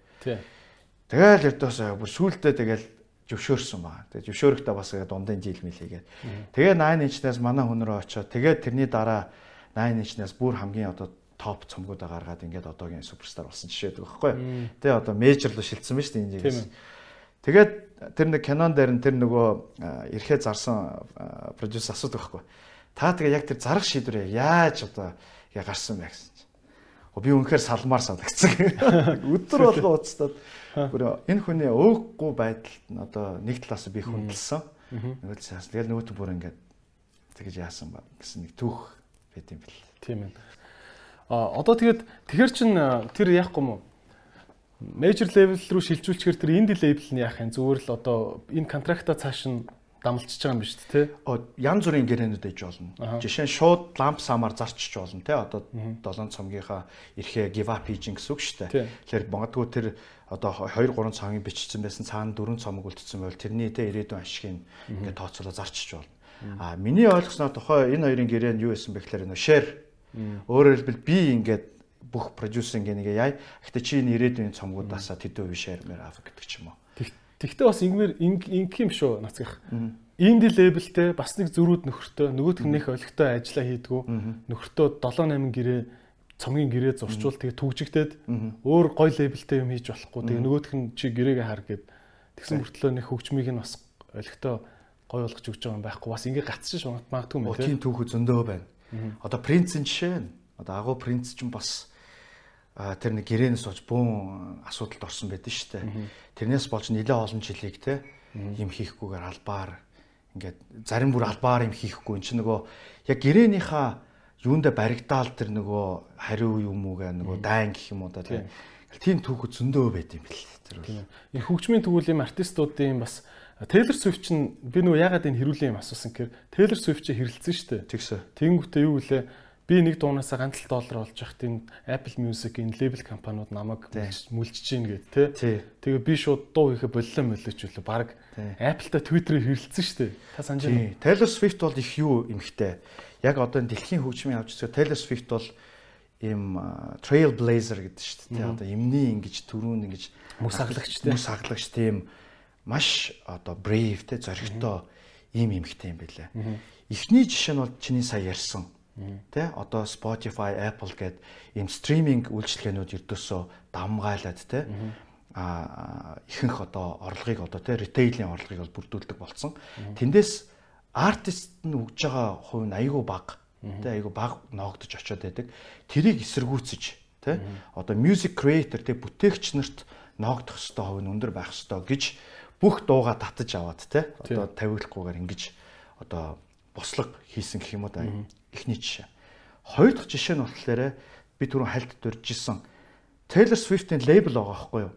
Тэгэл эрдөөс бүр сүултээ тэгэл зөвшөөрсөн байна. Тэгээ зөвшөөрөхдөө бас дундын жил мэл хийгээд. Тэгээ 9 инчнээс манай хүн рүү очиод тэгээд тэрний дараа 9 инчнээс бүр хамгийн одоо топ цомгуудаа гаргаад ингээд одоогийн суперстар болсон жишээ байдаг байхгүй. Тэгээ одоо мейжер руу шилжсэн ба шүү дээ энэ жигээс. Тэгээд тэр нэг кинон дээр нь тэр нөгөө эрхээ зарсан продюсер асуудаг байхгүй. Та тэгээ яг тэр зарах шийдвэрээ яаж одоо яа гарсан бэ гэсэн. Би үнэхээр салмаар санагдсан. Өдөр болго уцтаад бүр энэ хүний өөхгүй байдалд нь одоо нэг талаас би хүндэлсэн. Нөгөө талаас тэгэл нөгөөт бүр ингээд тэгэж яасан ба гэсэн нэг түүх байт юм бэл. Тийм ээ. А одоо тэгээд тэгэхэр чин тэр яахгүй юм уу? Major level руу шилжүүлчихэр тэр инди лейбл нь яах юм зүгээр л одоо энэ контракта цааш нь дамлчж байгаа юм биш үү те? Ян зүрийн гэрээнүүд ээж болно. Жишээ нь шууд ламп самаар зарчиж болно те. Одоо 7 цомгийнхаа эрхээ give up хийж гэсэн үг шүү дээ. Тэгэхээр магадгүй тэр одоо 2 3 цомгийн бичсэн байсан цаана 4 цомог үлдсэн байвал тэрний те ирээдүйн ашигыг ингээд тооцоолоо зарчиж болно. А миний ойлгосноор тухай энэ хоёрын гэрээ нь юу байсан бэ гэхээр нөө share. Өөрөөр хэлбэл би ингээд бүх продюсеринг нэг яа. Гэхдээ чи энэ ирээдүйн цомгуудаасаа тэдөө биш шаармаар аав гэдэг ч юм уу. Тэгтээ бас ингэмэр инк юм шүү нацгах. Инди лейблтэй бас нэг зөрүүд нөхөртөө нөгөөх нь их олигтой ажиллаа хийдгүү. Нөхөртөө 7 8 гэрээ цомгийн гэрээ зурчвал тэгээ түгжигдээд өөр гой лейблтэй юм хийж болохгүй. Тэгээ нөгөөх нь чи гэрээгээ хар гэд тэгсэн мөртлөө нэг хөгжмийг нь бас олигтой гой болгож өгч байгаа юм байхгүй. Бас ингэ гацчих магадгүй юм тийм түүх зөндөө байна. Одоо принцийн жишээ нь одоо агуу принц ч бас тэр нэг гэрээнээс болж бүүн асуудалд орсон байдэн шүү дээ. Тэрнээс болж нэлээ олон жилиг те юм хийхгүйгээр албаар ингээд зарим бүр албаар юм хийхгүй эн чинь нөгөө яг гэрээнийхаа юундэ баригдаал тэр нөгөө хариу юм уугаа нөгөө дайн гэх юм уу да тийм тийм түүхүүд зөндөө байд юм бэл тэр бол энэ хөгжмийн юм артистуудын бас Taylor Swift чинь би нөгөө ягаад энэ хэрүүлийн юм асуусан гэхээр Taylor Swift чи хэрэлцэн шүү дээ. Тэгсэн. Тэнгүүтээ юу вэ? Би нэг дуунаасаа ганц доллар олж явахт энэ Apple Music энэ лейбл компаниуд намайг мүлжиж гин гэд тэ. Тэгээ би шууд дуу хийхэ боллоо мөлөөч үлээ баг Apple-тай Twitter-ээр хэрэлцсэн шүү дээ. Та санаж байна уу? Taylor Swift бол их юу эмхтэй. Яг одоо энэ дэлхийн хөгжмийн авч үзэхэд Taylor Swift бол ийм trailblazer гэдэг шүү дээ. Одоо эмний ингэж төрүүн ингэж мөс хаглагч тийм мөс хаглагч тийм маш одоо brave те зоригтой ийм эмхтэй юм байлаа. Эхний жишээ нь бол чиний сая ярьсан Тэ? Одоо Spotify, Apple гээд ийм стриминг үйлчилгээнүүд ердөөсөө дамгаалаад тэ? А ихэнх одоо орлогыг одоо тэ? Ритейлийн орлогыг бол бүрдүүлдэг болсон. Тэндээс артист нь өгж байгаа хувь нь айгүй бага. Тэ? Айгүй бага ноогдож очиод байдаг. Тэрийг эсэргүүцэж тэ? Одоо music creator тэ? Бүтээгч нарт ноогдох хэвээр хувь нь өндөр байх хэвээр гэж бүх дууга татаж аваад тэ? Одоо тавиулахгүйгээр ингэж одоо бослог хийсэн гэх юм уу да эхний жишээ. Хоёр дахь жишээ нь болохоор би түрүүн хальт дуржсэн Taylor Swift-ийн лейбл байгаа байхгүй юу?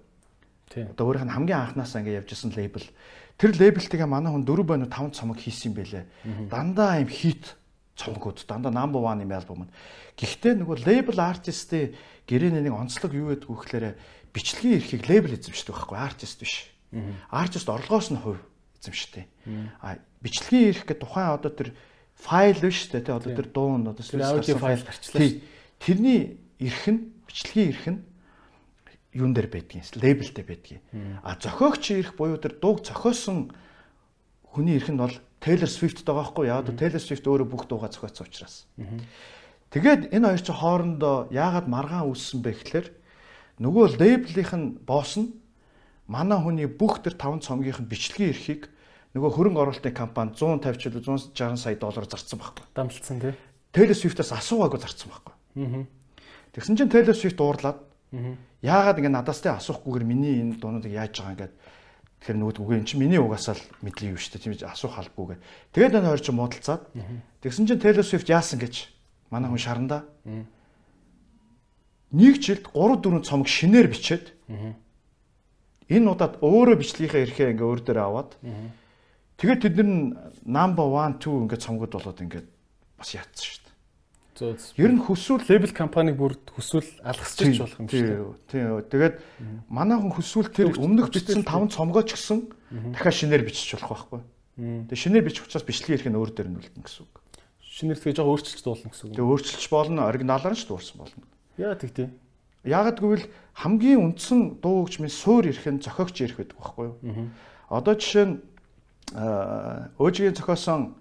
Тийм. Одоо өөрийнх нь хамгийн анханасаа ингэ явжсэн лейбл. Тэр лейблтэйгээ манай хүн 4 байнуу 5 цомог хийсэн юм бэлээ. Дандаа юм хит цомгууд дандаа number 1 юм альбом нь. Гэхдээ нөгөө лейбл артистын гэрээний нэг онцлог юу гэдэг вэ гэхээр бичлэгийн эрхийг лейбл эзэмшдэг байхгүй артист биш. Артист орлогоос нь хувь эзэмшдэг. А бичлэгийн эрх гэдэг тухайн одоо тэр файл биш үү те одоо тэр дуу нь одоо аудио файл гарчлаа шүү. Тэрний эрх нь бичлэгийн эрх нь юун дээр байдгийг лейблтэй байдгийг. А зохиогч эрх буюу тэр дууг зохиосон хүний эрх нь бол Taylor Swift байгаа байхгүй яа одоо Taylor Swift өөрөө бүх дуугаа зохиоцсон учраас. Тэгээд энэ хоёр чинь хоорондоо яагаад маргаан үүссэн бэ гэхээр нөгөө лейблийнх нь босс нь манай хүний бүх тэр 5 цомгийнх нь бичлэгийн эрхийг нөгөө хөрөнгө оруулалтын компани 150 ч 160 сая доллар зарцсан байхгүй. Дамлцсан тий. Taylor Swift-аас асуугаагүй зарцсан байхгүй. Аа. Тэгсэн чинь Taylor Swift уурлаад яагаад ингэ надаас тэ асуухгүйгээр миний энэ дуунуудыг яаж байгаа ингээд тэгэхээр нөгөө үгүй эн чинь миний угаасаа л мэдлэг юм шүү дээ тийм ээ асуух албагүйгээр. Тэгээд энэ хоёр чинь муудалцаад тэгсэн чинь Taylor Swift яасан гэж манай хүн шарандаа нэг жилд 3 4 цомог шинээр бичээд энэ удаад өөрөө бичлэгийнхээ эрхээ ингээ өөр дээр аваад Тэгээд тэд нар number 1 2 ингээд цомгод болоод ингээд бас яатсан шүү дээ. Зөө. Ер нь хүсвэл лейбл компаниг бүр хүсвэл алгасчих болох юм шиг. Тийм. Тэгээд манай хүн хүсвэл тэр өмнөх бичсэн 5 цомгоо ч гэсэн дахиад шинээр бичиж болох байхгүй. Тэгээд шинээр бичих учраас бичлэгийн эрх нь өөр дээр нь үлдэн гэсэн үг. Шинээр тэгээ жоо өөрчилж дуулна гэсэн үг. Тэгээ өөрчилж болно, оригиналаар нь ч дуурсан болно. Яа тэгтээ. Яагад гэвэл хамгийн үндсэн дуу хөгжмийн суур эрх нь зохиогч эрх байдаг байхгүй юу? Одоо жишээ нь өөжигийн зохиосон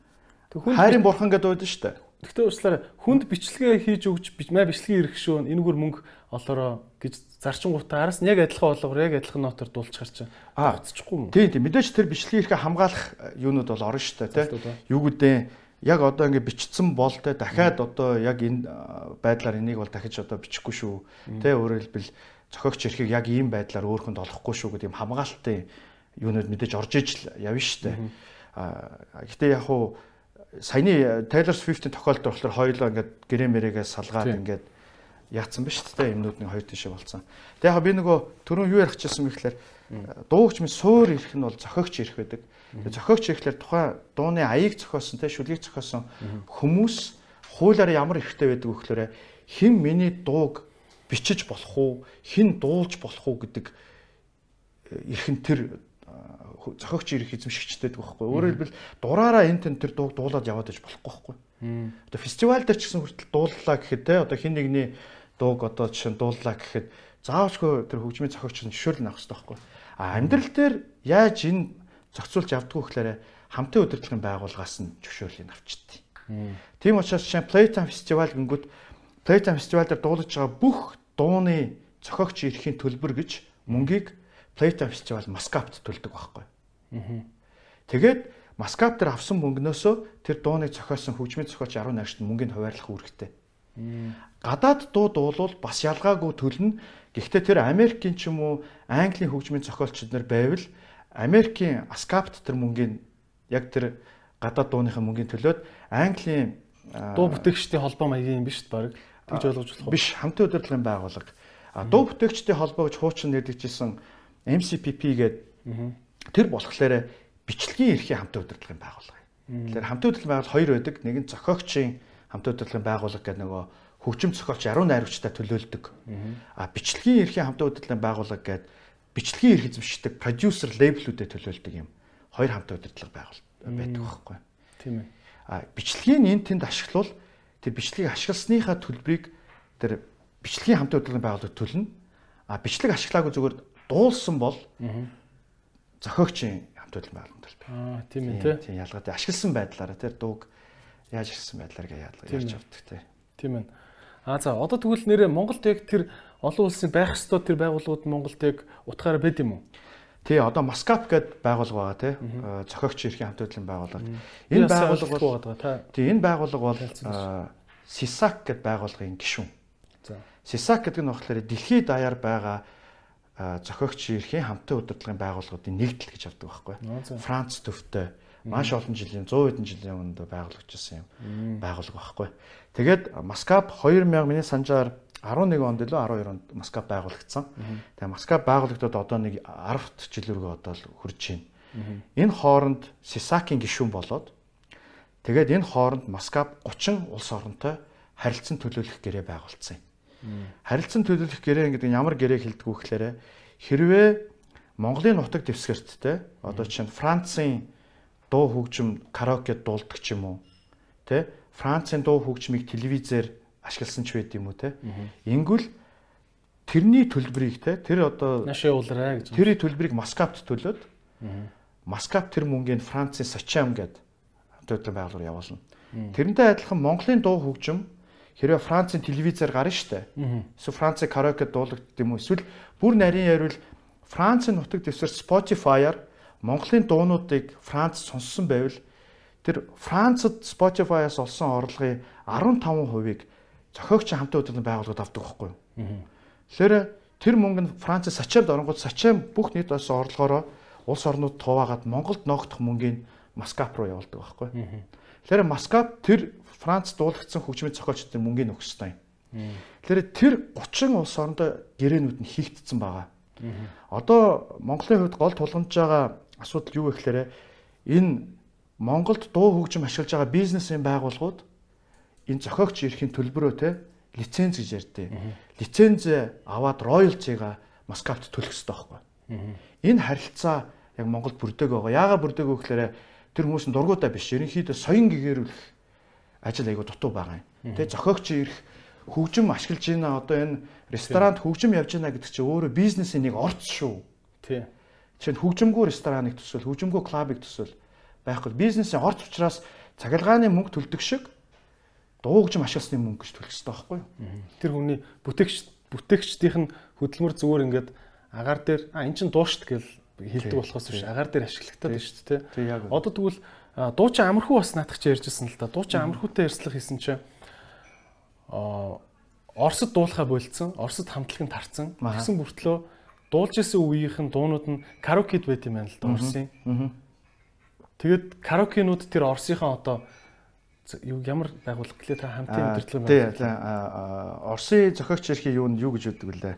хайрын бурхан гэдэг байдаг шүү дээ. Гэхдээ уучлаарай хүнд бичлэгээ хийж өгч маа бичлэгийн ирэх шүү энэгээр мөнгө олоороо гэж зарчингуудаа араас нь яг адилхан болгоор яг адилхан нотор дуулчих чинь авцчихгүй юм. Тийм тийм мэдээж тэр бичлэгийн ирэхэ хамгаалах юунууд бол орно шүү дээ тий. Юу гэдэг яг одоо ингэ бичсэн бол те дахиад одоо яг энэ байдлаар энийг бол дахиж одоо бичихгүй шүү. Тэ өөрөөр хэлбэл зохиогч эрхийг яг ийм байдлаар өөрхөнд олохгүй шүү гэдэг юм хамгаалтын юунууд мэдээж орж ижил явна дээ. А гэтээ яг хуу саяны Taylor Swift-ийн тохиолдол болохоор хоёулаа ингээд гэрэмэрээгээ салгаад ингээд яатсан ба шүү дээ юмнууд нэг хоёр тишээ болцсон. Тэгээ яг би нөгөө түрүүн юу ярих чийсэн бэ гэхээр дуугч минь суур ирэх нь бол зохиогч ирэх байдаг. Зохиогч ирэхлээр тухайн дууны аяыг зохиосон те шүлгийг зохиосон хүмүүс хуулиараа ямар эрхтэй байдаг гэхээр хэн миний дууг бичиж болох уу, хэн дуулж болох уу? гэдэг эрхэн тэр зохиогч ирэх эзэмшигчтэй байдаг байхгүй. Өөрөөр хэлбэл дураараа энэ тэн тэр дууг дуулаад яваад иж болохгүй байхгүй. Одоо фестивал дээр ч гэсэн хүртэл дууллаа гэхэд те одоо хин нэгний дууг одоо жишээ нь дууллаа гэхэд заавчгүй тэр хөгжмийн зохиогч нь зөвшөөрөл авах хэрэгтэй байхгүй. А амьдрал дээр яаж энэ зохицуулж явдггүй гэхээр хамтын удирдлагын байгууллагаас нь зөвшөөрлийг авчихдээ. Тийм учраас жишээ Playtime фестивал гингүүд Playtime фестивал дээр дуулж байгаа бүх дууны зохиогч эрхийн төлбөр гэж мөнгийг Playtime фестивал Маскапт төлдөг байхгүй. Тэгээд Маскап дээр авсан мөнгнөөсөө тэр дууныг зохиосон хөгжмийн зохиолч 10 найрагчд мөнгөнд хуваарлах үүрэгтэй. Гадаад дуу дуулвал бас ялгаагүй төлнө. Гэхдээ тэр Америкийн ч юм уу Английн хөгжмийн зохиолчид нар байвал Америкийн Аскапт тэр мөнгөний яг тэр гадаад дууныхаа мөнгөний төлөөд Английн дуу бүтээгчдийн холбоо маягийн юм биш баг тэгж ойлгож болох уу? Биш, хамтын удирдлагын байгууллага. А дуу бүтээгчдийн холбоо гэж хуучин нэрлэгдсэн MCPP гэдэг тэр болохоор бичлэгийн эрхийн хамтын удирдлагын байгууллага. Тэгэхээр хамтын удирдлагын байгууллага хоёр байдаг. Нэг нь зохиогчийн хамтын удирдлагын байгууллага гэдэг нөгөө хөгжим зохиолч 10 найрагчтай төлөөлдөг. А бичлэгийн эрхийн хамтын удирдлагын байгууллага гэдэг бичлэгийн эрх эзэмшдэг продюсер лейблүүдэд төлөөлдөг юм. Хоёр хамтын удирдлага байгуулалт байдаг байхгүй. Тийм ээ. А бичлэгийн энэ тэнд ашиглавал тэр бичлэгийг ашигласныхаа төлбөрийг тэр бичлэгийн хамтын удирдлагын байгууллага төлнө. А бичлэг ашиглаагүй зүгээр дуулсан бол зохиогчийн хамт удирдлагын байгууллагын төлбөр. Аа тийм ээ тийм ялгаатай ашигласан байдлаараа тэр дууг яаж ашигласан байдлаар гээ ялж авдаг тий. Тийм ээ. Аа за одоо тэгвэл нэрээ Монголд яг тэр олон улсын байх ёстой тэр байгууллагууд Монголд яг утгаараа байд юм уу? Тий, одоо Маскап гэдэг байгууллага байгаа тий. Зохиогч эрхийн хамт удирдлагын байгууллага. Энэ байгууллага бол тий, энэ байгууллага бол Сисак гэдэг байгууллагын гишүүн. За. Сисак гэдэг нь болохоор дэлхийд даяар байгаа зохиогч эрхийн хамтын удирдлагын байгууллагуудын нэгдэл гэж авдаг байхгүй. Франц төвтэй маш олон жилийн 100 хэдэн жилийн өмнө байгуулагдсан юм байгууллага байхгүй. Тэгээд Маскап 2000 миний санджаар 11 онд илүү 12 онд Маскап байгуулагдсан. Тэгээд Маскап байгуулагдаад одоо нэг 10 жил өргөө одоо л хүрж байна. Энэ хооронд Сисакийн гишүүн болоод тэгээд энэ хооронд Маскап 30 улс оронтой харилцан төлөөлөх гэрээ байгуулсан юм. Харилцан төлөвлөх гэрээ гэдэг нь ямар гэрээг хэлдэг вэ гэхээр хэрвээ Монголын нутаг дэвсгэрттэй одоо чинь Францын дуу хөгжим караоке дуулдаг ч юм уу тэ Францын дуу хөгжмийг телевизээр ашигласан ч байд юм уу те ингүүл тэрний төлбөрийг те тэр одоо нашаа уулараа гэж тэрний төлбөрийг Москвад төлөөд Москвад тэр мөнгөний Францын Сачам гэдэг удирдлагын байгууллага явуулна. Тэрнтэй адилхан Монголын дуу хөгжим хэрвээ Францын телевизээр гарна штэ. Эсвэл Францын караоке дуулагддаг юм уу? Эсвэл бүр нарийн ярил Францын нутаг дэвсгэр Spotify-аар Монголын дуунуудыг Франц сонссон байвал тэр Францад Spotify-аас олсон орлогын 15%-ыг зохиогчийн хамтын удирдлагын байгууллагад авдаг байхгүй юу? Тэгэхээр тэр мөнгө нь Францад сачаамд оронгууд сачаам бүх нийт олсон орлогоороо улс орнууд хуваагаад Монголд ноогдох мөнгөний Маскап руу явуулдаг байхгүй юу? Тэгэхээр Маскап тэр Франц дуулагдсан хөгжмийн зохиолчдын мөнгөний өгөх ёстой юм. Тэгэхээр тэр 30 улс орондоо гэрээнүүд нь хийгдсэн байгаа. Одоо Монголын хувьд гол тулгамж байгаа асуудал юу вэ гэхээр энэ Монголд дуу хөгжим ашиглаж байгаа бизнесийн байгууллагууд энэ зохиогч эрхийн төлбөрөө те лиценз гэж ярьдээ. Лиценз аваад роялтига Москвад төлөх хэрэгтэй байхгүй. Энэ харилцаа яг Монголд бүрдэг байгаа. Яагаад бүрдэг вэ гэхээр тэр хүмүүс нь дургуудаа биш. Ерөнхийдөө соён гэгэрүүлэх ажил айгу дутуу байгаа юм. Тэгээ зохиогч ирэх хөгжим ашиглаж байна. Одоо энэ ресторанд хөгжим явж байна гэдэг чинь өөрөө бизнесийн нэг орц шүү. Тий. Чинь хөгжимгүй рестораныг төсөөл, хөгжимгүй клубыг төсөөл байхгүй. Бизнесийн орц учраас цахилгааны мөнгө төлдөг шиг дуугжим ашигласны мөнгө гэж төлөх хэрэгтэй байхгүй юу? Тэр хүний бүтээгч бүтээгчдийнх нь хөдөлмөр зүгээр ингээд агаар дээр а эн чин дуушт гэл хэлдэг болохоос биш агаар дээр ашиглагтаад байна шүү дээ. Одоо тэгвэл дуучин амархуу бас наадах чи ярьжсэн л да. Дуучин амархуутай ярьслах хийсэн чи а Оросд дуулахаа болцсон, Оросд хамтлагын тарцсан. Тэгсэн бүртлөө дуулж исэн үеийнхэн дуунууд нь караокед байт юм байна л да Оросын. Тэгээд караокенууд тэр Оросынхаа одоо юу ямар байгууллага гэлээ та хамтын удирдлага байна. Тийм. Оросын зохиогч эрхийн юу нь юу гэж өгдөг лээ.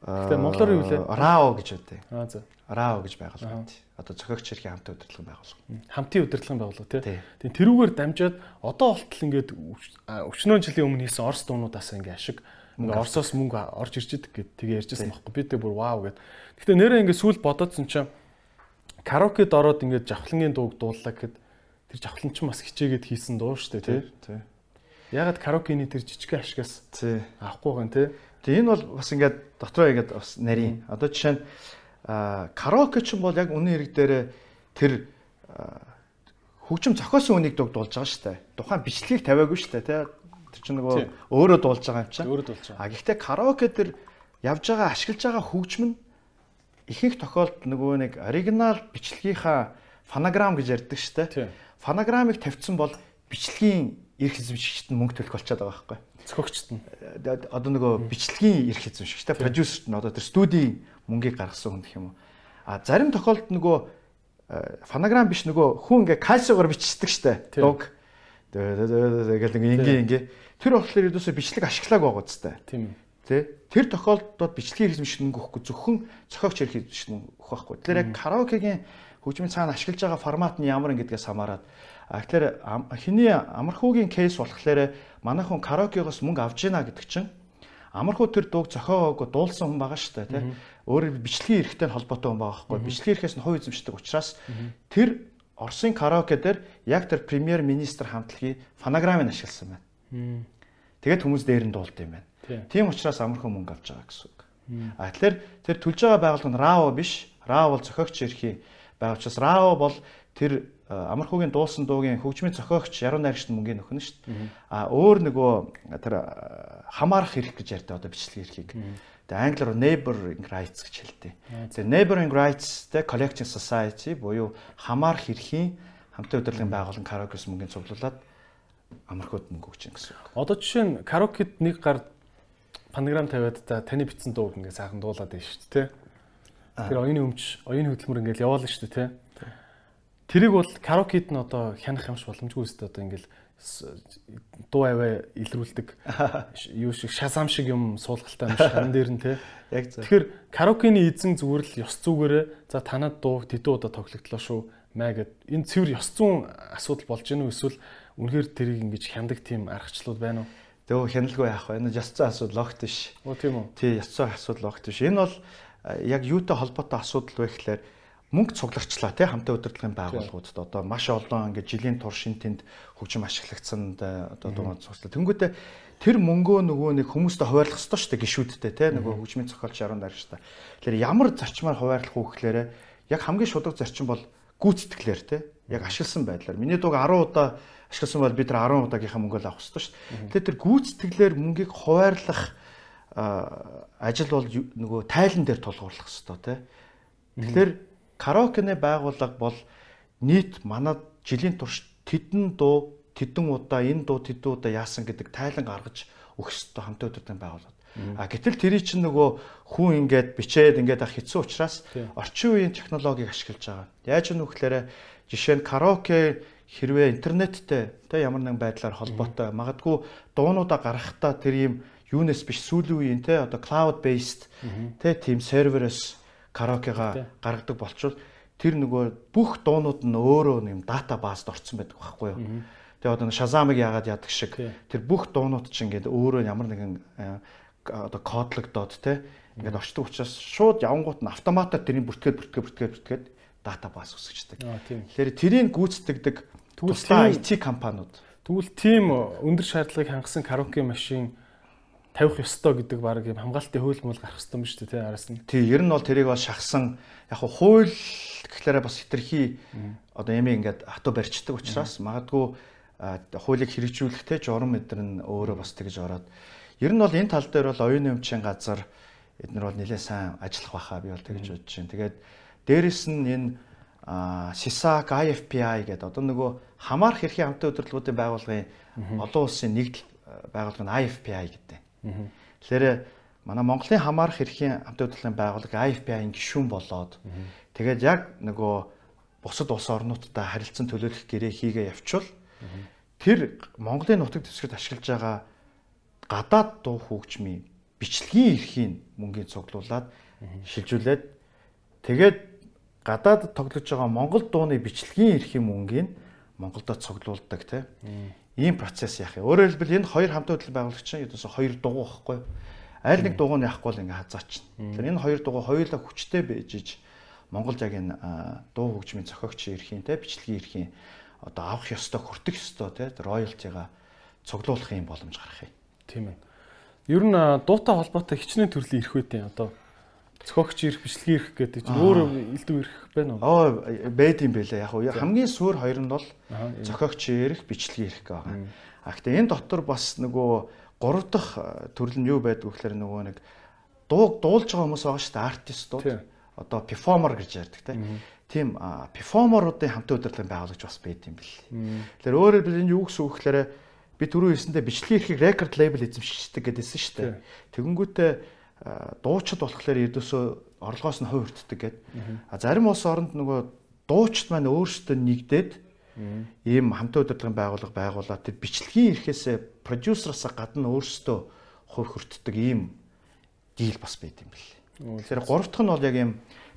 Гэтэ монголоор юу лээ? РАО гэж өгдөг. Аа за. РАО гэж байгууллага байна. Одоо зохиогч эрхийн хамтын удирдлагын байгууллага. Хамтын удирдлагын байгууллага тий. Тэгээ тэрүүгээр дамжаад одоо болтол ингээд өчнөө жилийн өмнө хийсэн Орос дуунуудаас ингээд ашиг ингээ Оросоос мөнгө орж ирж идэг гэд тэгээ ярьжсэн байхгүй. Би тэг бүр вау гэд. Гэтэ нэрээ ингээ сүүл бодоодсэн чинь караокед ороод ингээд жавхлангийн дууг дууллаа гэхэд тэр жавхлан ч бас хичээгээд хийсэн дуу дээ тий. Ягаад караокений тэр жижиг ашигаас авахгүй гэн тий. Тэгээ энэ бол бас ингээд дотроо ингээд бас нарийн. Одоо жишээ нь караоке ч юм бол яг үнэн хэрэг дээр тэр хөгжим зохиосон үнийг дуг дуулж байгаа шүү дээ. Тухайн бичлэгийг тавиагүй шүү дээ тий. Тэр чинь нөгөө өөрөө дуулж байгаа юм чинь. Өөрөө дуулж байгаа. А гэхдээ караоке тэр явж байгаа ашиглаж байгаа хөгжим нь ихэнх тохиолдолд нөгөө нэг оригинал бичлэгийнхаа фонограм гэж ярьдаг шүү дээ фонограмыг тавьсан бол бичлэгийн эрх эзэмшигчд нь мөнгө төлөх болчиход байгаа байхгүй. Зохиогчд нь. Одоо нөгөө бичлэгийн эрх эзэмшигчтэй продюсерт нь одоо тэр студийн мөнгийг гаргасан хүн гэх юм уу. А зарим тохиолдолд нөгөө фонограм биш нөгөө хүн ингээ кальсиогоор бичдэг штэ. Дуг. Тэгэл ингээ ингээ. Тэр болохоор ердөөсөө бичлэг ашиглааг байгаа үстэй. Тийм. Тэ? Тэр тохиолдолд бичлэгийн эрх мөнгө өгөхгүй зөвхөн зохиогч эрх мөнгө өгөх байхгүй. Тэгэхээр яг караокегийн хөгжмийн цаана ашиглаж байгаа формат нь ямар ингэдгээс хамаарат. А тэгэхээр хэний амархуугийн кейс болохоор манайхан караокегоос мөнгө авж гинэ гэдэг чинь амархуу тэр дууг зохиогоогүй дуулсан хүн байгаа шүү дээ тий. Өөрөөр бичлэгийн эрхтэй холбоотой хүн байгаа байхгүй. Бичлэгийн эрхээс нь хувь эзэмшдэг учраас тэр Оросын караоке дээр яг тэр премьер министр хамтлагийн фонограмыг ашигласан байна. Тэгээд хүмүүс дээр нь дуулд юм байна. Тийм учраас амархан мөнгө авч байгаа гэсэн үг. А тэгэхээр тэр төлж байгаа байгууллага нь РАО биш. РАО бол зохиогч эрхийн байгаа учраас РАО бол тэр амархуугийн дуусан дуугийн хөгжмийн зохиогч яруу найрагчд мөнгөний нөхөн шүү дээ. А өөр нөгөө тэр хамаарах хэрэг гэж ярьдаг одоо бичлэг эрхийг. Тэгээ англиар neighboring rights гэж хэлдэг. Тэгээ neighboring rights тэ collecting society буюу хамаарах эрхийн хамтын удирдлагын байгууллагын караокес мөнгөний цуглуулад амархууд мөнгө өгч гэсэн үг. Одоо жишээ нь караокед нэг гар панограм тавиад та таны бичсэн дууг ингээ сайхан дуулаад байна шүү дээ. Тэр оюуны өмч, оюуны хөдөлмөр ингээл яваал нь шүү дээ. Тэрийг бол караокед нь одоо хянах юмш боломжгүй өстэй одоо ингээл дуу аваа илрүүлдэг юу шиг шасам шиг юм суулгалтай юм шиг хан дээр нь тий. Яг зөв. Тэгэхээр караокений эзэн зүгээр л ёс зүгээрээ за танад дуу тэдүү удаа тоглогдлоо шүү маа гэд энэ цэвэр ёс зүйн асуудал болж гэнэ үү эсвэл үнэхээр тэрийг ингэж хяндаг тийм аргачлууд байна уу? Дөө хяналгүй яах вэ? Энэ ёс зүйн асуудал огт биш. Оо тийм үү. Тий, ёс зүйн асуудал огт биш. Энэ бол яг юутай холбоотой асуудал вэ гэхлээр мөнгө цугларчлаа тий хамтаа удирдлагын байгууллагуудад одоо маш олон ингээд жилийн туршин тэнд хөгжим ашиглагдсан одоо дуунууд цуглаа. Тэнгүүтээ тэр мөнгөө нөгөө нэг хүмүүстээ хуваарлах ёстой шүү дээ гişүүдтэй тий нөгөө хөгжмийн зохиолч яран дарагчтай. Тэгэхээр ямар зарчмаар хуваарлах уу гэхлээр яг хамгийн шударга зарчим бол гүйцэтгэлээр тий яг ашигласан байдлаар. Миний дууг 10 удаа ашигласан бол бид нар 10 удаагийнхаа мөнгөө авах ёстой шүү дээ. Тэгэхээр тэр гүйцэтгэлээр мөнгийг хуваарлах ажил бол нөгөө тайлан дээр тулгуурлах хэрэгтэй тий. Тэгэхээр караокены байгууллага бол нийт манад жилийн турш тэдэн дуу тэдэн удаа энэ дуу тэдэн удаа яасан гэдэг тайлан гаргаж өгөх хэрэгтэй хамтын удирдлагын байгууллага. А гэтэл тэрий чинь нөгөө хүн ингээд бичээд ингээд ах хэцүү учраас орчин үеийн технологиг ашиглаж байгаа. Яаж юм вөхлөөрэ жишээ нь караоке хэрвээ интернеттэй тэ ямар нэгэн байдлаар холбоотой магадгүй дуунуудаа гаргахтаа тэр юм юунес биш сүүлийн үеийн те одоо cloud based те тийм серверээс караокега гаргадаг болчвол тэр нөгөө бүх дуунууд нь өөрөө юм дата базд орцсон байдаг байхгүй юу. Тэгээ одоо Shazam-ыг яагаад яадаг шиг? Тэр бүх дуунууд чинь ингээд өөрөө ямар нэгэн э, одоо кодлогдоод те ингээд орчдөг учраас шууд явангууд нь автоматар тэрийг бүртгээд бүртгээд бүртгээд бүртгээд дата баз үсгэждэг. Тэгэхээр тэрийг гүйцэтгэдэг тусдаа IT компаниуд. Тэгвэл тийм өндөр шаардлагыг хангасан караоке машин тавих ёстой гэдэг баг юм. Хамгаалтын хууль мөл гарах ёстой юм шүү дээ тий араас нь. тий ер нь бол тэрийг бол шахсан. Яг хуу хууль гэхлээрээ бас хитрхи одоо эми ингээд хатуу барьцдаг учраас магадгүй хуулийг хэрэгжүүлэх те журам эдэр нь өөрөө бас тэгж ороод. Ер нь бол энэ тал дээр бол оюуны өмчийн газар эднэр бол нэлээд сайн ажиллах байхаа би бол тэгж бодож байна. Тэгээд дээрэс нь энэ SISAC, IFPI гэдэг одоо нөгөө хамаарх эрхийн хамтын удирдлагуудын байгууллагын олон улсын нэгдэл нь IFPI гэдэг. Тэгэхээр манай Монголын хамаарх эрхийн хамтын удирдлагын байгууллага IFPI-ийн гишүүн болоод тэгээд яг нөгөө бусад улс орнуудтай харилцан төлөөлөх гэрээ хийгээ явуул тэр Монголын нутаг дэвсгэрт ашиглаж байгаа гадаад дуу хөгжмийн бичлэгийн эрхийн мөнгийг цуглуулад шилжүүлээд тэгээд гадаад тоглож байгаа Монгол дууны бичлэгийн эрхийн мөнгийг Монголдо цуглуулдаг тийм ийм процесс яах юм. Өөрөөр хэлбэл энэ хоёр хамтын хөдөлгөөн байгуулагч чинь ердөөсө хоёр дугуй байхгүй юу? Аль нэг дугуй нь яахгүй бол ингээ хазаачна. Тэгэхээр энэ хоёр дугуй хоёулаа хүчтэй байж иж Монголд яг энэ дуу хөгжмийн зохиогчийн эрхийн те бичлэгийн эрхийн одоо авах ёстой хүртэх ёстой те роялтига цуглуулах юм боломж гарах юм. Тийм ээ. Ер нь дуутай холбоотой хичнээн төрлийн эрх үүдээ одоо цохогч эрх, бичлэгийн эрх гэдэг чинь өөр элдв эрх байна уу? Оо байд юм бэлээ. Яг уу хамгийн суур хоёр нь бол зохиогчийн эрх, бичлэгийн эрх байгаа. А гэхдээ энэ дотор бас нөгөө гурав дахь э, төрөл нь юу байдаг вэ гэхээр нөгөө нэг дуу дуулж байгаа хүмүүс байгаа шүү дээ артистууд. Тийм. Одоо перформер гэж ярьдаг тийм а, перформеруудын хамтын удирдлагын байгуулагч бас байд юм бэл. Тэгэхээр өөрөөр хэлбэл энэ юу гэсэн үг гэхээр би түрүү хэлсэндээ бичлэгийн эрхийг рекорд лейбл эзэмшигчдэг гэдээсэн шүү дээ. Тэгэнгүүтээ дуучид болохоор ердөөсөө орлогоос нь хувь хүртдэг гэд. А зарим улс оронд нөгөө дуучид маань өөрсдөө нэгдээд ийм хамтын удирдлагын байгууллага байгуулаад тэр бичлэгийн эрхээсээ продюсероос гадна өөрсдөө хувь хүртдэг ийм дийл бас байд юм бэл. Тэгэхээр гурав дахь нь бол яг ийм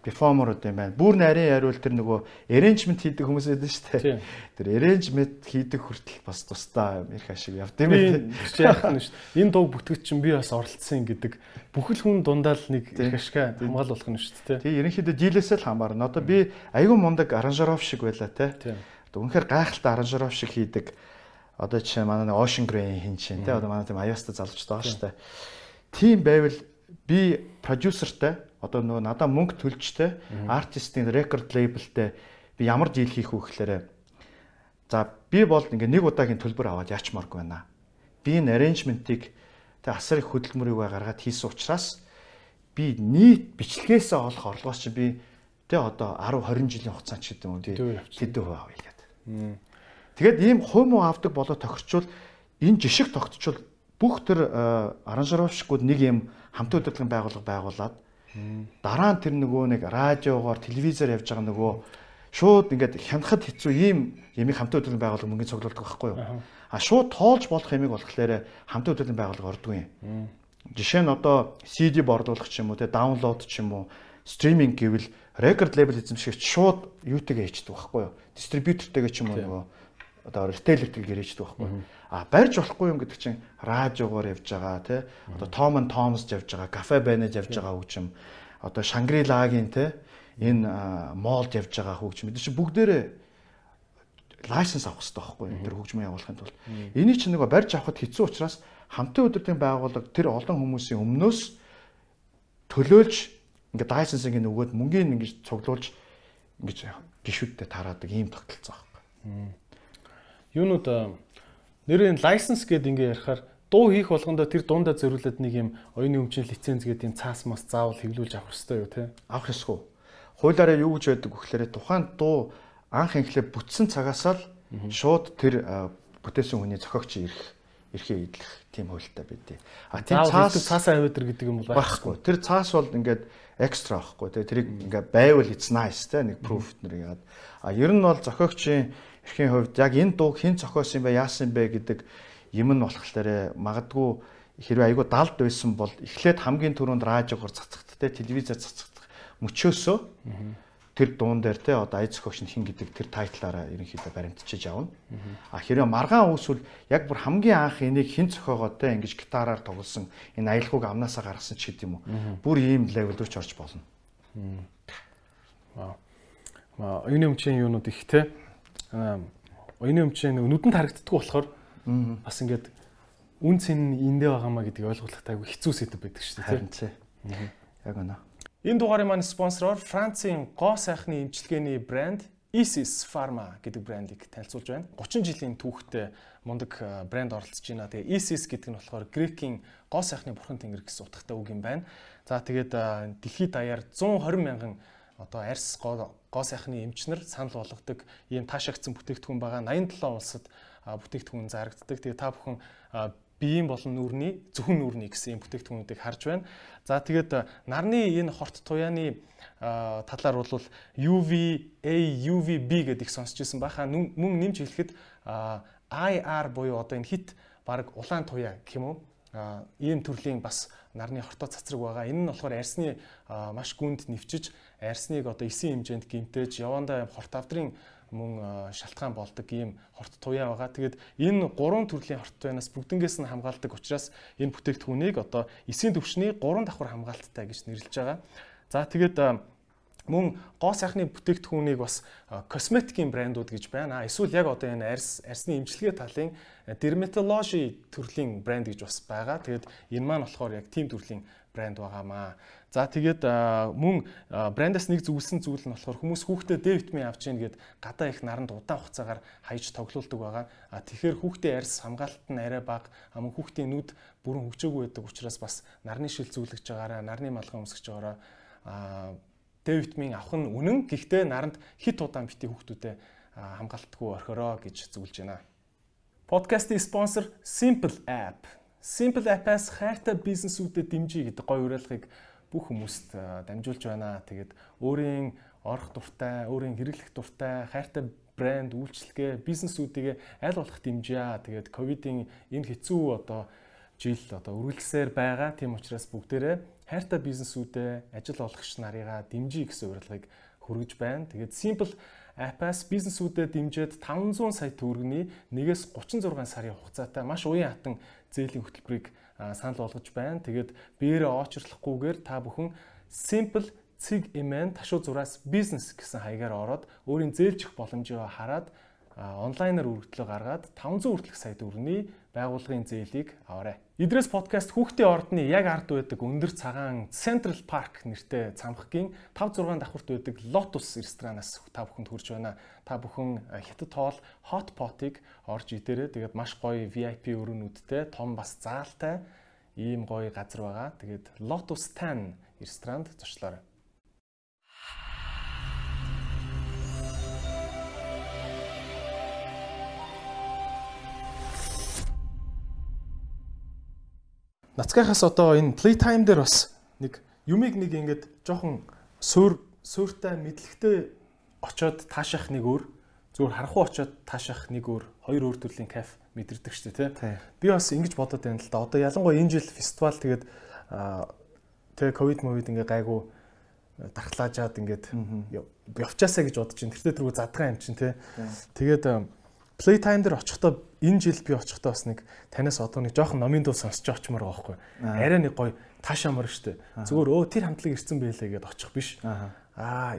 перформерууд юм байна. Бүр нарийн яриул тэр нөгөө arrangement хийдэг хүмүүс байдаг шүү дээ. Тэр arrangement хийдэг хүртэл бас тусдаа эрх ашиг явд юм Би байна. чи яах нь шүү. Энэ дуу бүтгэгч чинь би бас оролцсон гэдэг бүхэл хүн дундаа л нэг эрх ашиг хамгаалуулах нь шүү дээ. Тэгээ ерөнхийдөө дийлээсээ л хамаарна. Одоо би аюун мундаг аранжиров шиг байла те. Одоо үнэхээр гайхалтай аранжиров шиг хийдэг. Одоо жишээ манай Ocean Grey хин чинь те. Одоо манай тийм аяаста залууч байгаа шүү дээ. Тийм байвал би продюсертэй одоо нөгөө надаа мөнгө төлжтэй артистийн рекорд лейблтэй би ямар дийл хийх вэ гэхээр за би бол ингээ нэг удаагийн төлбөр аваад яачмааргүй байна. Би энэ arrangement-ыг тэг асар их хөдөлмөрийг гаргаад хийсэн учраас би нийт бичлэгээсээ олох орлогоос чи би тэг одоо 10 20 жилийн хугацаанд ч гэдэг юм хэдэн хувь авъя гэдэг. Тэгээд ийм хувь муу авдаг болоо тохирчвол энэ жишг тогтчвол бүх тэр аранжировщикуд нэг юм хамтын удирдлагын байгууллага байгуулад дараа нь тэр нөгөө нэг радиогоор телевизээр явж байгаа нөгөө шууд ингээд хянахад хэцүү ийм ямиг хамтын удирдлагын байгууллага мөнгөний цуглуулдаг байхгүй юу? А шууд тоолж болох ямиг болохоор хамтын удирдлагын байгууллага ордгүй юм. Жишээ нь одоо CD борлуулах ч юм уу те даунлоод ч юм уу стриминг гэвэл рекорд лейбл эзэмшигч шууд юутэйгээ хийдэг байхгүй юу? Дистрибьютортэйгээ ч юм уу нөгөө одоо ритейлертэй гэрээждэг байхгүй юу? А барьж болохгүй юм гэдэг чинь радиогоор явж байгаа те одоо Tom and Tom's явж байгаа, кафе байнаж явж байгаа хөгжим. Одоо Shangri-La-гийн те энэ молд явж байгаа хөгжим. Бид чинь бүгдээрээ лайсенс авах хэрэгтэй байхгүй юу? Тэр хөгжмөө явуулахын тулд. Энийг чинь нөгөө барьж авахд хэцүү учраас хамтын удирдлагын байгууллага тэр олон хүмүүсийн өмнөөс төлөөлж ингээд лайсенсыг нөгөөд мөнгөний ингэж цуглуулж ингэж гişүүдтэй тараадаг ийм тогтолцоо байхгүй. Юунууд нэрийн лайсенс гэдэг ингээ ярихаар дуу хийх болгондоо тэр дундаа зориулаад нэг юм оюуны өмчийн лиценз гэдэг юм цаас мас заавал хэвлүүлж авах хэрэгтэй юу те? авах ёсгүй. Хуулиараа юу гэж байдаг вэ гэхээр тухайн дуу анх инхлээ бүтсэн цагаас л шууд тэр бүтээсэн хүний зохиогч ирэх эрхээ идэх тийм хуультай байдیں۔ А тийм цаас цаас авиадэр гэдэг юм бол байхгүй. Тэр цаас бол ингээд экстра байхгүй. Тэгээ тэрийг ингээд байвал it's nice те нэг proof нэр яагаад. А ер нь бол зохиогчийн эрхийн хувьд яг энэ дууг хэн зохиосон бэ, яасан бэ гэдэг юм нь болохоор магадгүй хэрвээ айгүй далд байсан бол эхлээд хамгийн түрүүнд радиогоор цацагт те телевизээр цацагдах мөчөөсөө тэр дуун дээр те одоо зохиогч нь хин гэдэг тэр тайтлаараа ерөнхийдөө баримтчиж явна. А хэрэв маргаан үүсвэл яг бүр хамгийн анх энийг хин зохиогоод те ингэж гитараар тоглосон энэ аялгауг амнаасаа гаргасан ч гэдэм үү. Бүр ийм левел рүү ч орж болно. Аа. Маа оюуны өмчийн юунууд их те. Оюуны өмчийн нүдэнд харагддаг болохоор бас ингээд үн цэн эндээ байгаамаа гэдгийг ойлгох тайгүй хэцүү сэдв байдаг шүү дээ. Харин ч. Яг үнэ. Энэ дугаарыг маань спонсороор Францын гоо сайхны эмчилгээний брэнд Isis Pharma гэдэг брендийг танилцуулж байна. 30 жилийн түүхтэй мундаг брэнд оролцож байна. Тэгээ Isis гэдэг нь болохоор Грекийн гоо сайхны бурхан тэнгэр гэсэн утгатай үг юм байна. За тэгээд дэлхийд даяар 120 мянган одоо арьс гоо сайхны эмчнэр санал болгодог ийм таашаагдсан бүтээгдэхүүн байгаа. 87 улсад бүтээгдэхүүн зарагддаг. Тэгээ та бүхэн биеийн болон нүрний зөвхөн нүрний гэсэн юм бүтээгдэхүүнүүдийг харж байна. За тэгээд нарны энэ хорт туяаны талаар бол UVA, UVB гэдэг их сонсч ирсэн баха мөн нэмж хэлэхэд IR буюу одоо энэ хит баг улаан туяа гэх юм уу? ийм төрлийн бас нарны хортой цацраг байгаа. Энэ нь болохоор арьсны маш гүнд нэвчиж арьсныг одоо эсийн хэмжээнд гимтээж явандаа хорт авдрын мөн шалтгаан болдог ийм хорт туяа байгаа. Тэгээд энэ гурван төрлийн хорт туяанаас бүгднгээс нь хамгаалдаг учраас энэ бүтээгдэхүүнийг одоо эсийн төвшний гурван давхар хамгаалттай гэж нэрлэж байгаа. За тэгээд мөн гоо сайхны бүтээгдэхүүнийг бас косметикийн брэндүүд гэж байна. Эсвэл яг одоо энэ арьс арьсны эмчилгээ талын dermatology төрлийн брэнд гэж бас байгаа. Тэгээд энэ маань болохоор яг тийм төрлийн брэнд байгаамаа. За тэгээд мөн брэндээс нэг зүгсэн зүйл нь болохоор хүмүүс хүүхдээ Д витамин авч ийн гэд гадаа их наранд удаан хугацаагаар хаяж тоглоулдаг байгаа. А тэгэхээр хүүхдээ арьс хамгаалалт нь арай бага, мөн хүүхдийн нүд бүрэн хөгжөөгүй байдаг учраас бас нарны шил зүйлгэж байгаараа, нарны малгай өмсгөж байгаараа а Д витамин авах нь үнэн. Гэхдээ наранд хит удаан бити хүүхдүүдэд хамгаалтгүй орхороо гэж зөвлөж байна. Подкастын спонсор Simple App. Simple App-аас хайртай бизнесүүдэд дэмжиж гэдэг гоё уриалгыг бүх хүмүүст дамжуулж байна. Тэгээд өөрийн орох дуртай, өөрийн хэрэглэх дуртай, хайртай брэнд, үйлчлэгээ, бизнесүүдийг аль болох дэмжээ. Тэгээд ковидын энэ хэцүү одоо жил одоо үргэлжлсээр байгаа. Тийм учраас бүгдээрээ хайртай бизнесүүдээ ажил олгогч нарыгаа дэмжиж гэсэн урилгыг хүргэж байна. Тэгээд Simple App-аас бизнесүүдэд дэмжиж 500 сая төгрөгийн 1-ээс 36 сарын хугацаатай маш уян хатан зээлийн хөтөлбөрийг санал болгож байна. Тэгээд биеэрээ очрлохгүйгээр та бүхэн simple цэг эмэн ташуу зураас бизнес гэсэн хаягаар ороод өөрийн зээлжих боломжийг хараад онлайнаар үргэлжлэл гаргаад 500 хүртэлх сая төгрөгийн байгууллагын зээлийг аваарай. Идрээс подкаст хүүхдийн ордны яг ард байдаг өндөр цагаан Central Park нэртэй цамхгийн 5 6 давхурт байдаг Lotus ресторанаас та бүхэнд хүрч байна. Та бүхэн хятад тоол hot pot-ыг орж идээрэй. Тэгээд маш гоё VIP өрөөнүүдтэй, том бас заалтай ийм гоё газар байгаа. Тэгээд Lotus Tan ресторанд зочлоорой. Нацгайхаас одоо энэ playtime дээр бас нэг юмыг нэг ингээд жоохон суур сууртай мэдлэгтэй очоод таашаах нэг өөр зүгээр харахгүй очоод таашаах нэг өөр хоёр өөр төрлийн кайф мэдэрдэг шүү дээ тий. Би бас ингэж бодоод байна л да. Одоо ялангуяа энэ жил фестивал тэгээд тэгээ ковид мовид ингээ гайгүй дархлаажаад ингээд явчаасаа гэж бодож байна. Тэр тэргүй задгаан юм чинь тий. Тэгээд Playtime дээр очихдоо энэ жил би очихдоо бас нэг танаас одоо нэг жоохон номын дуу сонсч очимоор байгаа байхгүй. Арай нэг гоё таашаамар штэ. Зүгээр өө тэр хамтлаг ирсэн байлээ гэдээ очих биш. Аа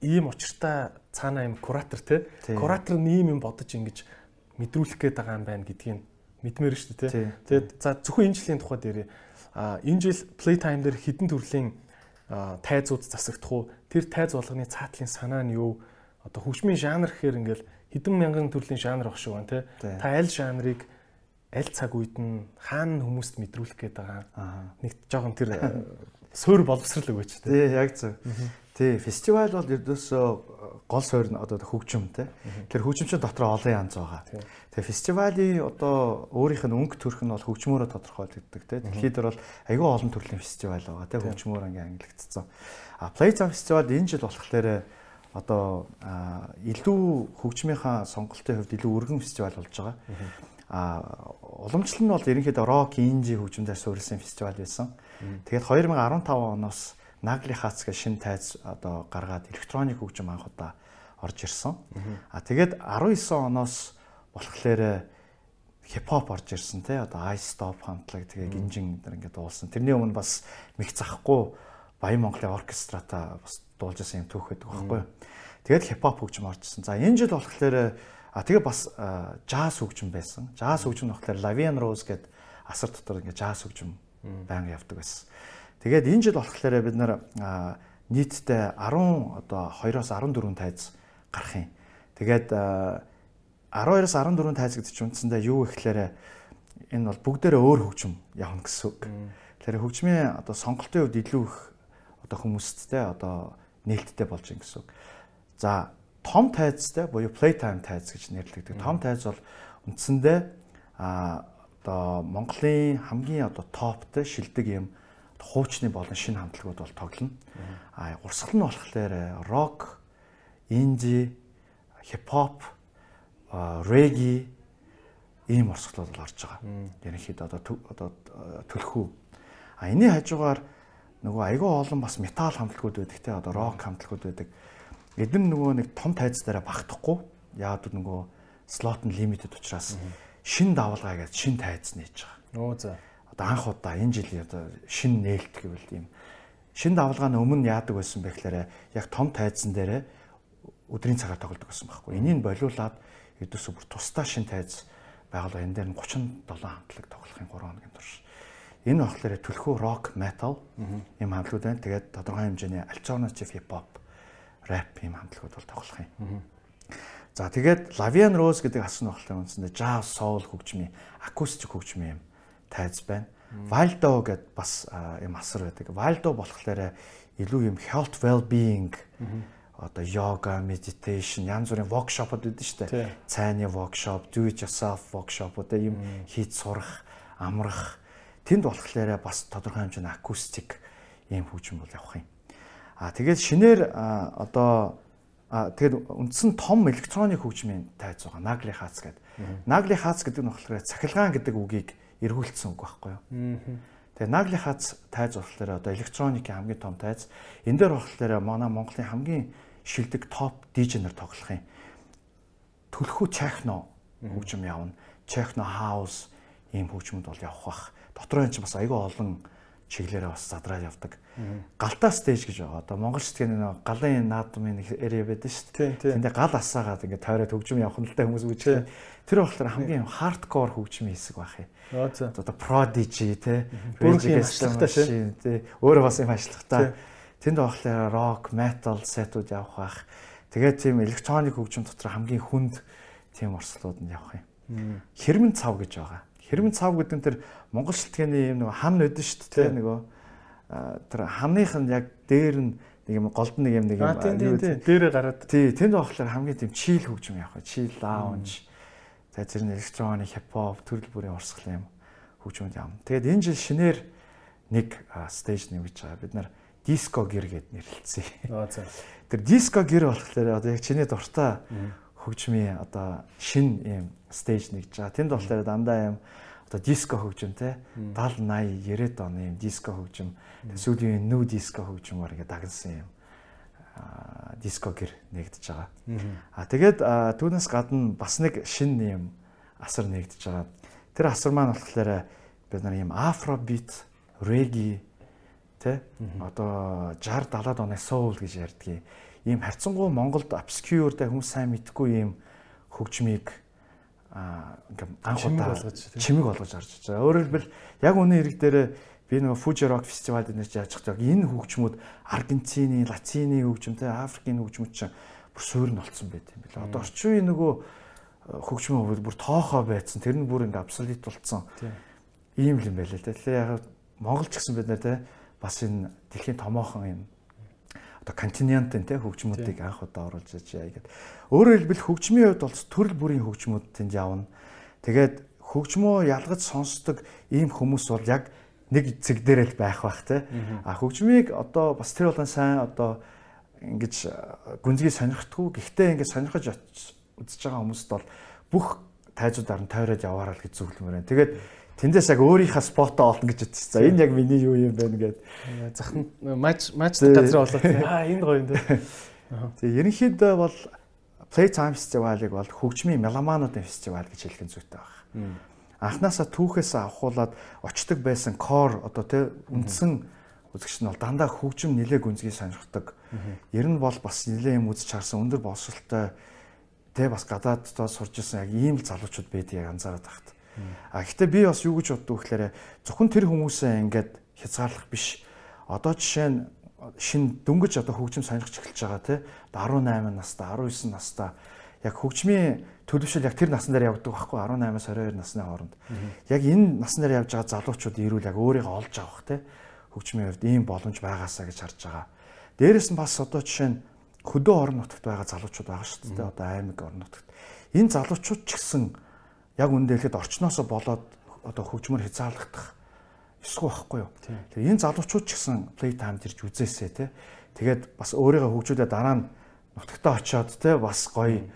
ийм учиртай цаана юм куратор те. Куратор нь ийм юм бодож ингэж мэдрүүлэх гээд байгаа юм байна гэдгийг мэдмээр штэ те. Тэгээд за зөвхөн энэ жилийн тухай дээр а энэ жил Playtime дээр хідэн төрлийн тайзууд засагдах уу? Тэр тайз болгоны цаатлын санаа нь юу? Одоо хөгжмийн жанр гэхээр ингээл хэдэн мянган төрлийн жанр баг шүү байна те. Та аль жанрыг аль цаг үед нь хаана хүмүүст мэдрүүлэх гээд байгаа. Нэг жоохон тэр суур боловсрал өгөөч те. Тий, яг зөв. Тий, фестивал бол ердөөсөө гол суурь нь одоо хөгжим те. Тэр хөгжимчин дотор олон янз байгаа. Тэгээ фестивалийн одоо өөрийнх нь өнгө төрх нь бол хөгжмөөрөө тодорхойлогддог те. Дэлхийд бол аюул олон төрлийн фестивал байгаа те. Хөгжмөөр ингээ ангилагдсан. А Playtime фестивал энэ жил болохоор одоо илүү хөгжмийнхаа сонголтын хувьд илүү өргөн фестивал болж байгаа. А уламжлал нь бол ерөнхийдөө рок, инжи хөгжмөөр суурилсан фестивал байсан. Тэгээд 2015 оноос Nagli Hats гэх шин тайз одоо гаргаад электроник хөгжим анх удаа орж ирсэн. А тэгээд 19 оноос болохоор хипхоп орж ирсэн тий одоо Ice Stop хамтлаг тэгээ гинжин энэ ингээд дуулсан. Тэрний өмнө бас мих захгүй Баян Монголын оркестратаа бас дуулж байсан юм түүх байдаг байхгүй юу. Тэгээд хипхоп хөгжим орж ирсэн. За энэ жил болохоор а тэгээ бас жаз хөгжим байсан. Жаз хөгжим болохоор Lavian Rose гэдэг асар дотор ингээд жаз хөгжим байнга явдаг байсан. Тэгээд энэ жил болохоор бид нар нийтдээ 10 одоо 2-оос 14 тайз гарах юм. Тэгээд 12-оос 14 тайз гэдэг чинь үндсэндээ юу гэхлээр энэ бол бүгдээрээ өөр хөгжим явна гэсэн үг. Тэгэхээр хөгжмийн одоо сонголтын хувьд илүү их одоо хүмүүсттэй одоо нээлттэй болж ин гэсэн үг. За том тайзтай буюу playtime тайз гэж нэрлэгдэг. Том тайз бол үндсэндээ а одоо Монголын хамгийн одоо топтой шилдэг юм хуучны болон шинэ хамтлагууд бол тоглоно. А урсгал нь болохоор рок, инди, хипхоп реги ийм орсголууд бол орж байгаа. Ерөнхийдөө одоо одоо төлхөө. А энэний хажуугаар нөгөө айгүй олон бас металл хамтлагууд байдаг те одоо рок хамтлагууд байдаг. Эдгээр нөгөө нэг том тайз дээр багтахгүй. Яагаад нөгөө слот нь лимитэд учраас шин давалгаа гэж шин тайз нээж байгаа. Оо за. Одоо анх удаа энэ жилийн одоо шин нээлт гэвэл ийм шин давалгааны өмнө яадаг байсан бэ гэхээр яг том тайзан дээр өдрийн цагаар тоглодог байсан байхгүй. Энийг болиулаад ердөөсөө бүр тусдаа шин тайз байгуулга энэ дээр нь 37 хамтлаг тоглохын 3 хоногийн турш. Энэ болохоор төлхөө рок, метал юм хамтлагууд байна. Тэгээд тодорхой хэмжээний альтернатив хип хоп, рэп юм хамтлагууд бол тоглох юм. За тэгээд Lavian Rose гэдэг асуун болохоор үндсэндээ jazz, soul хөгжмийн, акустик хөгжмийн юм тайз байна. Waldo гэд бас юм асар байдаг. Waldo болохоор илүү юм health well being одоо йога, meditation, янз бүрийн workshop-ууд байдаг шүү дээ. Цайны workshop, do it yourself workshop-ууд ийм хийж сурах, амрах. Тэнд болохоор бас тодорхой хэмжээний акустик ийм хөгжим бол явах юм. А тэгээд шинээр одоо тэгээд үндсэн том электроник хөгжмийн тайз байгаа. Nagli Hats гэдэг. Nagli Hats гэдэг нь болохоор цахилгаан гэдэг үгийг эргүүлсэн үг байхгүй юу? Тэгээ Nagli Hats тайз болохоор одоо электроникийн хамгийн том тайз. Энэ дээр болохоор манай Монголын хамгийн шилдэг топ дижнер тоглох юм. Төлхөө техно хөгжим явна. Техно хаус ийм хөгжмөд бол явах бах. Дотроо энэ ч бас айгүй олон чиглэлээр бас задраад явдаг. Галтаа стейж гэж байгаа. Одоо монгол шитгэн нэг галын наадмын area байдаг шүү дээ. Тэндээ гал асаагаад ингээд тойроод хөгжим явах нь л та хүмүүс үгүй. Тэр болохоор хамгийн хардкор хөгжмийн хэсэг байх юм. Одоо prodigy те. Бүрийн ажиллагтай шин те. Өөрөө бас юм ажиллагтай. Тэнд болохоор рок, метал сетууд явах бах. Тэгээд тийм электроник хөгжим дотор хамгийн хүнд тийм орслууд нь явах юм. Хэрмэн цав гэж байгаа. Хэрмэн цав гэдэг нь тэр монгол шилтгэний юм нэг хан өдөн шүү дээ нөгөө тэр хамных нь яг дээр нь нэг юм голд нэг юм нэг юм дээрээ гараад тий тэнд болохоор хамгийн тийм чийл хөгжим явах. Чийл лаунж. За тэр нь электроник, хипхоп төрөл бүрийн урсгал юм хөгжмөд явна. Тэгээд энэ жил шинээр нэг стейж нэмж байгаа. Бид нар диско гэр гэд за. Тэр диско гэр болохоор одоо яг чиний дуртай хөгжмийн одоо шин юм стейж нэгж байгаа. Тэнд болохоор дандаа юм одоо диско хөгжим те 70 80 90 оны юм диско хөгжим сүүлийн нүү диско хөгжмөр ингэ дагнсан юм диско гэр нэгдэж байгаа. А тэгээд түүнээс гадна бас нэг шин юм асар нэгдэж байгаа. Тэр асар маань болохоор бид нар юм афробит, реги Тэ? Одоо 60 70-аад оны soul гэж ярьдгийг. Ийм харьцангуй Монголд obscure дэ хүмүүс сайн мэдхгүй ийм хөгжмийг ингээм анх удаа чимэг болгож харж байгаа. Өөрөөр хэлбэл яг үнэн хэрэг дээр би нөгөө Fuji Rock Festival дээр яаж байгаа энэ хөгжмүүд Аргентины, Латины хөгжмтэй, Африкийн хөгжмөд чинь бүр суурь нь олцсон байт юм билээ. Одоо орчин үеийн нөгөө хөгжмөө бүр тоохоо байцсан. Тэр нь бүр ингээ абсолют болцсон. Ийм л юм байлаа. Тэгэхээр яг Монгол ч гэсэн бид нэ тэ бас энэ дэлхийн томоохон юм одоо континентын те хөгжмүүдийг анх удаа оруулж иж яа гэдэг. Өөрөөр хэлбэл хөгжмийн хувьд бол төрөл бүрийн хөгжмүүд тэнд явна. Тэгээд хөгжмөө ялгаж сонсдог ийм хүмүүс бол яг нэг зэг дээр л байх бах те. А хөгжмийг одоо бас тэр болон сайн одоо ингэж гүнзгий сонирхдаггүй. Гэхдээ ингэж сонирхож үзэж байгаа хүмүүст бол бүх тайзуудаар нь тойроод яваараа л гэж зөвлөмөр байна. Тэгээд тэндээс яг өөрийнхөө спотоо олно гэж бодчих. За энэ яг миний юу юм бэ гэгээд захын матч матч газар болоод аа энэ гоё юм дээ. Тэгээ ерөнхийдөө бол Playtime фестивалыг бол хөгжмийн меломануудын фестивал гэж хэлэх нь зүйтэй байна. Анхнаасаа түүхээс авахуулаад очдог байсан core одоо тэ үндсэн үзэгч нь бол дандаа хөгжим нэлээ гүнзгий сонирхдаг. Ер нь бол бас нэлээ юм үзэж харсан өндөр боловсролтой тэ бас гадааддаа сурж исэн яг ийм л залуучууд байдгийг анзаараад багт. А гэхдээ би бас юу гэж боддог вэ гэхээр зөвхөн тэр хүмүүсээ ингээд хязгаарлах биш. Одоо жишээ нь шин дөнгөж одоо хөгжим сонирхож эхэлж байгаа тий 18 настай 19 настай яг хөгжмийн төлөвшөл яг тэр насн дээр явдаг байхгүй 18-аас 22 насны хооронд. Яг энэ насн дээр явж байгаа залуучууд ирүүл яг өөрийгөө олж авах тий хөгжмийн хувьд ийм боломж байгаасаа гэж харж байгаа. Дээрээс нь бас одоо жишээ нь хөдөө орон нутагт байгаа залуучууд байгаа шүү дээ одоо аймаг орон нутагт. Энэ залуучууд ч гэсэн яг үндэ хэлэхэд орчноосоо болоод одоо хөгжмөр хязгаарлагдах ёсгүй байхгүй юу. Тэгэхээр энэ залуучууд ч гэсэн play time дэрж үзээсэй те. Тэгээд бас өөрийгөө хөгжүүлээ дараа нь нутагтаа очиод те бас гоё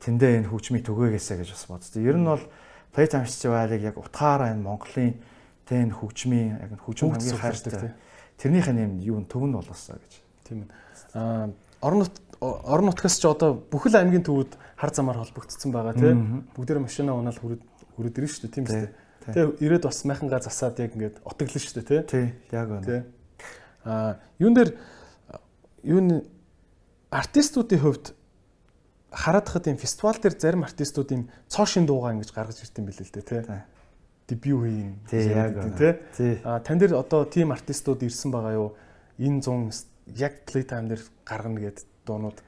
тэндээ энэ хөгжмийг түгээгээсэй гэж бас бодсон. Ер нь бол play time фестивалыг яг утгаараа энэ Монголын те энэ хөгжмийн яг хөгжим хамгийн хайртай тэрнийх нь юм юу төв нь болоосаа гэж. Тийм ээ. Аа орон нут орон нутгаас ч одоо бүхэл аймгийн төвүүд хар замаар холбогдсон байгаа тийм бүгдээр машина унаал хүрээд хүрээд ирнэ шүү дээ тийм үстэй. Тэгээ ирээд бас майхангаа засаад яг ингээд отоглон шүү дээ тий. Тий, яг үнэ. Аа юун дээр юу артистуудын хувьд хараад хад юм фестивал дээр зарим артистуудын цоо шин дуугаа ингэж гаргаж ирт юм билээ л дээ тий. Дебют хийн. Тий, яг тий. Аа тань дээр одоо тим артистууд ирсэн байгаа юу? Энэ 100 яг playtime дээр гаргана гэд дуунууд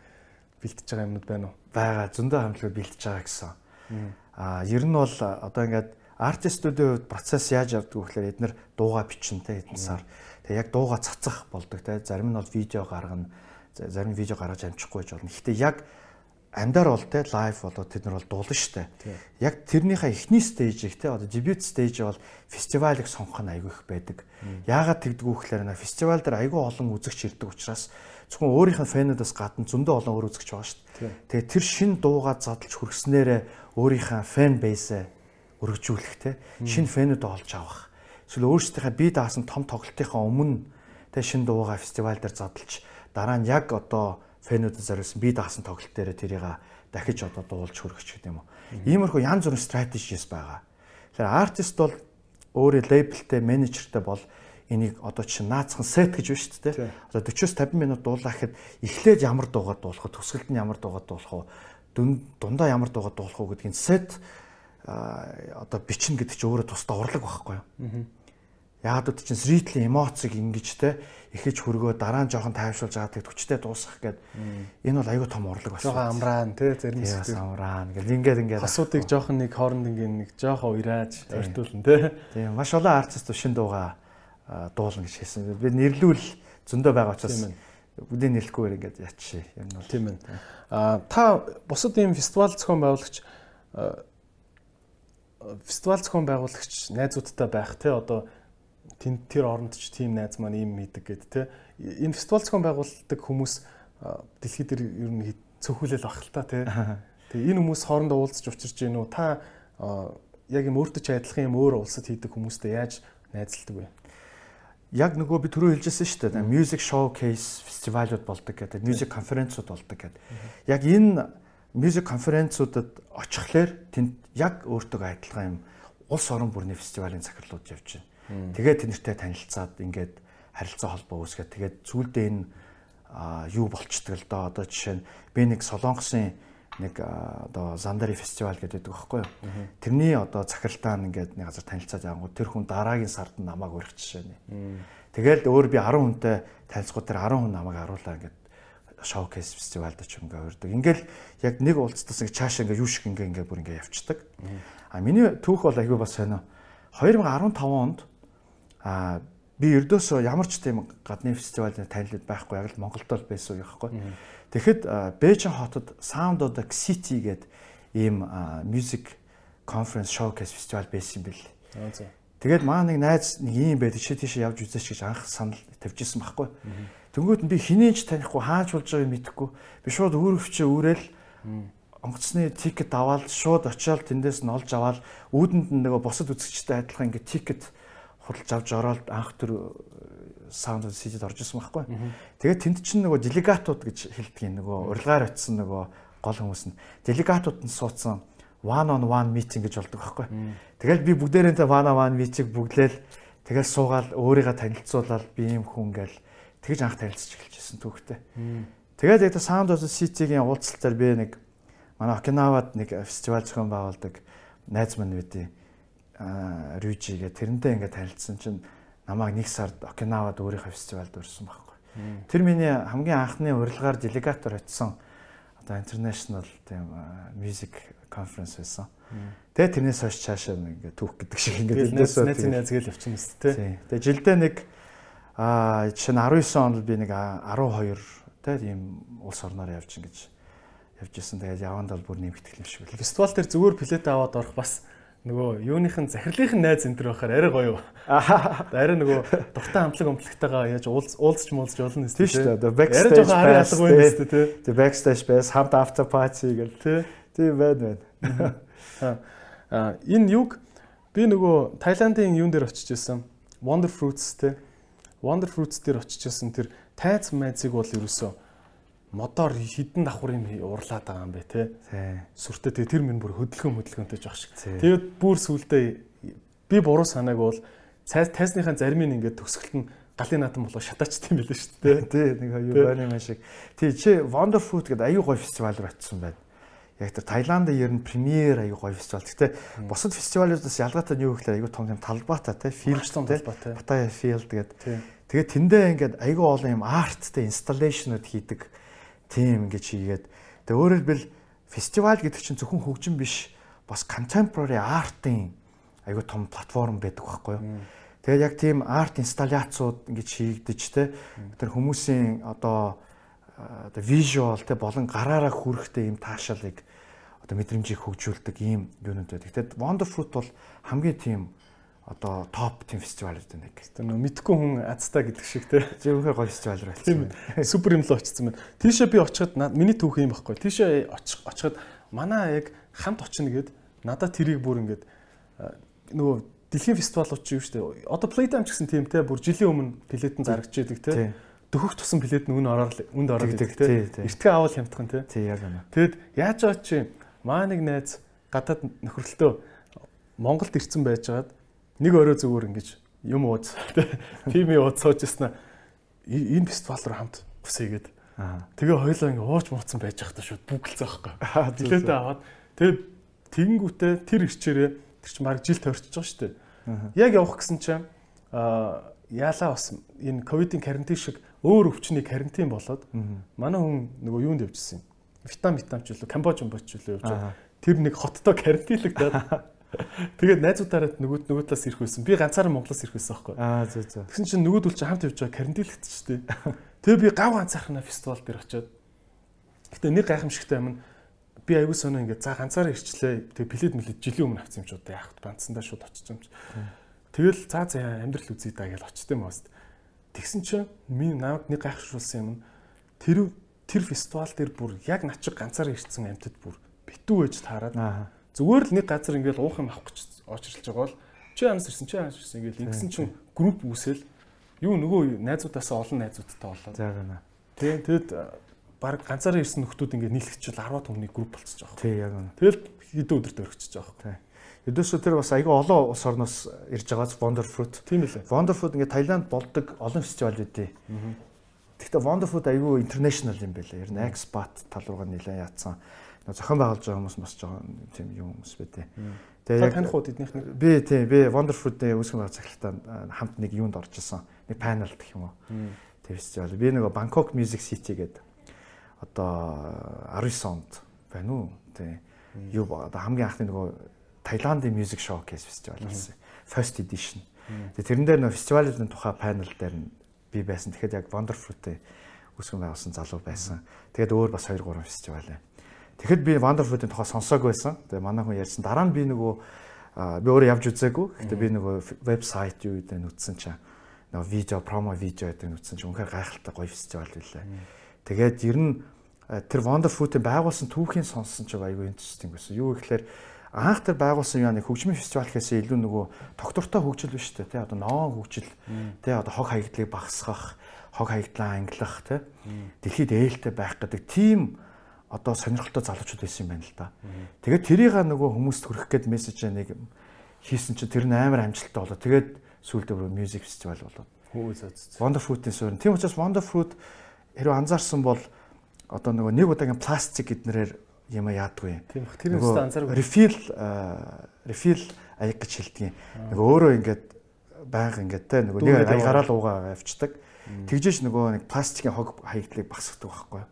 бэлтэж байгаа юмнууд байна уу? Бага зөндөө хамтлагууд бэлтэж байгаа гэсэн. Аа ер нь бол одоо ингээд артистуудын хувьд процесс яаж явдаг вэ гэхээр эдгээр дууга бичнэ хэдэн сар. Тэгээ яг дууга цацах болдог те. Зарим нь бол видео гаргана, зарим видео гаргаж амжихгүй гэж болно. Гэхдээ яг амдаар бол те лайв болоод тэд нар бол дуулна штэ. Яг тэрнийхээ эхний стейжийг те одоо дебют стейж бол фестивалыг сонгох нь айгүй их байдаг. Яагаад тэгдэг вэ гэхээр на фестивал дээр айгүй олон үзэгч ирдэг учраас зөвхөн өөрийнх нь фэнүүдээс гадна зөндөө олон өөр үзэгч байгаа дээ. Тэгээ тэр шин дуугаа задлж хүргэснээрээ өөрийнхөө фэн бейсээ өргөжүүлэх те шин фэнүүд олж авах. Эсвэл өөрсдийнхээ бие даасан том тоглолтынхаа өмнө те шин дуугаа фестивал дээр задлж дараа нь яг одоо фэнүүдэд зориулсан бие даасан тоглолт дээр тэрийг дахиж одоо дуулж хүргэх гэдэг юм уу. Иймэрхүү янз бүрийн стратегис байгаа. Тэгэхээр артист бол өөрөө лейблтэй менежертэй бол энийг одоо чинь наацхан сет гэж байна шүү дээ. Одоо 40-с 50 минут дуулаа гэхэд эхлээд ямар дуугаар дуулах вэ? Төсгөлд нь ямар дуугаар дуулах вэ? Дундаа ямар дуугаар дуулах вэ гэдгийг сет одоо бичнэ гэдэг чинь өөрөө тусдаа урлаг байхгүй юу? Яг одоо чинь зрителийн эмоцыг ингэж те эхэж хөргөө дараа нь жоохон тайвшруулж байгаа тэг хүчтэй дуусгах гээд энэ бол аюу том урлаг болсон. Жоохон амраан те зарим зүйл амраан гэл ингээд ингээд асуудыг жоохон нэг хооронд ингээд нэг жоохон уйрааж ойртуулна те. Тийм маш олон артист шин дууга дуулна гэж хэлсэн. Би нэрлүүл зөндөө байгаа учраас бүдийн нэрлэхгүйгээр ингээд ячшээ. Энэ бол тийм ээ. А та бусад ийм фестивал зохион байгуулагч фестивал зохион байгуулагч найзуудтай байх те одоо тэн тэр оронд ч тийм найз маань ийм хийдэг гэд те энэ фестивал зохион байгуулдаг хүмүүс дэлхийд дээр ер нь цөөхөлөл баг л та те. Тэгээ энэ хүмүүс хоорондоо уулзч учирч гин үү та яг юм өөртөө ч адилхан юм өөр улсад хийдэг хүмүүстэй яаж найзалдаг вэ? яг нөгөө би түрүү хэлжсэн шүү дээ. Music showcase фестивалууд болдог гэдэг, music конференцууд болдог гэдэг. Яг энэ music конференцуудад очихлоор тэнд яг өөртөө адилхан юм улс орон бүрний фестивалийн захирлууд явж байна. Тэгээд тэднэртэй танилцаад ингээд харилцаа холбоо үүсгээд тэгээд зүйлдээ энэ юу болчдөг л доо одоо жишээ нь би нэг Солонгосын нэг одоо Зандари фестивал гэдэг байхгүй юу. Тэрний одоо захиралтаа ингээд нэг газар танилцаад яангууд тэр хүн дараагийн сард намайг өрөх жишээ нэ. Тэгэл өөр би 10 хүнтэй танилцгууд тэр 10 хүн намайг харуулаа ингээд шоукейс фестивалд ч ингээ урьдаг. Ингээл яг нэг уулзтаас ингээ цаашаа ингээ юу шиг ингээ ингээ бүр ингээ явцдаг. А миний түүх бол айгүй бас сонио. 2015 онд а би ердөөсөө ямар ч тийм гадны фестивалд танилуд байхгүй яг л Монголд л байсан юм байхгүй. Тэгэхэд Бээжин хотод Sound of the City гэдэг ийм music conference showcase фестивал байсан юм бэл. Тэгээд маа нэг найз нэг юм байдаг чи тийш явж үзээч гэж анх санал тавьжсэн байхгүй. Тэнгүүд нь би хинээч танихгүй хааж болж байгааг мэдэхгүй. Би шууд өөрөвчөө үүрэл онгоцны тикет аваад шууд очиод тэндээс нь олж аваад үүдэнд нь нөгөө бусад үзэгчтэй адилхан ингээд тикет худалж авч ороод анх төр саунд сижид орж исэн байхгүй. Тэгээд тэнд чинь нөгөө делегатууд гэж хэлдэг нөгөө урилгаар очисон нөгөө гол хүмүүс нь делегатууд нь суудсан one on one meeting гэж болдог байхгүй. Тэгэл би бүгдээрээ one on one meeting бүгдлээл тэгэл суугаал өөрийгөө танилцуулаад би юм хүн гээл тэгж анх танилцж эхэлжсэн түүхтэй. Тэгээд яг саунд сижигийн уулзалтаар би нэг манай Окинавад нэг фестивал зохион байгуулдаг найз маань байдیں۔ А Рюжи гэх тэрнтэй ингээд танилцсан чинь намайг нэг сард Окинавад өөрийнхөө фестивальд урьсан байхгүй. Тэр миний хамгийн анхны урилгаар делегатор очсон одоо international тийм music conference байсан. Тэгээ тэрнээс хойш цаашаа ингээ түүх гэдэг шиг ингээ тэрнээс найз найз гээл явчихсан юм шүү дээ. Тэгээ жилдээ нэг аа жишээ нь 19 онд би нэг 12 тийм улс орноор явж ингэж явж исэн. Тэгээд яванд бол бүр нэмэгдэх юм шиг байл. Фестивал дээр зүгээр билет аваад орох бас нөгөө юуныхын захирлынхын найз энэ төр байхаар арай гоё. Арай нөгөө дуртай хамтлаг өмтлөгтэйгээ яаж уулзч муулзч болно гэсэн тийм шүү дээ. Backstage арай алга байна гэсэн тийм. Тэгээ backstage байс хамт after party гэл тийм. Байна байна. Аа энэ юг би нөгөө Таиландын юун дээр очиж исэн. Wonder Fruits тийм. Wonder Fruits дээр очиж исэн тэр тайц майцыг бол ерөөсөө модоор хідэн давхрын уурлаад байгаа юм бэ те. Сүртэй тэгээ тэр минь бүр хөдөлгөөн хөдөлгөөнтэй жоох шиг. Тэгээд бүр сүулдэ би буруу санааг бол тайсныхаа зарим нь ингээд төгсгөлт нь галын наатан болоо шатаачт юм билээ шүү дээ. Тий нэг юу байна юм шиг. Тий чи Wonder Fruit гэдэг аюу гой фестивал очсон байна. Яг тэр Таиланд ер нь премьер аюу гой фестивал. Гэтэ бусад фестивалуудаас ялгаатай нь юу гэхээр аюу том юм талбайтай тий филд тий Паттайя филд гэдэг. Тэгээд тэндээ ингээд аюу олон юм арттэй инсталлейшнуд хийдэг тийм ингэж хийгээд тэгээ өөрөөр хэлбэл фестивал гэдэг чинь зөвхөн хөгжим биш бас contemporary art-ын айгүй том платформ байдаг байхгүй юу. Тэгээд яг тийм арт инсталляцууд ингэж хийгдэж те тэр хүмүүсийн одоо одоо visual те болон гараараа хүрэхтэй юм таашаалыг одоо мэдрэмжийг хөгжүүлдэг ийм юунууд байдаг. Тэгээд Wonder Fruit бол хамгийн тийм одоо топ тийм фестивалууд гэх. Тэр нөө мэдхгүй хүн азтай гэдэг шиг те. Зөвхөн гоё фестивал руу очсон. Супер юм л очсон байна. Тийшээ би очиход миний түүх юм баггүй. Тийшээ очиход манай яг хамт очно гэд надад тэрийг бүр ингээд нөгөө дэлхийн фестивалууд ч юм шүү дээ. Одоо Playtime ч гэсэн тийм те бүр жилийн өмнө билетэн зарагч яадаг те. Дөхөх тусан билет нь үн ороор үнд ороод идэг те. Эртгээ авал хямдхан те. Тий яг байна. Тэгэд яаж аа чи маа нэг найз гадаад нөхрөлтөө Монголд ирсэн байжгаад нэг өрөө зүгээр ингэж юм ууз тийм юм ууз суужснаа энэ фестивал руу хамт хүсэйгээд тэгээ хоёлоо ингэ ууж мууцсан байж байхдаа шууд бүгэлцээ байхгүй. Билетээ аваад. Тэгээ тэгэнгүүтээ тэр ирчээрээ тэр чинь баг жил тойрчж байгаа шүү дээ. Яг явах гэсэн чинь а яалаа бас энэ ковидын карантин шиг өөр өвчний карантин болоод манай хүн нөгөө юунд явжсэн юм. Вьетнам Вьетнам ч үлээ Камбож Камбож үлээ явж. Тэр нэг хоттой карантинлагдаад Тэгээд найзуудаараа нөгөөд нөгөө талаас ирэх байсан. Би ганцаараа Монголоос ирэх байсан байхгүй. Аа зөө зөө. Тэгсэн чинь нөгөөдөл чинь хамт явж байгаа карантинлэгдсэн шүү дээ. Тэгээ би гав ганцаархнаа фестивал дээр очиод. Гэтэ нэг гайхамшигтай юм нь би аягүй сонио ингээд за ганцаараа ирчлээ. Тэгээ плед мэлэд жилийн өмнө авсан юм ч удаа яах вэ? Бандсандаа шууд очиж юм чи. Тэгэл за за амьдрал үзье даа гэж очтё юм баст. Тэгсэн чинь минь намайг нэг гайхшруулсан юм нь тэр тэр фестивал дээр бүр яг над чиг ганцаараа ирсэн амьтад бүр битүү ээж таарад. Аа Зүгээр л нэг газар ингээл уух юм авах гэж очирлж байгаа бол чи анаас ирсэн чи анаас ирсэн ингээл ингэсэн чинь групп үүсэл юу нөгөө найзуудаасаа олон найзуудтай болоо. За гэнэ. Тийм тэгэд баг ганцаараа ирсэн нөхдүүд ингээд нийлэгчл 10 хүнний групп болчихж байгаа. Тийм яг үнэ. Тэгэл хэдэн өдөрт өргөчж байгаа. Тийм. Өдөөсөө тэр бас айгүй олон улс орноос ирж байгаа Wonder Fruit. Тийм ээ. Wonder Fruit ингээд Таиланд болдог олон фестивал үүдээ. Тэгэхдээ Wonder Fruit айгүй international юм байлаа. Ер нь expat тал руугаа нэлээд яатсан зохион байгуулж байгаа хүмүүс бас жоо тийм юм хүмүүс байдэ. Тэгээ яг таних уу эднийх нь би тийм би Wonderfood-ийн үүсгэн байгуулах захиралтаа хамт нэг юунд орж исэн. Нэг панел гэх юм уу. Тэр фестивал. Би нөгөө Bangkok Music City гэдэг одоо 19 онд байна уу? Тийм. Юу одоо хамгийн анхны нөгөө Таиландын Music Showcase фестивал болсон. First edition. Тэгээ тэрэн дээр нөгөө фестивалын тухай панел дээр би байсан. Тэгэхэд яг Wonderfood-ийн үүсгэн байгуулсан залуу байсан. Тэгээд өөр бас 2 3 фестивал байна Тэгэхэд би Wonderfood-ийн тухай сонсоог байсан. Тэгээ манай хүн ярьсан. Дараа нь би нөгөө би өөрөө явж үзээгүй. Гэтэ би нөгөө вебсайт юу гэдэг нь үтсэн чинь нөгөө видео, промо видео гэдэг нь үтсэн чинь үнэхээр гайхалтай гоё фестивал байлаа. Тэгээд ер нь тэр Wonder Fruit-ийн байгуулсан түүхийн сонссон ч айгүй interesting байсан. Юу гэхээр анх тэр байгуулсан яа нэг хөгжмийн фестивал гэхээсээ илүү нөгөө доктортой хөгжил биш үү те одоо ноон хөгжил те одоо хог хаягдлыг багасгах хог хаягдлаа ангилах те дэлхийд ээлтэй байх гэдэг тийм одоо сонирхолтой залуучууд байсан юм байна л да. Тэгээд тэрийг нөгөө хүмүүст хүргэх гээд мессеж нэг хийсэн чинь тэр нь амар амжилттай болоо. Тэгээд сүүлдээ бүр music festival болоод. Хөө зөөц. Wonder Fruit-ийн суурь. Тийм учраас Wonder Fruit хэрвээ анзаарсан бол одоо нөгөө нэг удаагийн пластик гэднэрээр юм яадгүй. Тийм бах тэр өстө анзааргүй. Refill refill аяг гэж хэлдэг. Нөгөө өөрөө ингээд байнга ингээд те нөгөө нэг аягараа л уугаа авчдаг. Тэгжээч нөгөө нэг пластикийн хог хаягдлыг багсгадаг байхгүй.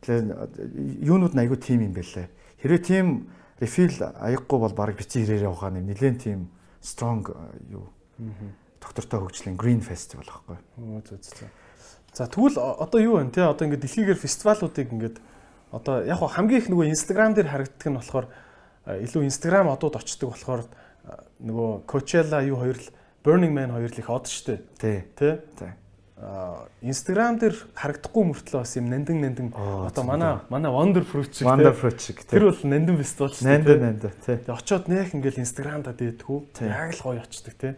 Тэгэхээр юунууд нь айгүй тийм юм бэлээ. Хэрвээ тийм refill аяггүй бол баг бицэн ирээрээ ухааны нэлээд тийм strong юу доктортой хөгжлийн Green Festival байхгүй. Оо зөө зөө. За тэгвэл одоо юу вэ те одоо ингээд дэлхийгээр фестивалуудыг ингээд одоо яг хамгийн их нөгөө Instagram дээр харагддаг нь болохоор илүү Instagram одууд очдог болохоор нөгөө Coachella юу хоёр л Burning Man хоёр л их од штэ. Тий. Тий. Instagram дээр харагдахгүй мөртлөө бас юм нандин нандин одоо манай манай Wonder Fruit шиг Wonder Fruit шиг тэр бол нандин фестивал шүү дээ. Нандин нандин тий. Очоод нэх ингээл Instagram-да дээдгүү. Яг л гоё очдөг тий.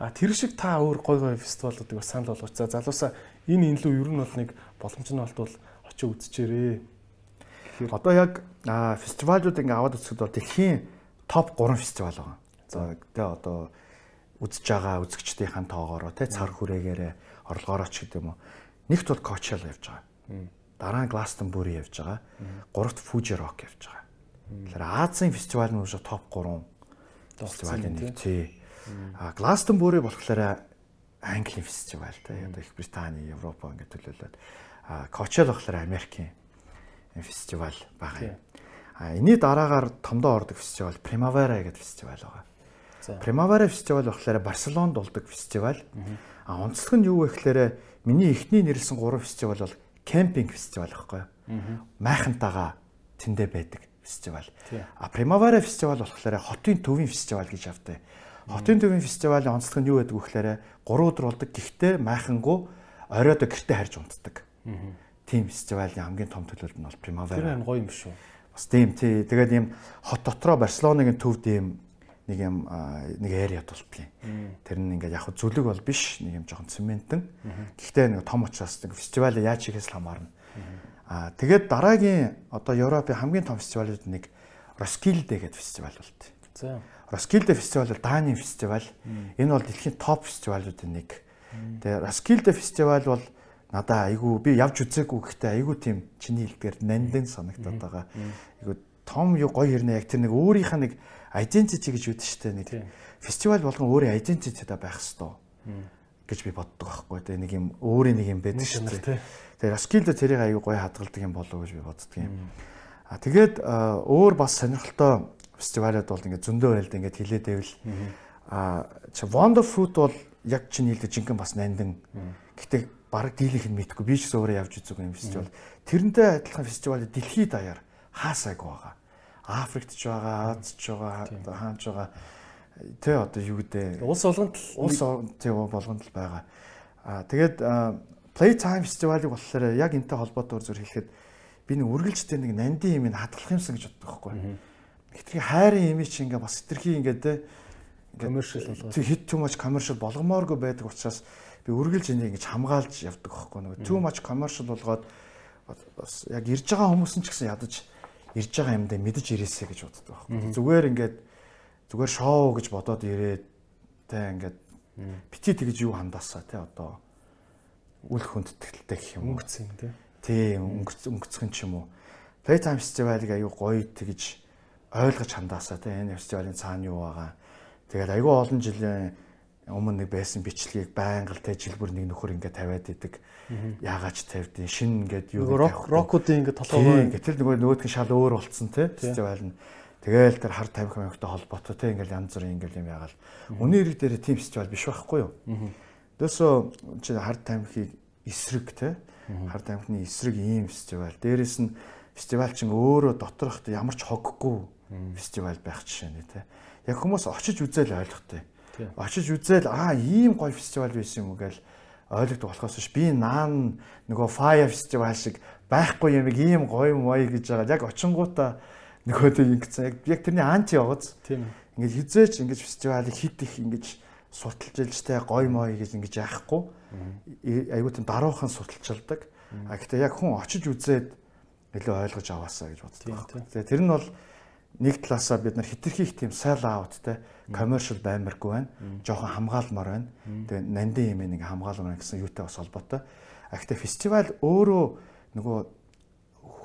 А тэр шиг та өөр гоё гоё фестивалуудыг бас санал болгооч. За залуусаа энэ энэ лүү ер нь бол нэг боломж нь болтвол очиж үзчихээрээ. Одоо яг фестивалууд ингээ аваад үзэхэд бол дэлхийн топ 3 фестивал байгаа. За тэгээ одоо үзэж байгаа үзэгчдийн тоогоороо тий цар хүрээгээрээ орлогоороо ч гэдэг юм уу. Нэгт бол Coachella явж байгаа. Дараа нь Glastonbury явж байгаа. Гуравт Fuji Rock явж байгаа. Тэгэхээр Азийн фестивал нь уже топ 3 фестивалийн нэг тий. А Glastonbury болохоор Английн фестивал тий. Одоо Их Британи, Европ ингээд төлөөлөд. А Coachella болохоор Америкийн фестивал байгаа юм. А энэний дараагаар томдоо ордог фестивал Primavera гэдэг фестивал байгаа. Primavera фестивал болохоор Барселонд болдог фестивал. А онцлог нь юу вэ гэхээр миний эхний нэрлсэн 3 фестивал бол кемпинг фестивал байхгүй юу? Майхантайгаа тэндэ байдаг фестивал. А Primavera фестивал болохоор хотын төвийн фестивал гэж автай. Хотын төвийн фестивалийн онцлог нь юу байдаг вэ гэхээр 3 өдөр болдог. Гэхдээ майхангуу оройдоо гэрте харж унтдаг. Тийм фестивалийн хамгийн том төлөвлөлт нь бол Primavera. Тэр гоё юм шүү. Бас тийм тий. Тэгээд ийм хот дотроо Барселонагийн төвд ийм нэг юм нэг area тултгийн. Тэр нь ингээд яг зүлэг бол биш нэг юм жоохон цементэн. Гэхдээ нэг том учраас нэг фестивал яаж хийхээс хамаарна. Аа тэгээд дараагийн одоо Европын хамгийн том фестивалууд нэг Roskilde гэдэг фестивал болт. За. Roskilde фестивал бол Данийн фестивал. Энэ бол дэлхийн топ фестивалуудын нэг. Тэгээ Roskilde фестивал бол надаа айгүй би явж үзээгүй гэхдээ айгүй тийм чиний хэлдгээр нандин санагтаад байгаа. Айгүй том юу гоё хэрнээ яг тэр нэг өөрийнх нь нэг identity гэж үүдэн штэ нэг фестивал болгон өөрийн identity-та байх хэвээр гэж би боддог байхгүй тэ нэг юм өөрийн нэг юм байдаг штэ. Тэгээ Roskilde тэрийг аюу гоё хадгалдаг юм болов гэж би боддөг юм. А тэгээд өөр бас сонирхолтой фестивалууд бол ингээд зөндөө байлд ингээд хилээд байвал а чи Wonder Fruit бол яг чинь хэлдэг жинхэнэ бас нандин. Гэтэ бараг дийлийнх нь мэдгүй би ч өөрөө явж үзэг юм фестивал. Тэрнтэй адилхан фестивал дэлхийд даяар хаасайг байгаа. Африкт ч байгаа, Азид ч байгаа, хаанч байгаа. Тэ одоо юу гэдэг. Улс болгонд л улс тий болгонд л байгаа. Аа тэгээд Playtime фестивалыг болохоор яг энтэй холбоотойгоор зөв хэлэхэд би нэг үргэлжтэй нэг нандин юм хадгалах юмсан гэж боддог байхгүй. Гэтэрхий хайрын имиж чи ингээ бас хэтэрхий ингээ тэ commercial болгоо. Тэг hit too much commercial болгомооргүй байдаг учраас би үргэлж энийг ингэж хамгаалж явдаг байхгүй. Нөгөө too much commercial болгоод бас яг ирж байгаа хүмүүс нь ч гэсэн ядаж ирж байгаа юмдаа мэдэж ирээсэй гэж боддог байхгүй. Зүгээр ингээд зүгээр шоу гэж бодоод ирээд тэ ингээд бити тэгж юу хандаасаа тэ одоо үл хүндэтгэлтэй гэх юм уу. Өнгөцсөн тий. Тийм өнгөцгөн ч юм уу. Playtime фестивалыг аюу гоё тэгж ойлгож хандаасаа тэ энэ фестивалийн цаана юу байгаа. Тэгээд аюу олон жилийн өмнө нэг байсан бичлэгийг байнга л тэ жилбэр нэг нөхөр ингээд тавиад идэг. Яагаач тавьдیں۔ Шин ингээд юу рок рокуудын ингээд толгойгоо гэтэл нөгөө нөгөөдгөө шал өөр болцсон тэ фестивал нь. Тэгээл тэр хар тамхи маягтай холбоотой тэ ингээд янз бүрийн ингээд юм ягаал. Үнийн ирэг дээр тийм фестивал биш байхгүй юу? Дөөсөө чи хар тамхиг эсрэг тэ хар тамхины эсрэг ийм фестивал. Дээрээс нь фестивал чинь өөрөө доторх ямар ч хоггүй фестивал байх жишээ нэ тэ. Яг хүмүүс очиж үзэл ойлгохтой очиж үзэл аа ийм гоё фестивал байсан юм уу гээл ойлгодог болохоос биш би наан нөгөө Fire Festival шиг байхгүй юм ийм гоё мой гэж байгаа. Яг очингуудаа нөгөө тэг ингэсэн яг яг тэрний анти яваац. Тийм. Ингээд хизээч ингэж фестивалыг хит их ингэж сурталж илжтэй гоё мой гэж ингэж яахгүй. Айгуу тийм даруухан сурталчилдаг. А гэхдээ яг хүн очиж үзээд илүү ойлгож аваасаа гэж боддог. Тэр нь бол нэг талаасаа бид нар хитрхийх тийм sell out те commercial баймаргүй байна. Жохон хамгаалмаар байна. Тэгээ нандин юм нэг хамгаалмаар гэсэн юутай бас холбоотой. А гэхдээ фестивал өөрөө нөгөө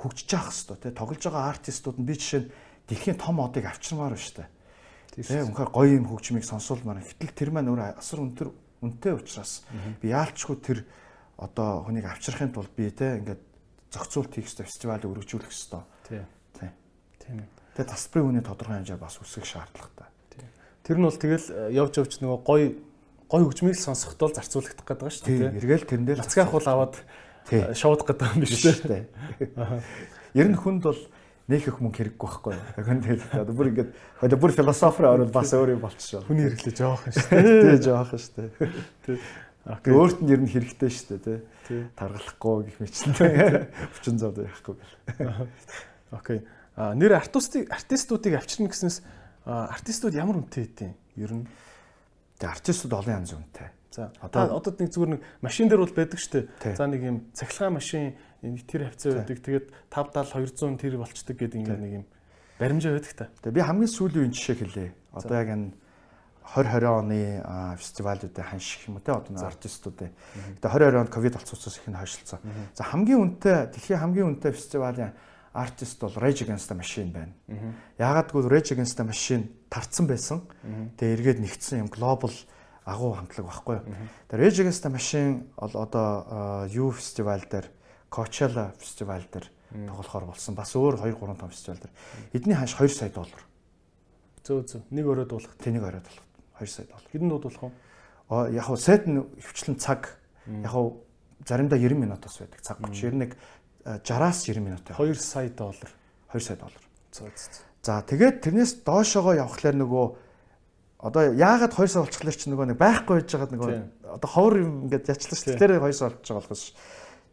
хөгжиж явах хэвээр те тоглож байгаа артистууд нь би жишээ нь дэлхийн том одыг авчирмаар байна шүү дээ. Тэгээ үнэхээр гоё юм хөгжмийг сонсуулмаар. Гэтэл тэр маань өөр асар өндөр үнэтэй учраас би яалчгүй тэр одоо хүнийг авчрахын тулд би те ингээд зохицуулт хийх хэрэгтэй фестивалыг өргөжүүлэх хэрэгтэй. Тийм. Тийм. Тийм. Тэгээ тасбарын хүний тодорхой хэмжээ бас үсэх шаардлагатай. Тэр нь бол тэгэл э, явж явж нөгөө гой гой хөгжмийг сонсохдоо зарцуулагдах гэдэг байгаа шүү дээ. Эргээл тэрэндээ л Нацгаах бол аваад Тийм. шоуд гэдэг юм биш үү? Ер нь хүнд бол нээх их мөнгө хэрэггүй байхгүй юу? Хүн тэгэл одоо бүр ингээд одоо бүр философор орвол бас өөр юм болчихшоо. Хүний хэрэглээ жоох шүү дээ. Тий жоохон шүү дээ. Окей. Өөрт нь ер нь хэрэгтэй шүү дээ тий. Тий. Таргалахгүй гэх мэт зав яахгүй гэл. Окей. Нэр артистыг артистуудыг авчирна гэснээс артистууд ямар үнэтэй хэдийн ер нь Тэгээ артистууд олон янз үнэтэй. За Одоо- одоо нэг зүгээр нэг машин дээр бол байдаг шүү дээ. За нэг юм цахилгаан машин нэг тэр хавцаа байдаг. Тэгээд 50 70 200 тэр болчдөг гэдэг ингээд нэг юм баримжаа байдаг та. Тэгээ би хамгийн сүүлийн үеийн жишээ хэлье. Одоо яг энэ 2020 оны фестивалуудын ханших юм те одоо артистуудын. Тэгээ 2020 онд ковид болцсоос их нь хойшлцсан. За хамгийн үнэтэй дэлхийн хамгийн үнэтэй фестивалийн артист бол Rage Against the Machine байна. Яагаад гэвэл Rage Against the Machine тарцсан байсан. Тэгээ эргээд нэгдсэн юм глобал агуу хамтлаг байхгүй. Тэгээ Rage Against the Machine бол одоо U фестивал дээр Coachella фестивал дээр тоглохоор болсон. Бас өөр 2 3 том фестивал дээр. Эдний ханш 2 сая доллар. Зөө зөө. Нэг өрөө дуулах. Тэнийг оройд болох 2 сая доллар. Хэдэн дуудуулах вэ? Аа яг хуу сайд нь хвчлэн цаг яг хуу заримдаа 90 минутаас байдаг. Цаг 30 91 60-аас 90 минут. 2 сая доллар. 2 сая доллар. За тэгээд тэрнээс доошоогоо явхлаар нөгөө одоо яагаад 2 сая болчихлоо чи нөгөө нэг байхгүй байж байгаа нөгөө одоо ховор юм ингээд ячлаа шүү. Тийм. Тэр 2 сая болчих байгаа болохос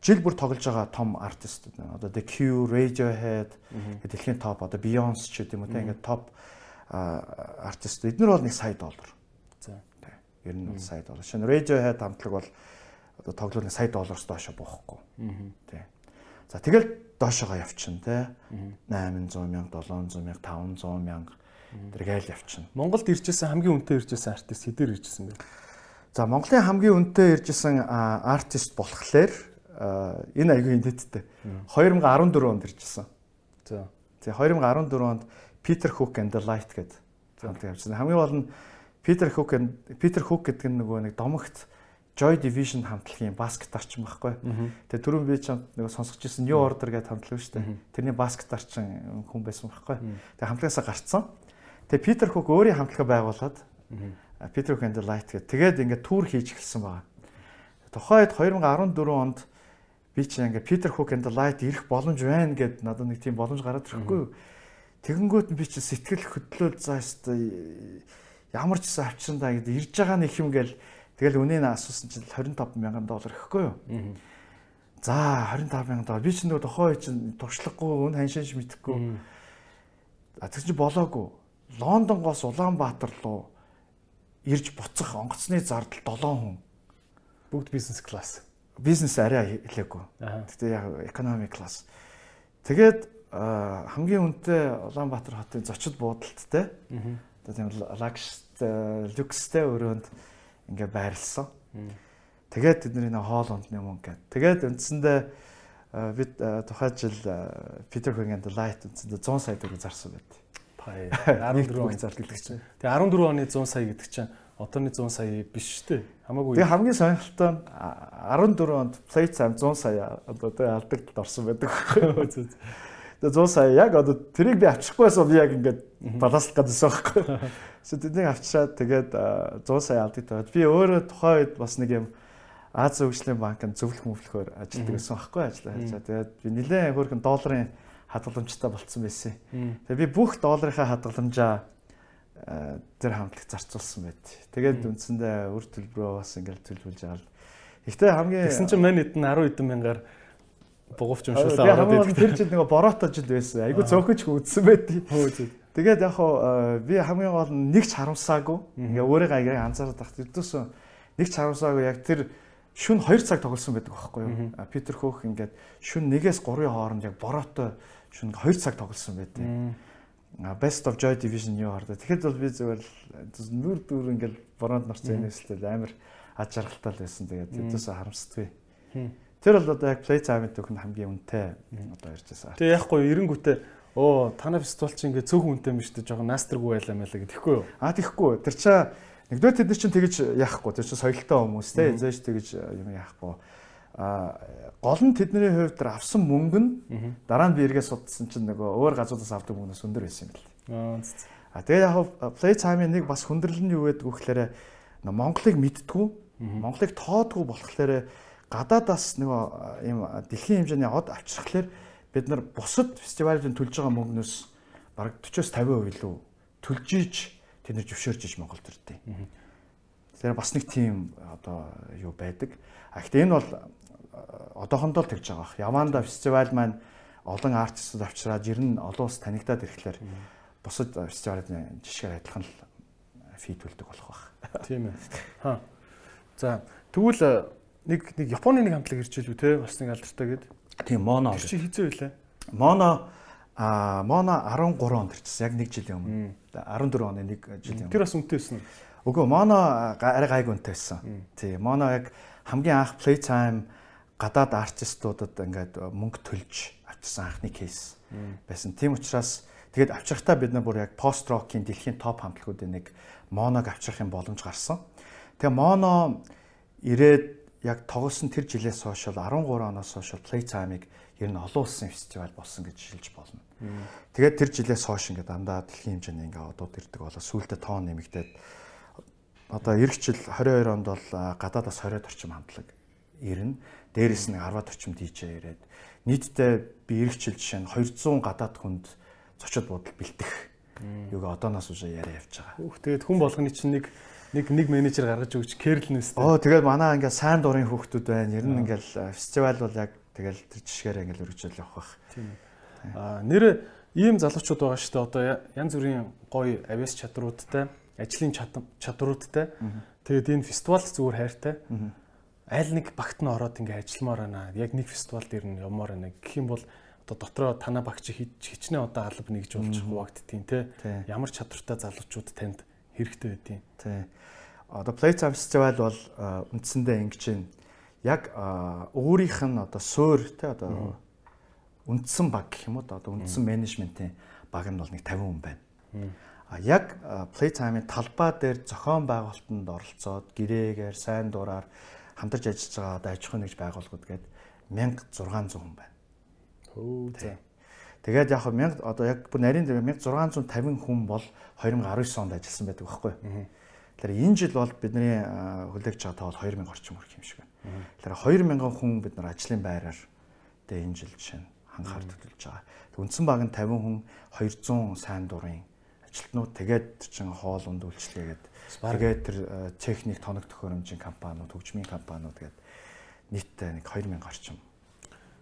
жил бүр тоглож байгаа том артистууд байна. Одоо The Cure, Radiohead дэлхийн топ одоо Beyoncé ч гэдэг юм уу те ингээд топ артист эднэр бол нэг сая доллар. За. Ер нь бол сая доллар. Шинэ Radiohead хамтлаг бол одоо тоглоом сая доллараас доошо буухгүй. Тий. За тэгэл доошоогоо явчихна тий. 800 мянга, 700 мянга, 500 мянга тэр гээл явчихна. Монголд иржсэн хамгийн үнэтэй иржсэн артист хэдээр иржсэн бэ? За Монголын хамгийн үнэтэй иржсэн артист болохоор энэ аягүй инээдтэй. 2014 онд иржсэн. За. Тэгээ 2014 онд Peter Hook and the Light гэдэг хамтлаг явжсан. Хамгийн гол нь Peter Hook Peter Hook гэдэг нь нөгөө нэг домогт Joy Division хамтлагийн бас гитарчин байхгүй. Тэгээ түрүүн би чамд нөгөө сонсгож ирсэн New Order гэдэг хамтлаг шүү дээ. Тэрний бас гитарчин хүн байсан байхгүй. Тэгээ хамтлагаасаа гарцсан. Тэгээ Peter Hook өөрийн хамтлагаа байгуулад Peter Hook and the Light гэдэг. Тэгээд ингээд тур хийж эхэлсэн байгаа. Тухайд 2014 онд би чи ингээд Peter Hook and the Light ирэх боломж байна гэд надад нэг тийм боломж гараад ирэхгүй. Тэгэнгүүт би чи сэтгэл хөдлөөл заастаа ямар ч гэсэн авчирсан да гэд ирж байгаа нэг юм гээл тэгэл үнэний асуусан чинь 25 мянган доллар гэхгүй юу. За 25 мянган доллар би чи нөгөө тохоо чинь туршлагагүй өн ханшинш мэдэхгүй. А тэр чи болоогүй. Лондонгоос Улаанбаатар руу ирж буцах онгоцны зардал 7 хүн. Бүгд бизнес класс. Бизнес арай хэлээгүй. Гэтэ яг economy class. Тэгээд хамгийн үнэтэй Улаанбаатар хотын зочид буудалттай. Одоо тийм лагштай, люкстэй өрөөнд ингээ байрлсан. Тэгээд тэдний нэг хоол ундны мөнгө гэдэг. Тэгээд үндсэндээ а, бид а, тухайн жил а, Peter Hook and the Light үндсэндээ 100 сая төгрөг зарсан байт. Нэг 14 бүгд он зардал гэж чинь. Тэгээ 14 оны 100 сая гэдэг чинь одооны 100 сая биш дээ. Хамаагүй. Тэгээ хамгийн сонирхолтой нь а, 14 онд Playtime 100 сая одоо тэгээ алдагтад орсон байдаг. Тэгээ 100 сая яг одоо тэрийг би авчихгүй байсан би яг ингээд баланслах гэдсэн байхгүй. So тэднийг авчираад тэгээд а, 100 сая алдагтад. Би өөрөө тухайн үед бас нэг юм Аз хөгжлийн банкнд зөвлөх мөвлөхөөр ажилладаг гэсэн байхгүй ажиллаа хийж. Тэгээд би нэлээд хөрхэн долларын хадгаламжтай болцсон байсан. Тэгээд би бүх долларынхаа хадгаламжаа тэр хамтлаг зарцуулсан байт. Тэгээд үндсэндээ үр төлбөрөө бас ингээл төлөвлөж аваад Гэхдээ хамгийн Тэгсэн чинь мань эдэн 10 хэдэн мянгаар бугуувч би уншуулаа ороод идэв. тэр жил нөгөө бороотой жил байсан. Айгу цөөхөж үзсэн байдгийг. Хөө зөө. Тэгээд яг хоо би хамгийн гол нь нэг ч харамсаагүй. Ингээ өөрийгөө аяга анзаараад тахт ердөөс нэг ч харамсаагүй яг тэр шүн 2 цаг тоглосон байдаг байхгүй юу? Питер Хөөх ингээд шүн 1-ээс 3-ын хооронд яг бороотой шүн 2 цаг тоглосон байдаг. Best of Joy Division юу хардаа. Тэгэхэд бол би л нүр дүр ингээд бороонд нарцсан нэслэл амар аж жаргалтай л байсан. Тэгээд ердөөсөө харамсдаггүй. Тэр бол одоо яг play time гэдэг нь хамгийн үнэтэй одоо ярьж байсан. Тэгээ яахгүй эренгүүтээ оо танай фестивал чи ингээ цөөхөн үнэтэй юм шүү дээ. Жохоо настргүй байлаа мэлээ гэхгүй юу? А тийхгүй. Тэр чаа нэгдүгээр тэд нар чинь тэгэж яахгүй. Тэр чинь соёлтой хүмүүс те. Зөөж тэгэж юм яахгүй. А гол нь тэдний хувьд тэр авсан мөнгө нь дараа нь би эргээ судалсан чинь нөгөө өөр газруудаас авдаг мөнгнөөс өндөр байсан юм бэл. А тэгээ яг play time-ийн нэг бас хүндрэл нь юу гэдэг вэ гэхээр Монголыг мэдтгүү, Монголыг тоодгүй болохоор гадаадаас нөгөө ийм дэлхийн хэмжээний од авчрахлаар бид нар бусад фестивалын төлж байгаа мөнгнөөс бараг 40-50% илүү төлж иж тэд нар зөвшөөрж иж Монголд ирдээ. Тэгэхээр бас нэг тийм одоо юу байдаг. А гэхдээ энэ бол одоохондоо л тэгж байгаа бах. Яванда фестивал маань олон артистууд авчраад ер нь олон улс танигдаад ирэхлээр бусад фестивалын жишгээр адилхан л фи төлдөг болох бах. Тийм ээ. Ха. За тэгвэл нэг нэг Японы нэг хамтлаг ирж илүү те бас нэг алдартай гээд. Тийм моно. Чи хизээ үлээ. Моно а моно 13 онд ирчихсэн. Яг 1 жилийн өмнө. 14 оны 1 жилийн өмнө. Тэр бас үнэтэй байсан уу? Үгүй моно арай гайг үнэтэй байсан. Тий, моно яг хамгийн анх playtime гадаад артистуудад ингээд мөнгө төлж авчирсан анхны кейс байсан. Тийм учраас тэгээд авчрахтаа бид нар бүр яг пост рокийн дэлхийн топ хамтлагуудын нэг моног авчрахын боломж гарсан. Тэгээ моно ирээд яг тоглосон тэр жилээс хойш бол 13 оноос хойш playtime-ыг ер нь олон улсын фестивал болсон гэж шилж болно. Тэгээд тэр жилээс хойш ингээд дандаа дэлхийн хэмжээний ингээд одууд ирдэг болоо сүүлдээ тоон нэмэгдээд одоо эх жил 22 онд бол а, гадаадаас 20-од орчим хамтлаг ирнэ. Дээрээс нь 10-од орчим DJ ирээд нийтдээ би эх жил жишээ нь 200 гадаад хүнд зочид буудал бэлтэх юуг одооноос už яриа явж байгаа. Хөөх тэгээд хүн болгоны чинь нэг нэг нэг менежер гаргаж өгч кэрл нэстэй. Оо тэгээд манай ингээд сайн дурын хүүхдүүд байна. Ер нь ингээд а, фестивал бол яг тэгэл тэр жишгээр ингээд өргөжөл явах бах. Аа нэр ийм залуучууд байгаа шүү дээ. Одоо янз бүрийн гоё авиас чадруудтай, ажлын чад- чадруудтай. Тэгээд энэ фестивал зүгээр хайртай. Аль нэг багт нь ороод ингээ ажилламаар байна. Яг нэг фестивал дээр нь явмаар байна. Гэх юм бол одоо дотроо танаа багч хич хичнээн одоо алба нэгж болж хуваагдтiin те. Ямар чадвартай залуучууд танд хэрэгтэй байдیں۔ Тий. Одоо Playtime Festival бол үндсэндээ ингэж байна. Яг өөрийнх нь одоо суур те одоо үндсэн баг гэх юм уу одоо үндсэн менежментийн баг нь бол нэг 50 хүн байна. А яг Playtime-ийн талбай дээр зохион байгуулалтанд оролцоод гэрээгээр сайн дураар хамтарч ажиллаж байгаа одоо аж ахуйн нэгж байгууллагууд гээд 1600 хүн байна. Хөө за. Тэгээд яг хөө 1000 одоо яг бүр нарийн дээр 1650 хүн бол 2019 онд ажилласан байдаг байхгүй. Тэгэхээр энэ жил бол бидний байгаа тоо бол 2000 орчим хүрэх юм шиг байна. Тэгэхээр 2000 хүн бид нар ажлын байраар тэгээ энэ жил жишээ нь ханхаар төлөвлөж байгаа. Үндсэн баг нь 50 хүн 200 сайн дурын ажилтнууд тэгээд чин хоол унд үйлчлэгээд тэгээд тэр техник тоног төхөөрөмжийн компаниуд, хөгжмийн компаниуд гээд нийтдээ нэг 2000 орчим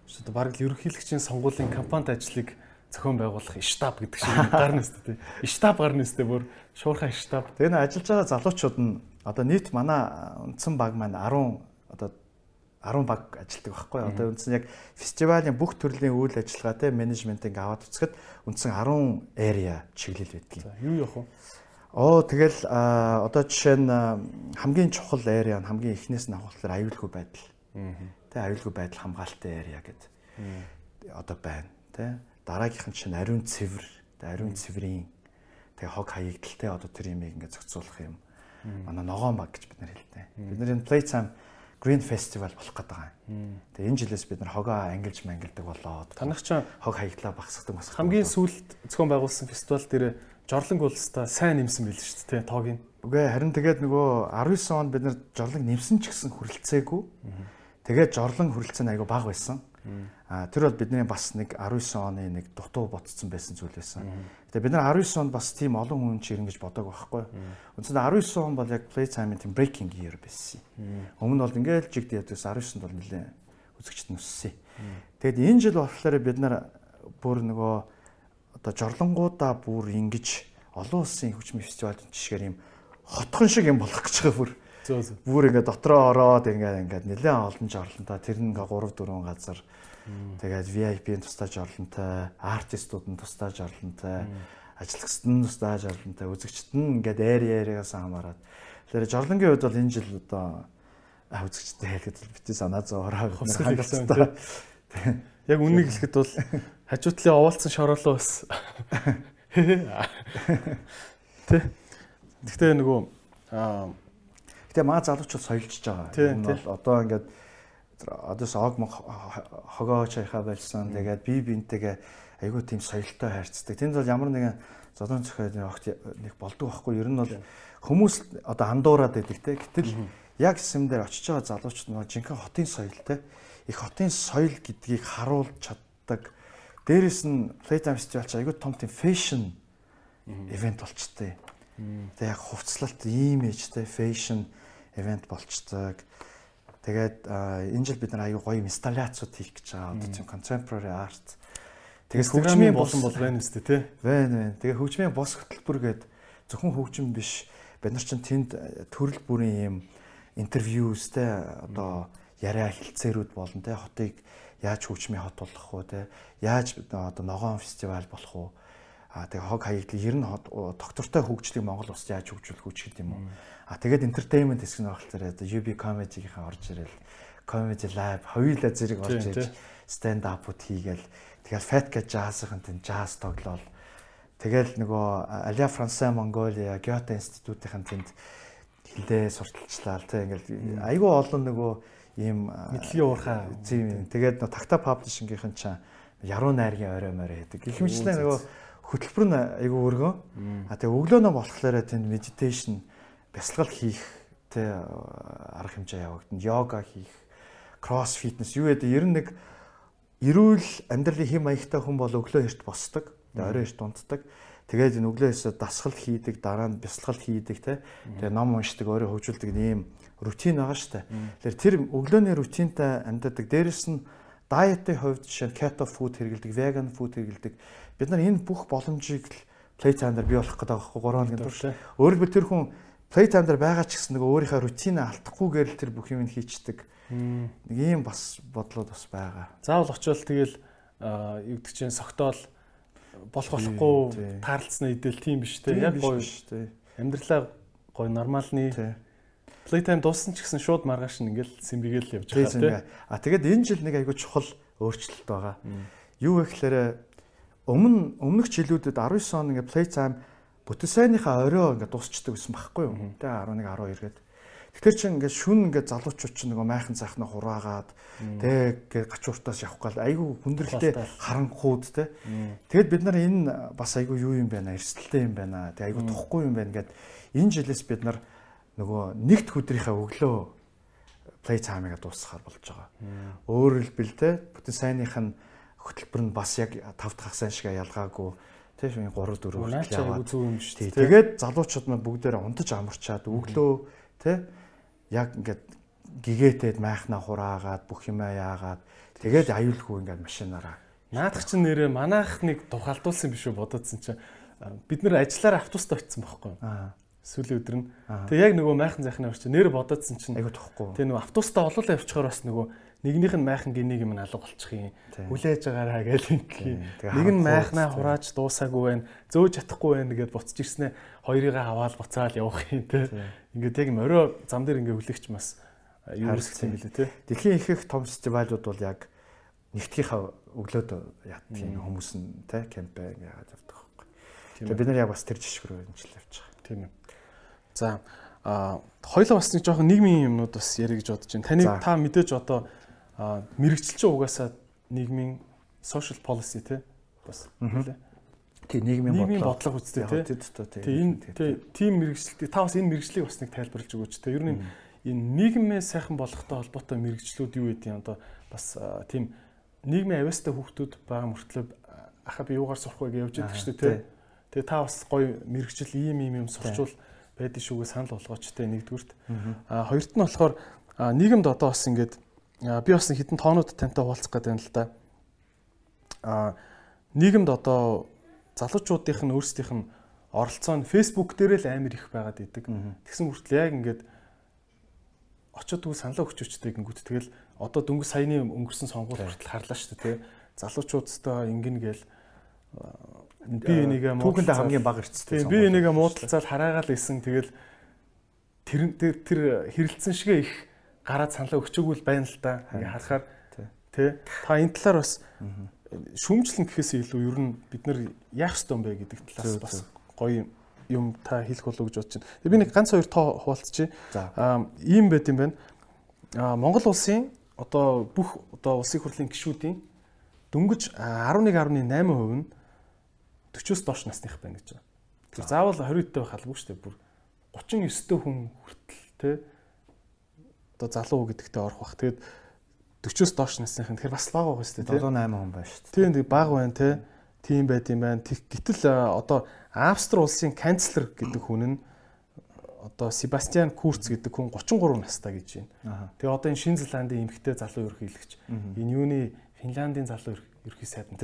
Одоо баг л ерөнхийлөгчийн сонгуулийн кампанит ажлыг зохион байгуулах штаб гэдэг шиг гарна өстэй тий. Штаб гарна өстэй бүр шуурхай штаб. Тэгээ нэ ажиллаж байгаа залуучууд нь одоо нийт манай үндсэн баг маань 10 одоо 10 баг ажилладаг байхгүй. Одоо үндсэн яг фестивалийн бүх төрлийн үйл ажиллагаа те менежментийг аваад үзэхэд үндсэн 10 area чиглэл байдгийг. Юу явах вэ? Оо тэгэл одоо жишээ нь хамгийн чухал area нь хамгийн эхнээс нь авахлаар аюулгүй байдал. Тэ аюулгүй байдал хамгаалалтын area гэдэг. Одоо байна тэ. Дараагийнх нь чинь ариун цэвэр, ариун цэврийн тэгээ хог хаягдaltaй одоо тэр имийг ингээд зохицуулах юм. Манай ногоон баг гэж бид нар хэлдэг. Бид нар энэ Playtime Green Festival болох гэдэг байгаа. Тэгээ энэ жилээс бид нар хогоо ангилж мангилдаг болоод Танах ч хог хаягдлаа багсгадаг бас хамгийн сүүлд зохион байгуулсан фестивал дээр жорлон гулстаа сайн нэмсэн байл шүү дээ тий тоог нь. Үгүй харин тэгээд нөгөө 19 онд бид нар жорлог нэмсэн ч гэсэн хүрэлцээгүй. Тэгээд жорлон хүрэлцээ нь айгүй бага байсан. А тэр бол бидний бас нэг 19 оны нэг дутуу ботцсон байсан зүйл байсан. Гэтэ бид нар 19 онд бас тийм олон хүн ч ирнэ гэж бодог байхгүй. Үндсэндээ 19 он бол яг Playtime-ийн тийм breaking year байсан. Өмнө бол ингээл жигд ядагс 19-нд бол нэлээд үзэгчд нь өссөн. Тэгэд энэ жил болохоор бид нар бүр нөгөө одоо жорлонгуудаа бүр ингэж олон улсын хөгжмийн фестивалд жишгээр юм хотхон шиг юм болох гэж байгаа бүр. Бүр ингээд дотроо ороод ингээд ингээд нэлээд олон жорлонтой тэр нэг 3 4 газар Тэгээд VIP-ийн тусдаа жорлонтой, артистууд нь тусдаа жорлонтой, ажиллагчид нь тусдаа жорлонтой, үзэгчд нь ингээд аяр яриагаас хамаарат. Тэгэхээр жорлонгийн хувьд бол энэ жил одоо үзэгчтэй хэлэхэд бити санаа зовоороо хангалттай. Яг үнийг хэлэхэд бол хажуутлын овоолцсон шороолоо бас. Тэ. Гэхдээ нөгөө аа Гэтэ маа залуучууд соёлжж байгаа. Энэ бол одоо ингээд одоос ог хогоо чайхаа байлсан. Тэгээд би бинтэйгээ айгүй тийм соёлтой хайрцдаг. Тэнд бол ямар нэгэн зодон цохиод огт нэг болдог байхгүй. Ер нь бол хүмүүс одоо андуураад байдаг те. Гэтэл яг юм дээр очиж байгаа залуучууд нөгөө жинхэнэ хотын соёлтой их хотын соёл гэдгийг харуулж чаддаг. Дээрэс нь Playtime Festival ч айгүй том тийм fashion ивент болчтой. Тэгээ яг хувцлалт имижтэй fashion ивент болчдаг. Тэгээд энэ жил бид нар аюу гоё инсталляцууд хийх гэж байгаа. Одоо тийм contemporary art. Тэгээд хөгжмийн болон бол байна үстэй тий. Байна байна. Тэгээд хөгжмийн бос хөтөлбөр гээд зөвхөн хөгжим биш. Бид нар чинь тэнд төрөл бүрийн юм интервьюстэй одоо яриа хилцээрүүд болон тий хотыг яаж хөгжмийн хот болгох уу тий яаж одоо ногоон фестивал болох уу а тэгээ хог хаягдлыг ер нь доктортой хөгжлийг Монгол улсад яаж хөгжүүлэх үү гэдэг юм уу? А тэгээд entertainment хэсэг нь болохоор одоо UB comedy-гийнхаа орж ирэл comedy live хоёулаа зэрэг орж ирж stand up-ууд хийгээл тэгэл fat гэж jazzын тэн jazz тоглоал тэгэл нөгөө Alia France Mongolia Goethe институтын тэнд хилээ сурталчлаа тэг ингээл айгүй олон нөгөө ийм мэдлэгийн уурхай. тийм тэгээд нөгөө такта publishing-ийн чаа яруу найргийн орой морой гэдэг. Гэх мэтлээ нөгөө хөтөлбөр нь айгүй өргөө. А тэгээ өглөөнөө болохоор тэнд meditation бясалгал хийх тэ арга хэмжээ явагдана. Йога хийх, кросс фитнес юу гэдэг ер нь нэг эрүүл амьдралын хэм маягтай хүн бол өглөө эрт босдог. Орой эрт унтдаг. Тэгээд энэ өглөө эрт дасгал хийдэг, дараа нь бясалгал хийдэг тэ. Тэгээд ном уншдаг, өөрөө хөгжүүлдэг ийм рутин байгаа штэ. Тэгэхээр тэр өглөөний рутинтай амьдардаг. Дээрэс нь диетын хувьд жишээ нь keto food хэрэгэлдэг, vegan food хэрэгэлдэг. Бид нар энэ бүх боломжийг л playtime дээр бий болох гэдэг байгаа 3 хоногийн турш. Өөрөлдвөл тэр хүн Playtime дээр байгаа ч гэсэн нөгөө өөрийнхөө рутинаа алдахгүйгээр л тэр бүх юм хийчдэг. Нэг ийм бас бодлоод бас байгаа. Заавал очивол тэгэл юу гэдэг чинь согтоол болох болохгүй таарлцсан идэл тийм биш те. Яг гоё биш те. Амьдралаа гоё нормалны Playtime дууссан ч гэсэн шууд маргааш нь ингээл симбигээл явж байгаа те. А тэгээд энэ жил нэг айгүй чухал өөрчлөлт байгаа. Юу вэ гэхээр өмнө өмнөх жилүүдэд 19 он ингээ Playtime Бүтэц сайныхаа орой ингээд дуусчдаг гэсэн байхгүй юу? Тэ 11 12 гээд. Тэгэхээр чи ингээд шүн ингээд залуучууд чинь нөгөө майхан цаахна хураагаад тэ ингээд гачууртаас явах гал айгүй хүндрэлтэй харанхууд тэ. Тэгэд бид нар энэ бас айгүй юу юм байна? Эрсдэлтэй юм байна. Тэ айгүй тухгүй юм байна гэд энэ жилээс бид нар нөгөө нэгд өдрийнхээ өглөө play time-ыг дуусгахаар болж байгаа. Өөрөөр хэлбэл тэ бүтэн сайных нь хөтөлбөр нь бас яг тав дахь сайн шиг ялгаагүй шүү 3 4 хүртэл яваад дээ. Тэгээд залуучууд маань бүгдээрээ унтаж амарчаад өглөө тэ яг ингээд гэгээтэд майхнаа хураагаад бүх юмаа яагаад тэгээд аюулгүй ингээд машинаараа. Наадах чинь нэрээ манайх нэг тухалдуулсан биш үү бодоодсэн чинь бид нэр ажиллаараа автобуст очсон байхгүй юу? Сүүлийн өдөр нь. Тэгээ яг нөгөө майхан захны орчин нэр бодоодсэн чинь айгу тухгүй. Тэгээ нөгөө автобустаа олоолаа явчихаар бас нөгөө нэгнийх нь майхан гинийг юм алга болчих юм. Хүлээж байгаараа гэж ингээм. Нэг нь майхнаа хурааж дуусаагүй байна. Зөөж чадахгүй байна гэдээ буцаж ирснээр хоёрыгаа аваад буцаал явах юм те. Ингээд яг морой зам дээр ингээ хүлэгч бас юу хэлсэн юм бэлээ те. Дэлхийн их их том фестивалууд бол яг нэгтгэхаа өглөөд юм хүмүүс нь те ингээ яваад явдаг байхгүй. Тэгээ бид нар яг бас тэр жишг рүү хэмжил явж байгаа. Тийм ээ. За а хоёлоо бас нэг жоохон нийгмийн юмнууд бас ярих гэж бодож байна. Таныг та мэдээж одоо мэрэгчлч угаасаа нийгмийн social policy те бас нэлээ. Тий нийгмийн бодлого. Нийгмийн бодлого үстэй те. Тий энэ тийм мэрэгчлэлт та бас энэ мэрэгчлийг бас нэг тайлбарлаж өгөөч те. Ер нь энэ нийгмээ сайхан болгохтой холбоотой мэрэгчлүүд юу гэдэг юм одоо бас тийм нийгмийн авьяастай хүүхдүүд байгаа мөртлөө аха би юугаар сурах вэ гэж явж байдаг шүү дээ тий. Тэгээ та бас гоё мэрэгжил ийм ийм юм сурчвал байдаг шүүгээ санал болгооч тий нэгдүгürt. А хоёрт нь болохоор нийгэмд одоо бас ингээд би бас хитэн тоонууд тантай хуваалцах гэдэг юм л да. А нийгэмд одоо залуучуудынх нь өөрсдийнх нь оролцоо нь Facebook дээр л амар их байгаад идэг. Тэгсэн хүртэл яг ингээд очиод үгүй саналаа өгч өчтэй гингүүт тэгэл одоо дөнгөж саяны өнгөрсөн сонгуульд хүртэл харлаа шүү дээ тий. Залуучуудтай ингэн гээл би энийгээ түүхэндээ хамгийн бага эрсдэлтэй. Би энийгээ муудалцаад хараагаал исэн тэгэл тэр тэр хэрэлцэн шигэ их гараад саналаа өгчөөгүй байна л да. Ингээ харахаар тий. Та энэ талаар бас шүмжлэн гэхээс илүү ер нь бид нар яах ёстой юм бэ гэдэг талаас бас гоё юм та хэлэх болов гэж бодож байна. Тэгээ би нэг ганц хоёр тоо хуваалцчих. Аа ийм байт юм байна. Аа Монгол улсын одоо бүх одоо улсын хурлын гишүүдийн дөнгөж 11.8% нь 40-оос доош насных байна гэж байна. Тэр заавал 20 дэх байх албагүй шүү дээ. Бүр 39 дэх хүн хүртэл те одоо залуу гэдэгтээ орох бах. Тэгээд 40-оос доош насных нь тэгэхээр бас бага байгаа шүү дээ. 7 8 хүн байна шүү дээ. Тийм тийм бага байна те. Тийм байт юм байна. Гэтэл одоо Австри улсын канцлер гэдэг хүн нь одоо Себастьян Курц гэдэг хүн 33 настай гэж байна. Тэгээ одоо энэ Шинэ Зеландын эмэгтэй залуу ерөнхийлөгч энэ юуны Финляндийн залуу ерөнхий сайд нь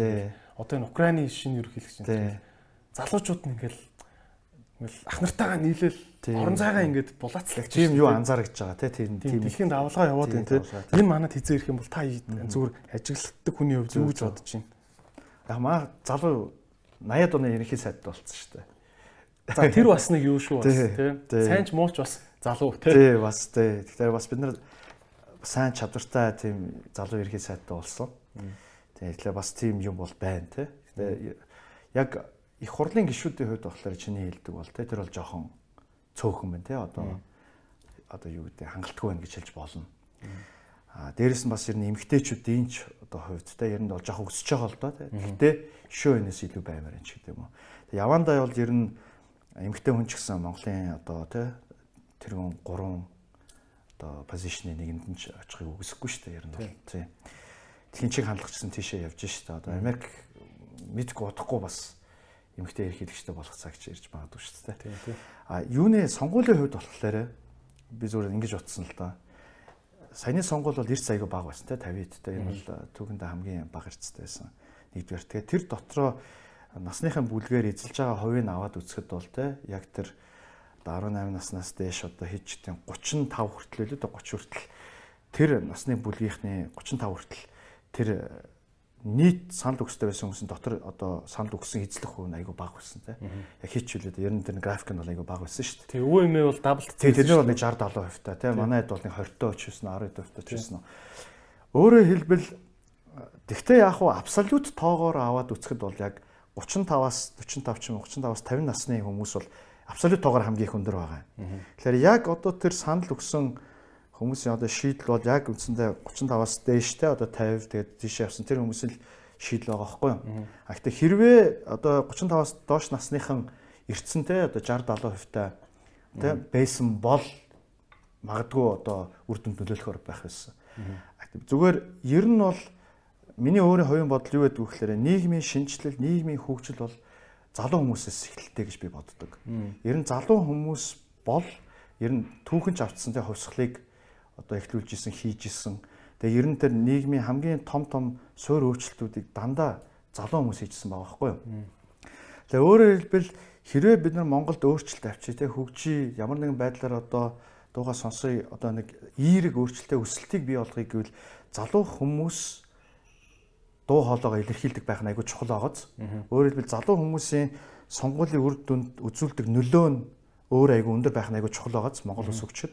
одоо энэ Украины шинэ ерөнхийлөгч залуучууд нь ингээл ингээл ах нартайгаа нийлээл орон зайгаа ингээд булаацлах тийм юу анзаарч байгаа тийм тийм дэлхийн давлгаа яваад байна тийм энэ манад хизээ ирэх юм бол та зүгээр ажигладаг хүний хувьд юу гэж бодож байна? яг маа залуу 80-аад оны ерөнхий сайд болсон шүү дээ. За тэр бас нэг юу шүү бас тийм сайн ч мууч бас залуу тийм тий бас тий. Тэгэхээр бас бид нар сайн чадвартай тийм залуу ерөнхий сайдтай болсон. Тэгэхээр бас тийм юм бол байна те. Тэгээ яг их хурлын гишүүдийн хувьд болохоор чиний хэлдэг бол тэр бол жоохон цөөхөн байна те одоо одоо юу гэдэг хангалтгүй байна гэж хэлж болно. А дээрэс нь бас ер нь эмгтээчүүдийн ч одоо хувьд те ер нь бол жоохон өсөж байгаа л доо те. Гэхдээ шөө энэс илүү баймаар юм ч гэдэг юм уу. Тэг явандаа бол ер нь эмгтээ хүн ч гэсэн Монголын одоо те тэрүүн 3 одоо позишны нэгэнд нь очихыг үгүйсэхгүй шүү дээ ер нь бол тийм тэнцэг хандлагчсан тийшээ явж штэ одоо Америк мэдгүй удахгүй бас эмгтэй ерхийлэгчтэй болох цаг ч ирж магадгүй шүү дээ. А юуны сонгуулийн хувьд болохоор би зүгээр ингэж утсан л да. Саяны сонгуул бол эрс аяга бага байсан те 50-д те энэ бол түүхэндээ хамгийн бага эрстэй байсан. Нэгдүгээр тэгээ тэр дотроо насныхын бүлгээр эзэлж байгаа хувийг аваад үзэхэд бол те яг тэр 18 наснаас дээш одоо хийж тийм 35 хүртэл л дээ 30 хүртэл тэр насны бүлгийнхний 35 хүртэл тэр нийт санал өгсөй байсан хүмүүс дотор одоо санал өгсөн эзлэх хувь нь айгүй бага байсан те. Яг хийчихвэлээ ер нь тэр график нь бол айгүй бага байсан шүү дээ. Тэг өвөө эмээ бол даблт. Тэг тэр нь бол 60 70% та те. Манайд бол 20 тоо байсан 10 тоо байсан. Өөрөөр хэлбэл тэгтээ яг хуу абсолют тоогоор аваад үцхэд бол яг 35-аас 45 ч юм 35-аас 50 насны хүмүүс бол абсолют тоогоор хамгийн их өндөр байгаа. Тэгэхээр яг одоо тэр санал өгсөн хүмүүсийн одоо шийдэл бол яг үндсэндээ 35-аас дээштэй одоо 50 тэгээд тийш явсан тэр хүмүүсийн шийдэл байгаа байхгүй юу. А гэхдээ хэрвээ одоо 35-аас доош насныхан эртсэнтэй одоо 60 70% та тэ байсан бол магадгүй одоо үр дүнд нөлөөлөхөр байх байсан. Зүгээр ер нь бол миний өөрийн хувийн бодол юу гэдэг вэ гэхээр нийгмийн шинжилэл, нийгмийн хөгжил бол залуу хүмүүсээс эхэлдэг гэж би боддог. Ер нь залуу хүмүүс бол ер нь түүхэн ч автсантай хувьсгалыг одоо эхлүүлж исэн хийж исэн. Тэгээ ер нь тэр нийгмийн хамгийн том том суур өөрчлөлтүүдийг дандаа залуу хүмүүс хийжсэн байгаа байхгүй юу. Тэгээ өөрөөр хэлбэл хэрвээ бид нар Монголд өөрчлөлт авчи тэ хөгжий ямар нэгэн байдлаар одоо дууга сонсоё одоо нэг ийрэг өөрчлөлттэй өсөлтийг бий болгоё гэвэл залуу хүмүүс дуу хоолойгоо илэрхийлдэг байх нь айгүй чухал байгааз. Өөрөөр хэлбэл залуу хүмүүсийн сонгуулийн үр дүнд үзүүлдэг нөлөө нь өөр айгүй өндөр байх нь айгүй чухал байгааз Монгол улс хөгжөд.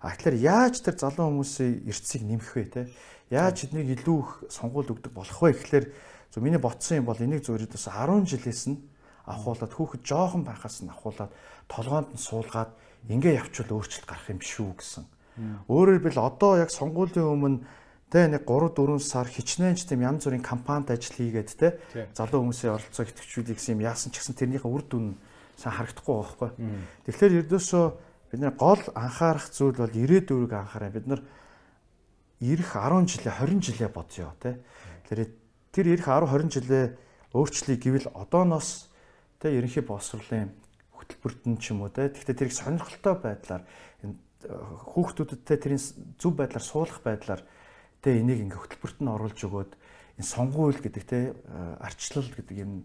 А тэгэхээр яаж тэр залуу хүмүүсийн эрсцийг нэмэх вэ те? Яаж эднийг илүү их сонгуул өгдөг болох вэ гэхлээр зөв миний ботсон юм бол энийг зөвөрөд бас 10 жилээс нь авахуулаад хүүхэд жоохон байхаас нь авахуулаад толгоонд нь суулгаад ингээ явчвал өөрчлөлт гарах юм шүү гэсэн. Өөрөөр хэлбэл одоо яг сонгуулийн өмнө тэ нэг 3 4 сар хичнээн ч тийм янз бүрийн кампанит ажил хийгээд тэ залуу хүмүүсийн оролцоо идэвхжүүлэх гэсэн юм яасан ч гэсэн тэрнийхээ үр дүн сайн харагдахгүй байхгүй. Тэгэхээр ердөөсөө бид нар гол анхаарах зүйл бол ирээдүйг анхаараа бид нар ирэх 10 жилээ 20 жилээ бодъё тий. Тэр тэр ирэх 10 20 жилээ өөрчлөе гэвэл одооноос тэ ерөнхий боловсролын хөтөлбөрт нь ч юм уу тэ гэхдээ тэрийг сонирхолтой байдлаар хүүхдүүдтэй тэрийн зөв байдлаар суулгах байдлаар тэ энийг ингээ хөтөлбөрт нь оруулж өгөөд энэ сонгуул гэдэг тэ арчлал гэдэг юм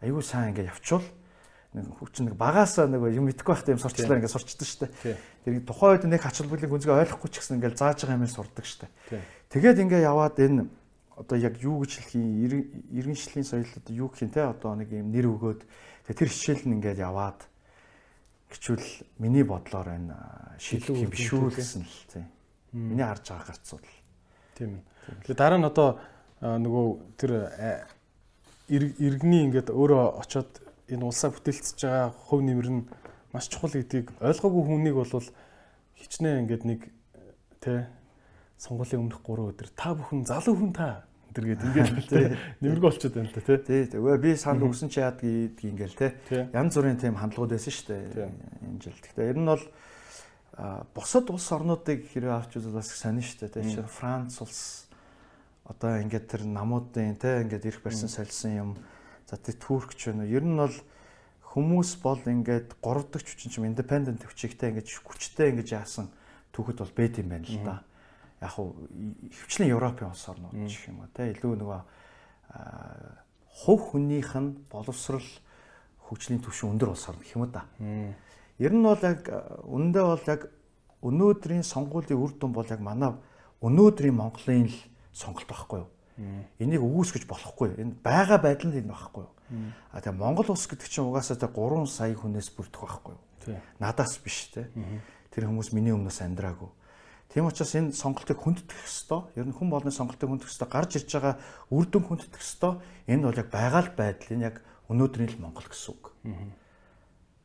аюу сайн ингээ явчвал нэг хүч нэг багаасаа нэг юм мэдхгүй байхтай юм сурчлаа ингээ сурчдаг штэ. Тэр тухайн үед нэг хач холбооны гүнзгий ойлгохгүй ч гэсэн ингээ зааж байгаа юм сурдаг штэ. Тэгээд ингээ яваад энэ одоо яг юу гэж хэлэх юм иргэншлийн соёл одоо юу гэх юм те одоо нэг юм нэр өгөөд тэр хичээл нь ингээд яваад гिचвэл миний бодлоор энэ шийдэх юм биш үү гэсэн л тийм. Миний харж байгаа гарцуул. Тийм ээ. Тэгээ дараа нь одоо нөгөө тэр иргэний ингээд өөрөө очоод энэ улсаа бүтээлцэж байгаа хувь нэмэр нь маш чухал гэдгийг ойлгоогүй хүнийг бол хичнээн ингээд нэг тэ сонгуулийн өмнөх 3 өдөр та бүхэн залуу хүн та тэр гээд ингээд нэмэрэг болчиход байна да тий. Тий. Тэгээ би санд өгсөн чи яад гэдэг ингээл тий. Янз бүрийн тийм хандлагууд байсан шүү дээ. Энэ жил. Гэхдээ ер нь бол бусад улс орнуудыг хэрэг авч үзвэл бас сонин шүү дээ. Тий. Франц улс одоо ингээд тэр намуудын тий ингээд ирэх барьсан солисон юм. За тий Туркч байна уу? Ер нь бол хүмүүс бол ингээд 3 дахь хүчин чим independent хүчигтэй ингээд хүчтэй ингээд яасан түүхэд бол байд юм байна л да яг хуу хөвчлэн Европын улс орнууд гэх юм уу те илүү нөгөө хувь хүнийх нь боловсрал хөгжлийн түвшин өндөр улс орн гэх юм да. Ер нь бол яг үндэ бол яг өнөөдрийн сонгуулийн үр дүн бол яг манай өнөөдрийн Монголын л сонголт байхгүй юу? Энийг өгөөсгөж болохгүй. Энэ байгаа байдал нь энэ байхгүй юу? А тэгээ Монгол улс гэдэг чинь угаасаа 3 сая хүнээс бүрдэх байхгүй юу? Надаас биш те. Тэр хүмүүс миний өмнөөс амьдраагүй. Тийм учраас энэ сонголтыг хүндэтгэх ёстой. Ер нь хүн болгоны сонголтыг хүндэтгэх ёстой. Гарч ирж байгаа үр дүн хүндэтгэх ёстой. Энэ бол яг байгаа л байдал. Энэ яг өнөөдрийн л Монгол гэсэн үг.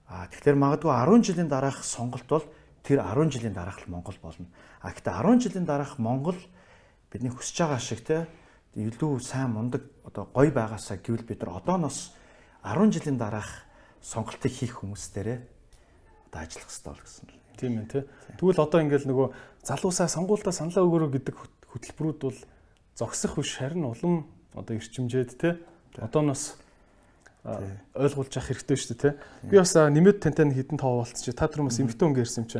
Аа тэгэхээр магадгүй 10 жилийн дараах сонголт бол тэр 10 жилийн дараах л Монгол болно. А гэхдээ 10 жилийн дараах Монгол бидний хүсэж байгаа шиг те илүү сайн мундаг одоо гоё байгаасаа гэвэл бид нар одооноос 10 жилийн дараах сонголтыг хийх хүмүүс дээрээ одоо ажиллах хэрэгтэй бол гэсэн л. Тийм ээ тий. Тэгвэл одоо ингээл нөгөө залуусаа сонгуульдаа саналаа өгөрөө гэдэг хөтөлбөрүүд бол зогсох биш харин улам одоо эрчимжээд тий. Одооноос ойлгуулж авах хэрэгтэй шүү дээ тий. Би бас нэмэт тантай хідэн тоо болцчих. Та түр бас эмхтэн өнгө ирсэн юм чи.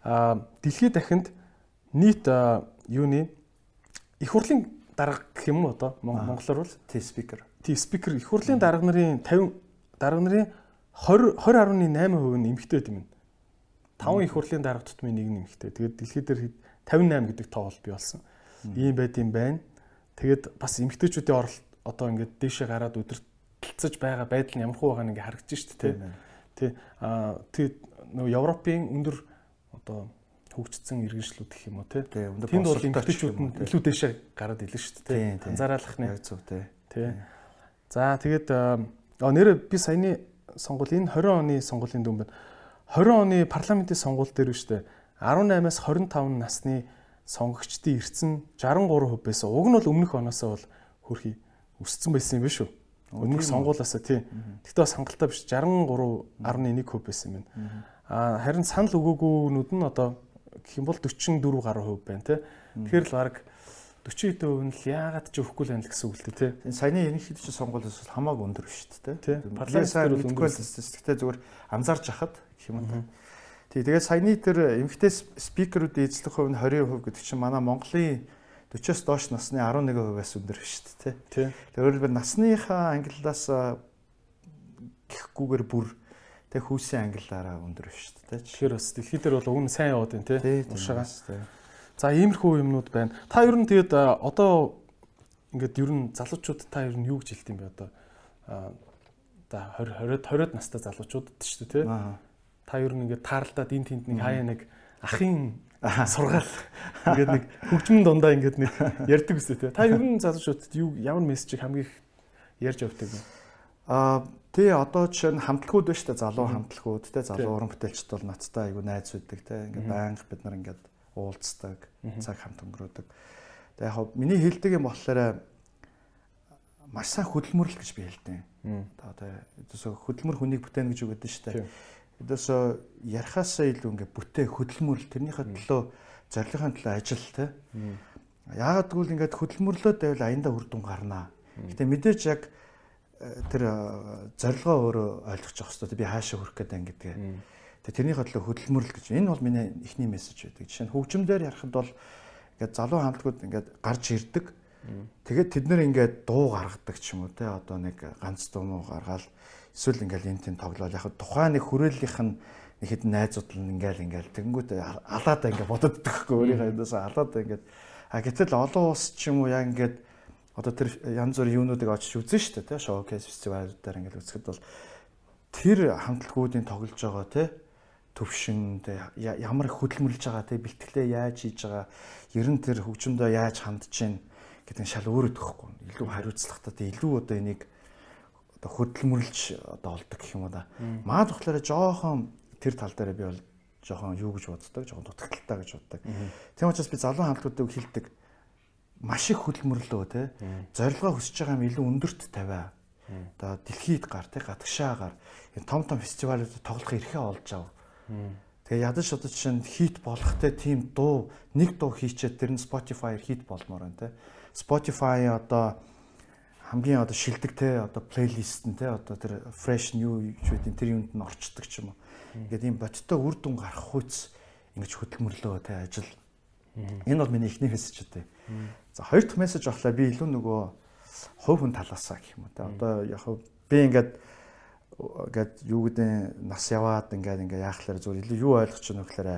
Аа дэлхийд дахинд нийт юуны их хурлын дарга гэх юм уу одоо монголоор бол тий спикер. Тий спикер их хурлын дарга нарын 50 дарга нарын 20 20.8% нь эмхтэй юм. 5 их хурлын дарга тутмын нэг нэмэгтэй. Тэгээд дэлхийд дээр 58 гэдэг тоо бол бий болсон. Ийм байд юм байна. Тэгээд бас эмгтээчүүдийн оролт одоо ингээд дээшээ гараад өдөртөлцөж байгаа байдал нь ямархуу байгааг ингээд харагдаж шүү дээ. Тэ. Аа тэгээд нөгөө Европын өндөр одоо хөгжсөн иргэншлүүд гэх юм уу те. Тэнд бол эмгтээчүүд нь илүү дээшээ гараад илэн шүү дээ. Анзаараалах нь. Зөв те. Тэ. За тэгээд нэр би саяны сонгуул энэ 20 оны сонгуулийн дүн байна 20 оны парламентын сонгуул дээр шүү дээ 18-аас 25 насны сонгогчдын эрдсэн 63% байсан. Уг нь бол өмнөх оноосоо бол хөрхий өссөн байсан юм биш үү? Өмнөх сонгуулаасаа тий. Гэхдээ бас хангалттай биш 63.1% байсан юм байна. Аа харин санал өгөөгүйнүүд нь одоо гэх юм бол 44 гаруй хувь байна тий. Тэгэхээр л баг 40 хэдэн хувь нь л яагаад ч өгөхгүй л байна л гэсэн үг л дээ тий. Саяны ерөнхийдөө сонгуулиас хамаагүй өндөр биш үү тий. Парламентаар бол өндөр гэхдээ зүгээр анзаарч хахад гэх юм уу. Тий, тэгээд саяны тэр эмгтэй спикерүүдийн эзлэх хувь нь 20% гэдэг чинь манай Монголын 40-оос доош насны 11%-аас өндөр шүү дээ, тий. Тэгээд өөрөлдвөл насныхаа ангиллаас гэхгүйгээр бүр тэг хүүсийн ангиллаараа өндөр шүү дээ. Тэгэхээр бас дэлхий дээр бол уг нь сайн яваад байна, тий. Уршаага. За, иймэрхүү юмнууд байна. Та ер нь тэгээд одоо ингээд ер нь залуучууд та ер нь юу гэж хэлт юм бэ одоо? За 20 20 20-од настай залуучуудад шүү дээ, тий та ер нь ингээд тааралдаад энэ тэнд нэг хаяа нэг ахын сургаал ингээд нэг хөгжмөн дундаа ингээд нэг ярьдаг үстэй те. Та ер нь залуучуудад юу ямар мессежийг хамгийн их ярьж явдаг вэ? Аа тий одоо жишээ нь хамтлагууд ба штэ залуу хамтлагууд те залуу уран бүтээлчд бол надтай айгу найз үүдэг те ингээд байнга бид нар ингээд уулздаг цаг хамт өнгөрөөдөг. Тэгээ яг миний хэлдэг юм болохоор маш сайн хөдөлмөрлөл гэж би хэлдэг. Одоо одоо хөдөлмөр хүнийг бүтээн гэж үгэдэн штэ. Эдээс ярихаасаа илүү ингээ бүтээ хөдөлмөрл тэрнийхээ төлөө зорилгын төлөө ажил те Яагаад гэвэл ингээд хөдөлмөрлөөд байвал аяндаа үр дүн гарнаа. Гэтэ мэдээж яг э, тэр зорилгоо өөрөө ойлгож явах хэрэгтэй. Би хаашаа хүрэх гэдэг ингэдэг. Тэгээ тэрний хотлоо хөдөлмөрлөл гэж. Энэ бол миний эхний мессеж байдаг. Жишээ нь хөгжимдэр ярихад бол ингээд залуу хамтлагууд ингээд гарч ирдэг. Тэгээд тэд нэр ингээд дуу гаргадаг ч юм уу те одоо нэг ганц дуу муу гаргаад эсвэл ингээд энэ тийм тоглоал яг тухайн нэг хүрээллийнх нь нэг хэд найзууд нь ингээл ингээл тэгэнгүүт алаадаа ингээд бодод өгөхгүй өөрийнхөө эндээс алаадаа ингээд а гэтэл олон улс ч юм уу яг ингээд одоо тэр янз бүрийн юунуудыг очиж үзэн шүү дээ шоукейс фестивалуудаар ингээд үзэхэд бол тэр хамтлагуудын тоглож байгаа те төвшин те ямар их хөдөлмөрлж байгаа те бэлтгэлээ яаж хийж байгаа ер нь тэр хөгжмөдөө яаж хандж чинь гэдэг нь шал өөрөө төгөхгүй илүү хариуцлагатай илүү одоо энийг одоо хөдөлмөрлж одоо олдог гэх юм да. Маа тухлаараа жоохон тэр тал дээр би бол жоохон юу гэж боддог, жоохон дутагдaltaа гэж боддог. Тийм учраас би залуу хамтлагуудыг хэлдэг маш их хөдөлмөрлөө те. Зорилгоо хүсэж байгаа юм илүү өндөрт тавиа. Одоо дэлхийд гар те гадагшаагаар энэ том том фестивалуудад тоглох эрхээ олж ав. Тэгээ ядаж одоо жишээ нь хит болохтэй тийм дуу нэг дуу хийчихэд тэр нь Spotify-аар хит болмоор байна те. Spotify одоо хамгийн одоо шилдэг те одоо плейлист нь те одоо тэр fresh new гэдэг тэр юунд нь орчдөг ч юм уу. Ингээд ийм бодиттой үр дүн гарах хүйц ингэж хөдөлмөрлөө те ажил. Энэ бол миний эхний мессеж үү. За хоёр дахь мессеж болохоор би илүү нөгөө хувь хүн талаасаа гэх юм уу. Одоо яг би ингээд ингээд юу гэдэг нас яваад ингээд ингээд яахлаар зүгээр илүү юу ойлгож байна вэ гэхээр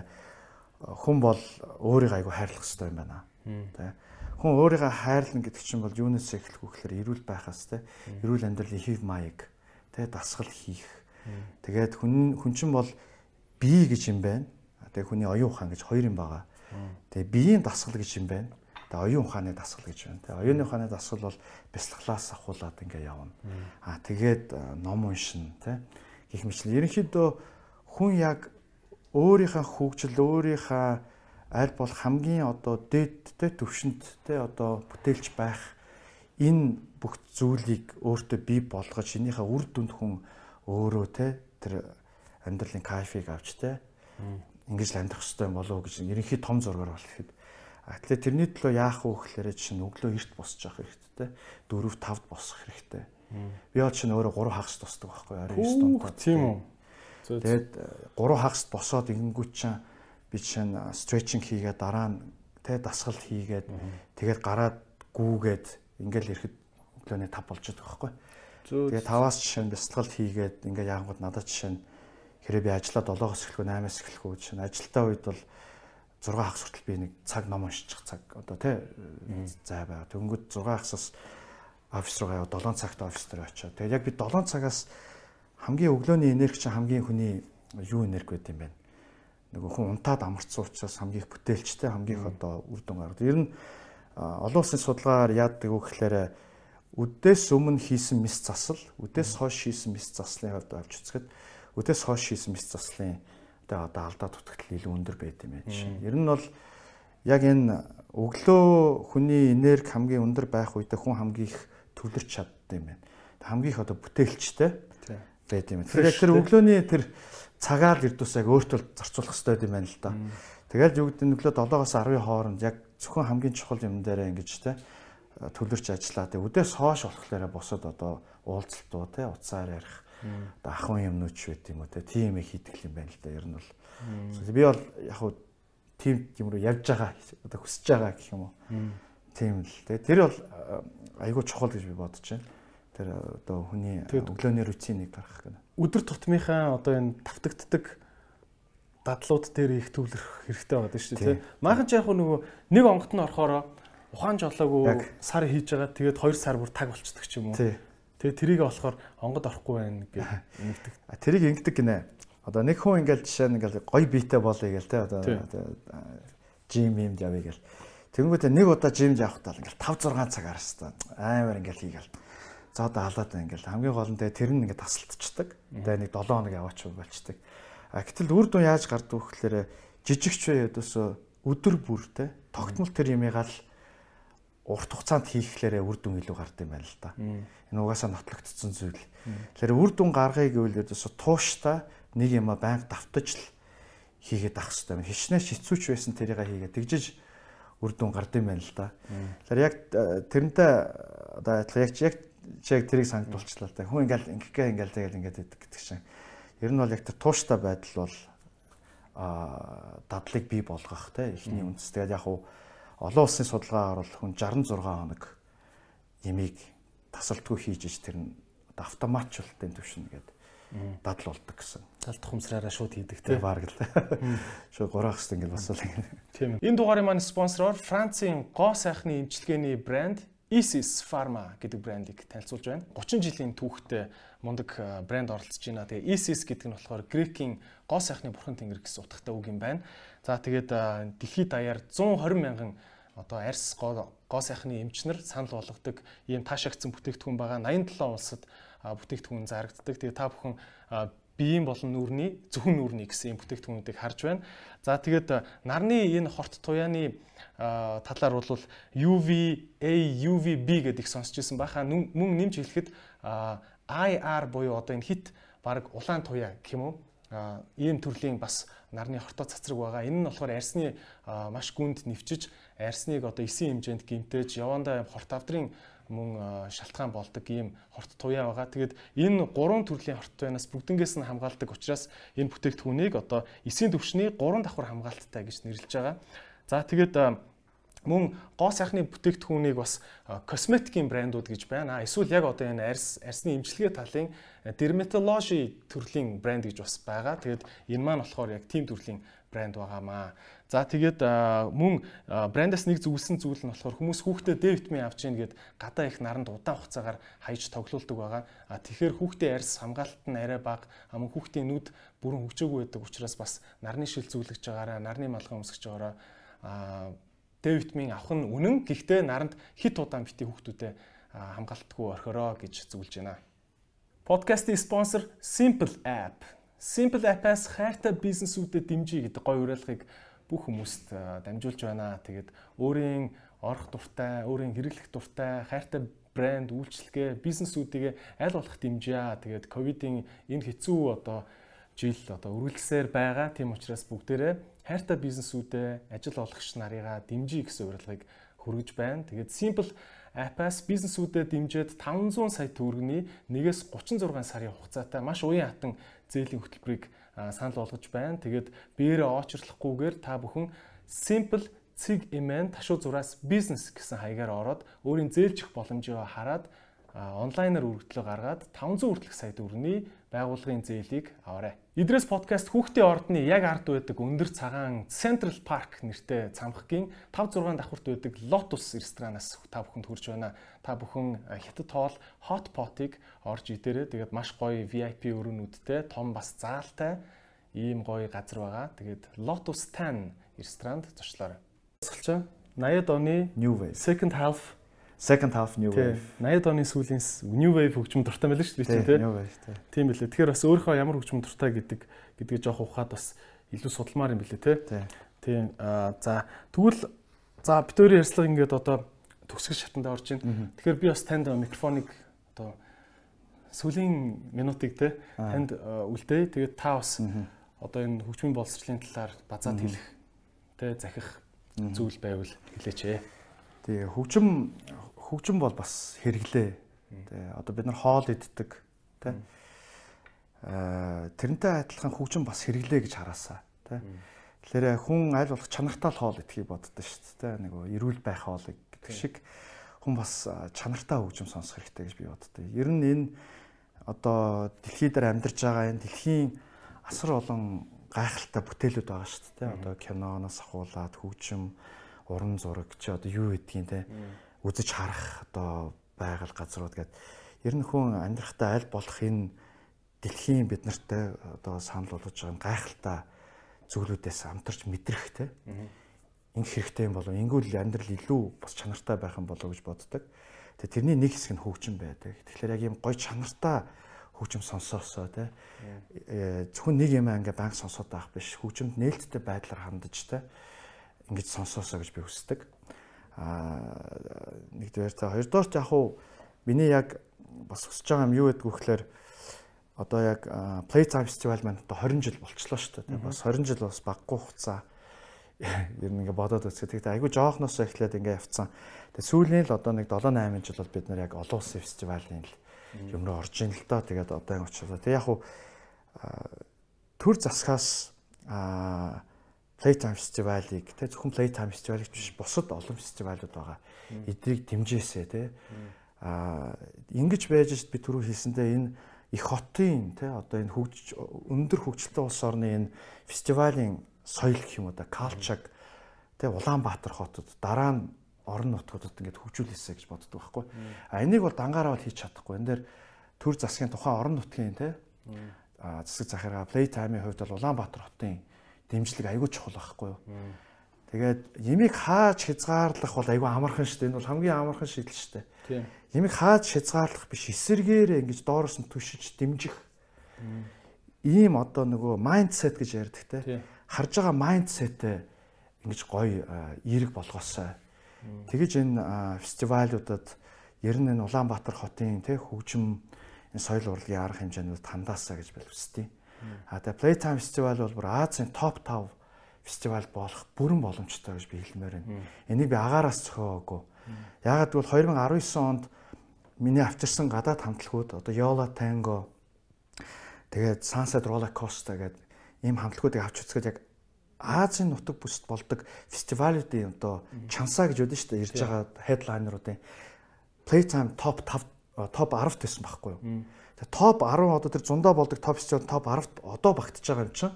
хүн бол өөрийгөө айгу хайрлах хэрэгтэй юм байна. Тэ. Хүн өөрийгөө хайрлна гэдэг чинь бол юунаас эхлэх вэ гэхээр эрүүл байхаас тэ. Эрүүл амьдралын хэв маяг тэ дасгал хийх Тэгээд хүн хүн чинь бол бие гэж юм байна. Тэгээд хүний оюун ухаан гэж хоёр юм байгаа. Тэгээд биеийн дасгал гэж юм байна. Тэгээд оюун ухааны дасгал гэж байна. Тэгээд оюуны ухааны дасгал бол бяцлаглаас ахуулаад ингээ явна. Аа тэгээд ном уншин тий. Гэх мэтлэн ерөнхийдөө хүн яг өөрийнхөө хөгжил өөрийнхөө аль бол хамгийн одоо дээдтэй төвшөнд те одоо бүтээлч байх энэ бүх зүйлийг өөртөө бий болгож энийхээ үр дүнд хүн өөрөө те тэр амьдралын кайфыг авч те ингэж л амьдрах хэрэгтэй болов гэж ерөнхий том зургаар бол ихэд атлет тэрний төлөө яах вэ гэхээр чинь өглөө эрт босч явах хэрэгтэй те 4 5-д босох хэрэгтэй. Би бол чинь өөрөө 3 хагас тусдаг байхгүй арай 9 дундаа тийм үү? Тэгээд 3 хагас босоод ингэнгүүт чинь би чинь стретчинг хийгээд дараа нь те дасгал хийгээд тэгээд гараад гүүгээд ингээл ирэхэд өглөөний 5 болж байгаа байхгүй. Тэгээ 5-аас жишээ нь бяцлагал хийгээд ингээ яангууд надад жишээ нь хэрэг би ажиллаа 7-оос эхлэхгүй 8-аас эхлэхгүй жишээ нь ажилтаа үед бол 6 хагас хүртэл би нэг цаг ном уншчих цаг одоо тий зай байгаа. Тэнгүүд 6 хагасаас офис руу гаяа 7 цагт офис дээр очиод. Тэгээ яг би 7 цагаас хамгийн өглөөний энерги чинь хамгийн хүний юу энерги байт юм бэ? Нөгөө хүн унтаад амарцсан учраас хамгийн их бүтээлчтэй хамгийн их одоо үр дүн гаргадаг. Ер нь олон улсын судалгаагаар яадаг вэ гэхээр үдээс өмнө хийсэн мис засал, үдээс хойш хийсэн мис заслын хувьд авч үзэхэд үдээс хойш хийсэн мис заслын одоо одоо алдаа дутагдал илүү өндөр байд юм байна жишээ. Ер нь бол яг энэ өглөө хүний энерги хамгийн өндөр байх үедээ хүн хамгийн их төвлөрч чаддаг юм байна. Хамгийн их одоо бүтээлчтэй байд юм. Тэгэхээр тэр өглөөний тэр цагаал ирдүүс яг өөртөө зарцуулах хэрэгтэй юм байна л да. Тэгэл юу гэдэг нь өглөө 7-оос 10-ийн хооронд яг зөвхөн хамгийн чухал юм дээр ингэж те төлөрч ажиллаа. Тэгээ үдээс хоош болохоор босод одоо уулзалтуу те уцаар ярих одоо ахын юмнууд ч байт юм уу те тийм их хийдэг юм байна л да. Ер нь бол би бол яг хуу тийм юм руу явж байгаа одоо хүсэж байгаа гэх юм уу. Тийм л те тэр бол айгүй чухал гэж би бодож байна. Тэр одоо хүний өглөөний рутиныг гаргах гэнэ. Өдөр тутмынхаа одоо энэ тавтагддаг дадлууд дээр их төвлөрөх хэрэгтэй байдаг шүү дээ. Maaхан ч яг нөгөө нэг онгот нь орохороо ухаан жолоогүй сар хийж байгаа. Тэгээд 2 сар бүр таг болцдог ч юм уу. Тэгээд тэрийг болохоор онгод орохгүй байна гэж ингэдэг. Тэрийг ингэдэг гинэ. Одоо нэг хүн ингээл жишээ нь ингээл гоё биетэй болъё гээл те одоо жим юм явъя гээл. Тэнгүүтээ нэг удаа жимж явахтаа ингээл 5 6 цаг арстаа амар ингээл хийгээл. За одоо халаад байна ингээл хамгийн гол нь тэр нь ингээд тасалдчихдаг. Тэгээ нэг 7 хоног яваач болчдаг. А гэтэл үр дүн яаж гардаг вэ гэхээр жижигч бай өдөөсөө өдөр бүр те тогтмол тэр юмыг л урт хугацаанд хийхлээрээ үр дүн илүү гардаг юм байна л да. Энэ угаасаа нотлогдсон зүйл. Тэгэхээр үр дүн гаргая гэвэл ерөөсө тууштай нэг юм а байнга давтаж л хийгээд ах хэрэгтэй. Хичнээн шицүүч байсан тэрийг хийгээд тэгжиж үр дүн гардыг байна л да. Тэгэхээр яг э, тэрнтэй одоо яг яг яг тэрийг санагдуулчлаа л да. Хүн ингээл ингэхгээ ингээл тэгэл ингээд гэдэг чинь. Ер нь бол яг тэр тууштай байдал бол а дадлыг бий болгох те эхний үндэс. Тэгээд яг олон улсын судалгаагаар бол хүн 66 хоног ямиг тасалдгүй хийж ич тэр нь автоматчлалтын төвшин гэдэг дадал болдог гэсэн. Талт хумсраараа шууд хийдэг тийм баг л. Шууд гураах хэвээр ингэ босвол ингэ. Тийм. Энэ дугаарыг маань спонсороор Францын гоо сайхны эмчилгээний брэнд Isis Pharma гэдэг брендийг танилцуулж байна. 30 жилийн түүхтэй мундаг брэнд оролцож байна. Тэгээ Isis гэдэг нь болохоор Грекийн гоо сайхны бурхан тэнгэр гэсэн утгатай үг юм байна. За тэгээд дэлхийд даяар 120 мянган одоо арьс гоо сайхны эмчнэр санал болгодог ийм таашаагдсан бүтээгдэхүүн байгаа. 87 улсад бүтээгдэхүүн зарагддаг. Тэгээ та бүхэн биеийн болон нүрийн зөвхөн нүрийн гэсэн юм бүтээгдэхүүнүүдийг харж байна. За тэгээд нарны энэ хорт туяаны талаар бол UVA, UVB гэдэг сонсч ирсэн байхаа мөн нэмж хэлэхэд IR буюу одоо энэ хит баг улаан туяа гэх юм уу? ийм төрлийн бас нарны хортоо цацраг байгаа. Энэ нь болохоор арсны маш гүнд нэвчиж арсныг одоо эсийн хэмжээнд гимтээж явандаа хорт авдрын мөн шалтгаан болдог ийм хорт туяа байгаа. Тэгээд энэ гурван төрлийн хорт туянаас бүгднгээс нь хамгаалдаг учраас энэ бүтээгдэхүүнийг одоо эсийн төвшний гурван давхар хамгаалттай гэж нэрлэж байгаа. За тэгээд мөн гоо сайхны бүтээгдэхүүнийг бас косметикийн брэндүүд гэж байна. Эсвэл яг одоо энэ арьс арьсны эмчилгээ талын dermatology төрлийн брэнд гэж бас байгаа. Тэгээд энэ маань болохоор яг тийм төрлийн брэнд байгаамаа. За тэгээд мөн брэндээс нэг зөвлөсөн зүйл нь болохоор хүмүүс хүүхдээ Д витамин авч ийн гэд гадаа их наранд удаан хугацаагаар хаяж тоглоулдаг байгаа. А тэгэхээр хүүхдээ арьс хамгаалалт нь арай бага, мөн хүүхдийн нүд бүрэн хөгжөөгүй байдаг учраас бас нарны шил зүйлгэж байгаараа, нарны малгай өмсгөж байгаараа Д витамин авах нь үнэн. Гэхдээ наранд хит удаан бити хүүхдүүдэд хамгаалтгүй орхороо гэж зөвлөж байна. Подкастын спонсор Simple App. Simple App-аас хайртай бизнесүүдэд дэмжиж гэдэг гоё уриалгыг бүх хүмүүст дамжуулж байна. Тэгээд өөрийн орох дуртай, өөрийн хэрэглэх дуртай, хайртай брэнд, үйлчлэгээ, бизнесүүдийг аль болох дэмжээ. Тэгээд ковидын энэ хэцүү одоо жил одоо үргэлжлсээр байгаа. Тийм учраас бүгдээрээ хайртай бизнесүүдэд ажил олгогч нарыгаа дэмжиж гэсэн урилгыг хүргэж байна. Тэгээд Simple App-аас бизнесүүдэд дэмжиж 500 сая төгрөгийн 1-ээс 36 сарын хугацаатай маш уян хатан зээлийн хөтөлбөрийг санал болгож байна. Тэгээд биеэрээ очрлохгүйгээр та бүхэн simple цэг эмэн ташуу зураас бизнес гэсэн хаягаар ороод өөрийн зээлжих боломжийг хараад онлайнаар өргөдлөө гаргаад 500 хүртэлх сая төгрөний байгууллагын зээлийг аваарай. Идрээс подкаст хүүхдийн ордны яг ард байдаг өндөр цагаан Central Park нэртэй цамхгийн 5 6 давхурт байдаг Lotus ресторанаас та бүхэнд хүрж байна. Та бүхэн хятад тоол hot pot-ыг орж идээрэй. Тэгээд маш гоё VIP өрөөнүүдтэй, том бас заалтай ийм гоё газар байгаа. Тэгээд Lotus 10 ресторанд зочлоорой. Сонсолч 80-ад оны New Wave Second Half Second half new wave. 80-ад оны сүүлийн new wave хөгжим дуртай байлаа шүү дээ тийм. Wave тийм. Билээ. Тэгэхээр бас өөрөө ямар хөгжим дуртай гэдэг гэдгээ жоох ухаад бас илүү судалмаар юм билээ тийм. Тийм. Аа за тэгвэл за хоёрын ярьцлага ингээд одоо төгсгөл шатанд орж байна. Тэгэхээр би бас танд микрофоныг одоо сүүлийн минутыг те танд үлдээе. Тэгээд та бас одоо энэ хөгжмийн боловсролын талаар базаад хэлэх те захих зүйл байвал хэлээч ээ. Тэгээ хөгжим хөгжим бол бас хэрэглээ. Тэ одоо бид нар хоол иддэг тэ. Тэрнтэй адилхан хөгжим бас хэрэглээ гэж хараасаа тэ. Тэгэхээр хүн аль болох чанартай хоол идэхийг боддоо шүү дээ. Нэг эрүүл байх хоол гэдэг шиг хүн бас чанартай хөгжим сонсох хэрэгтэй гэж би боддоо. Ер нь энэ одоо дэлхий дээр амьдарч байгаа энэ дэлхийн асар олон гайхалтай бүтээлүүд байгаа шүү дээ. Одоо киноноос ахуулаад хөгжим уран зураг чи одоо юу гэдгийг те үзэж харах одоо байгаль газрууд гэдэг ер нь хүн амьдрахтаа аль болох энэ дэлхийн бид нартай одоо санал болгож байгаа гайхалтай зүйлүүдээс амтарч мэдрэх те ингэ хэрэгтэй юм болов ингүүл амьдрал илүү бас чанартай байх юм болов гэж боддог. Тэгээ тэрний нэг хэсэг нь хөгжим байдаг. Тэгэхээр яг ийм гоё чанартай хөгжим сонсоосоо те э, зөвхөн нэг юм ингээ банк сонсоод байх биш хөгжимд нээлттэй байдлаар хандаж те ингэж сонсоосоо гэж би хүсдэг. Аа нэгдүгээр та хоёрдугаар яг хуу миний яг бас хүсэж байгаа юм юу гэдг вэ гэхээр одоо яг Playtime Festival маань одоо 20 жил болчихлоо шүү дээ. Бас 20 жил бас баггүй хугацаа ер нь ингээ бодоод үзэхэд тэгтээ айгүй жоохноос эхлээд ингээ явцсан. Тэгээ сүүлийн л одоо нэг 7 8 жил бол бид нар яг олон улсын фестивалийн л юм руу орж ийн л доо. Тэгээд одоо энэ учраас тэг яг хуу төр засгаас а Playtime фестивалыг тэг зөвхөн Playtime фестивалыг биш бусад олон фестивалууд байгаа. Эдрийг дэмжээсэй те. А ингэж байж би түрүү хэлсэндээ энэ их хотын те одоо энэ хөгж өндөр хөгжилтэй улс орны энэ фестивалийн соёл гэх юм уу да калчаг те Улаанбаатар хотод дараа нь орон нутгуудад ингээд хөгжүүлээсэй гэж боддог байхгүй. А энийг бол дангаараа хийж чадахгүй. Энэ дээр төр засгийн тухайн орон нутгийн а засаг захиргаа Playtime-ийн хувьд бол Улаанбаатар хотын дэмжлэг айгүй чухал байхгүй юу. Тэгээд ямиг хааж хязгаарлах бол айгүй амархан шүү дээ. Энэ бол хамгийн амархан шийдэл шүү дээ. Ямиг хааж хязгаарлах биш эсэргээрээ ингэж доороос нь түшиж дэмжих. Ийм одоо нөгөө майндсет гэж ярьдаг те. Харж байгаа майндсетээ ингэж гоё эерэг болгоосой. Тэгэж энэ фестивалуудад ер нь энэ Улаанбаатар хотын те хөгжим энэ соёл урлагийн арга хэмжээнүүд хандаасаа гэж боловсдیں۔ А тэгээ Playtime Festival бол бүр Азийн топ 5 фестивал болох бүрэн боломжтой гэж би хэлмээр байна. Энийг би агаараас зохиогоогүй. Яагаад гэвэл 2019 онд миний авчирсан гадаад хамтлагууд одоо Yola Tango тэгээд Sunset Roller Coaster гэдэг ийм хамтлагуудыг авч үзэхэд яг Азийн нутаг бүсд болдог фестивалуудын одоо чансаа гэж үүдэн шүү дээ ирж байгаа headliner-уудын Playtime top 5 топ 10 төсөн байхгүй юу. Тэгээ топ 10 одоо тэр зундаа болдог топ фестивал топ 10-т одоо багтж байгаа юм чинь.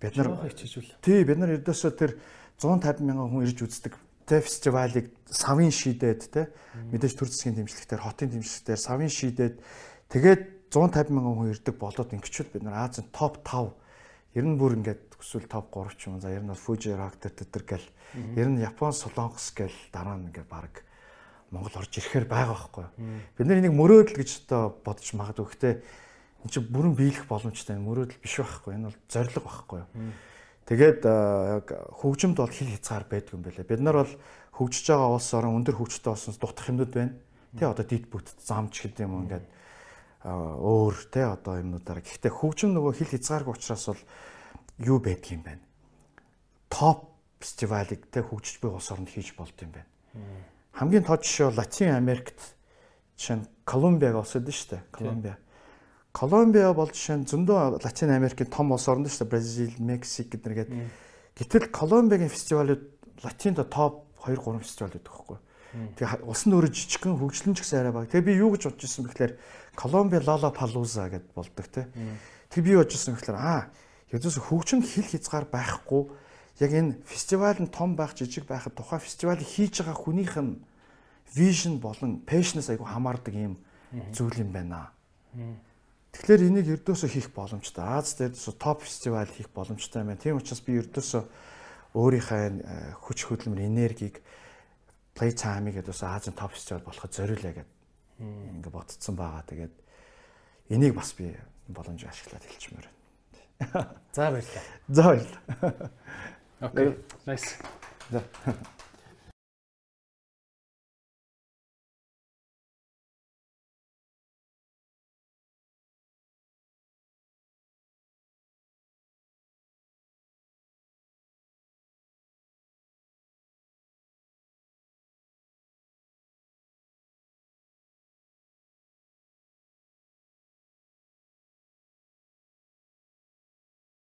Бид нар хичээжүүл. Тий, бид нар ердөөсөө тэр 150 мянган хүн ирж үздэг тэ фестивалыг савын шийдээд тэ мэдээж төр засгийн дэмжлэгтэр хотын дэмжлэгтэр савын шийдээд тэгээд 150 мянган хүн ирдэг болоод ингэчүүл бид нар Азийн топ 5 ер нь бүр ингээд хүсвэл топ 3 ч юм за ер нь бол Fuji Rock тэр гэл ер нь Япон Солонгос гэл дараа нь ингээд баг Монгол орж ирэхээр байгаа байхгүй. Бид нар энийг мөрөөдөл гэж одоо бодож магадгүй. Гэхдээ энэ чинь бүрэн биелэх боломжтой мөрөөдөл биш байхгүй. Энэ бол зориг байхгүй. Тэгээд яг хөгжимд бол хил хязгаар байдаг юм байлаа. Бид нар бол хөгжиж байгаа улс орон өндөр хөгжөлтэй болсон дутх юмнууд байна. Тэ одоо дид бүт замч гэдэг юм ингээд өөр тэ одоо юмнуудаар. Гэхдээ хөгжим нөгөө хил хязгааргүй учраас бол юу байдаг юм байна. Топ фестивалыг тэ хөгжиж буй улс оронд хийж болд юм байна хамгийн тод жишээ бол Латин Америкт жишээ нь Колумбиаг олсод нь шүү дээ. Колумбиа. Колумбиа бол жишээ нь зөндөө Латин Америкийн том улс орн шүү дээ. Бразил, Мексик гэдэргээд. Гэтэл Колумбиагийн фестивалууд Латинд топ 2 3 фестивал байдаг байхгүй. Тэгээ улс нь өөрөө жижигхэн хөгжлөн ч гэсэн арай баг. Тэгээ би юу гэж бодож ирсэн бэхлээр Колумбиа Lollapalooza гэд болдог те. Тэг би бодож ирсэн бэхлээр аа ердөөс хөгжим хил хязгаар байхгүй яг энэ фестивал нь том байх жижиг байхад тухайн фестивалыг хийж байгаа хүнийх нь vision болон passion-аас айгу хамаардаг юм зүйл юм байна. Тэгэхээр энийг ердөөсөө хийх боломжтой. Аз дээр топ фестивал хийх боломжтой байна. Тийм учраас би ердөөсөө өөрийнхөө хүч хөдөлмөр энергийг Playtime-ыг ердөөсөө Азийн топ фестивал болоход зориулъя гэд ингээ ботцсон байгаа. Тэгээд энийг бас би боломж ашиглаад хэлчмээр байна. За баярлалаа. За баярлалаа. Окей. Nice. За.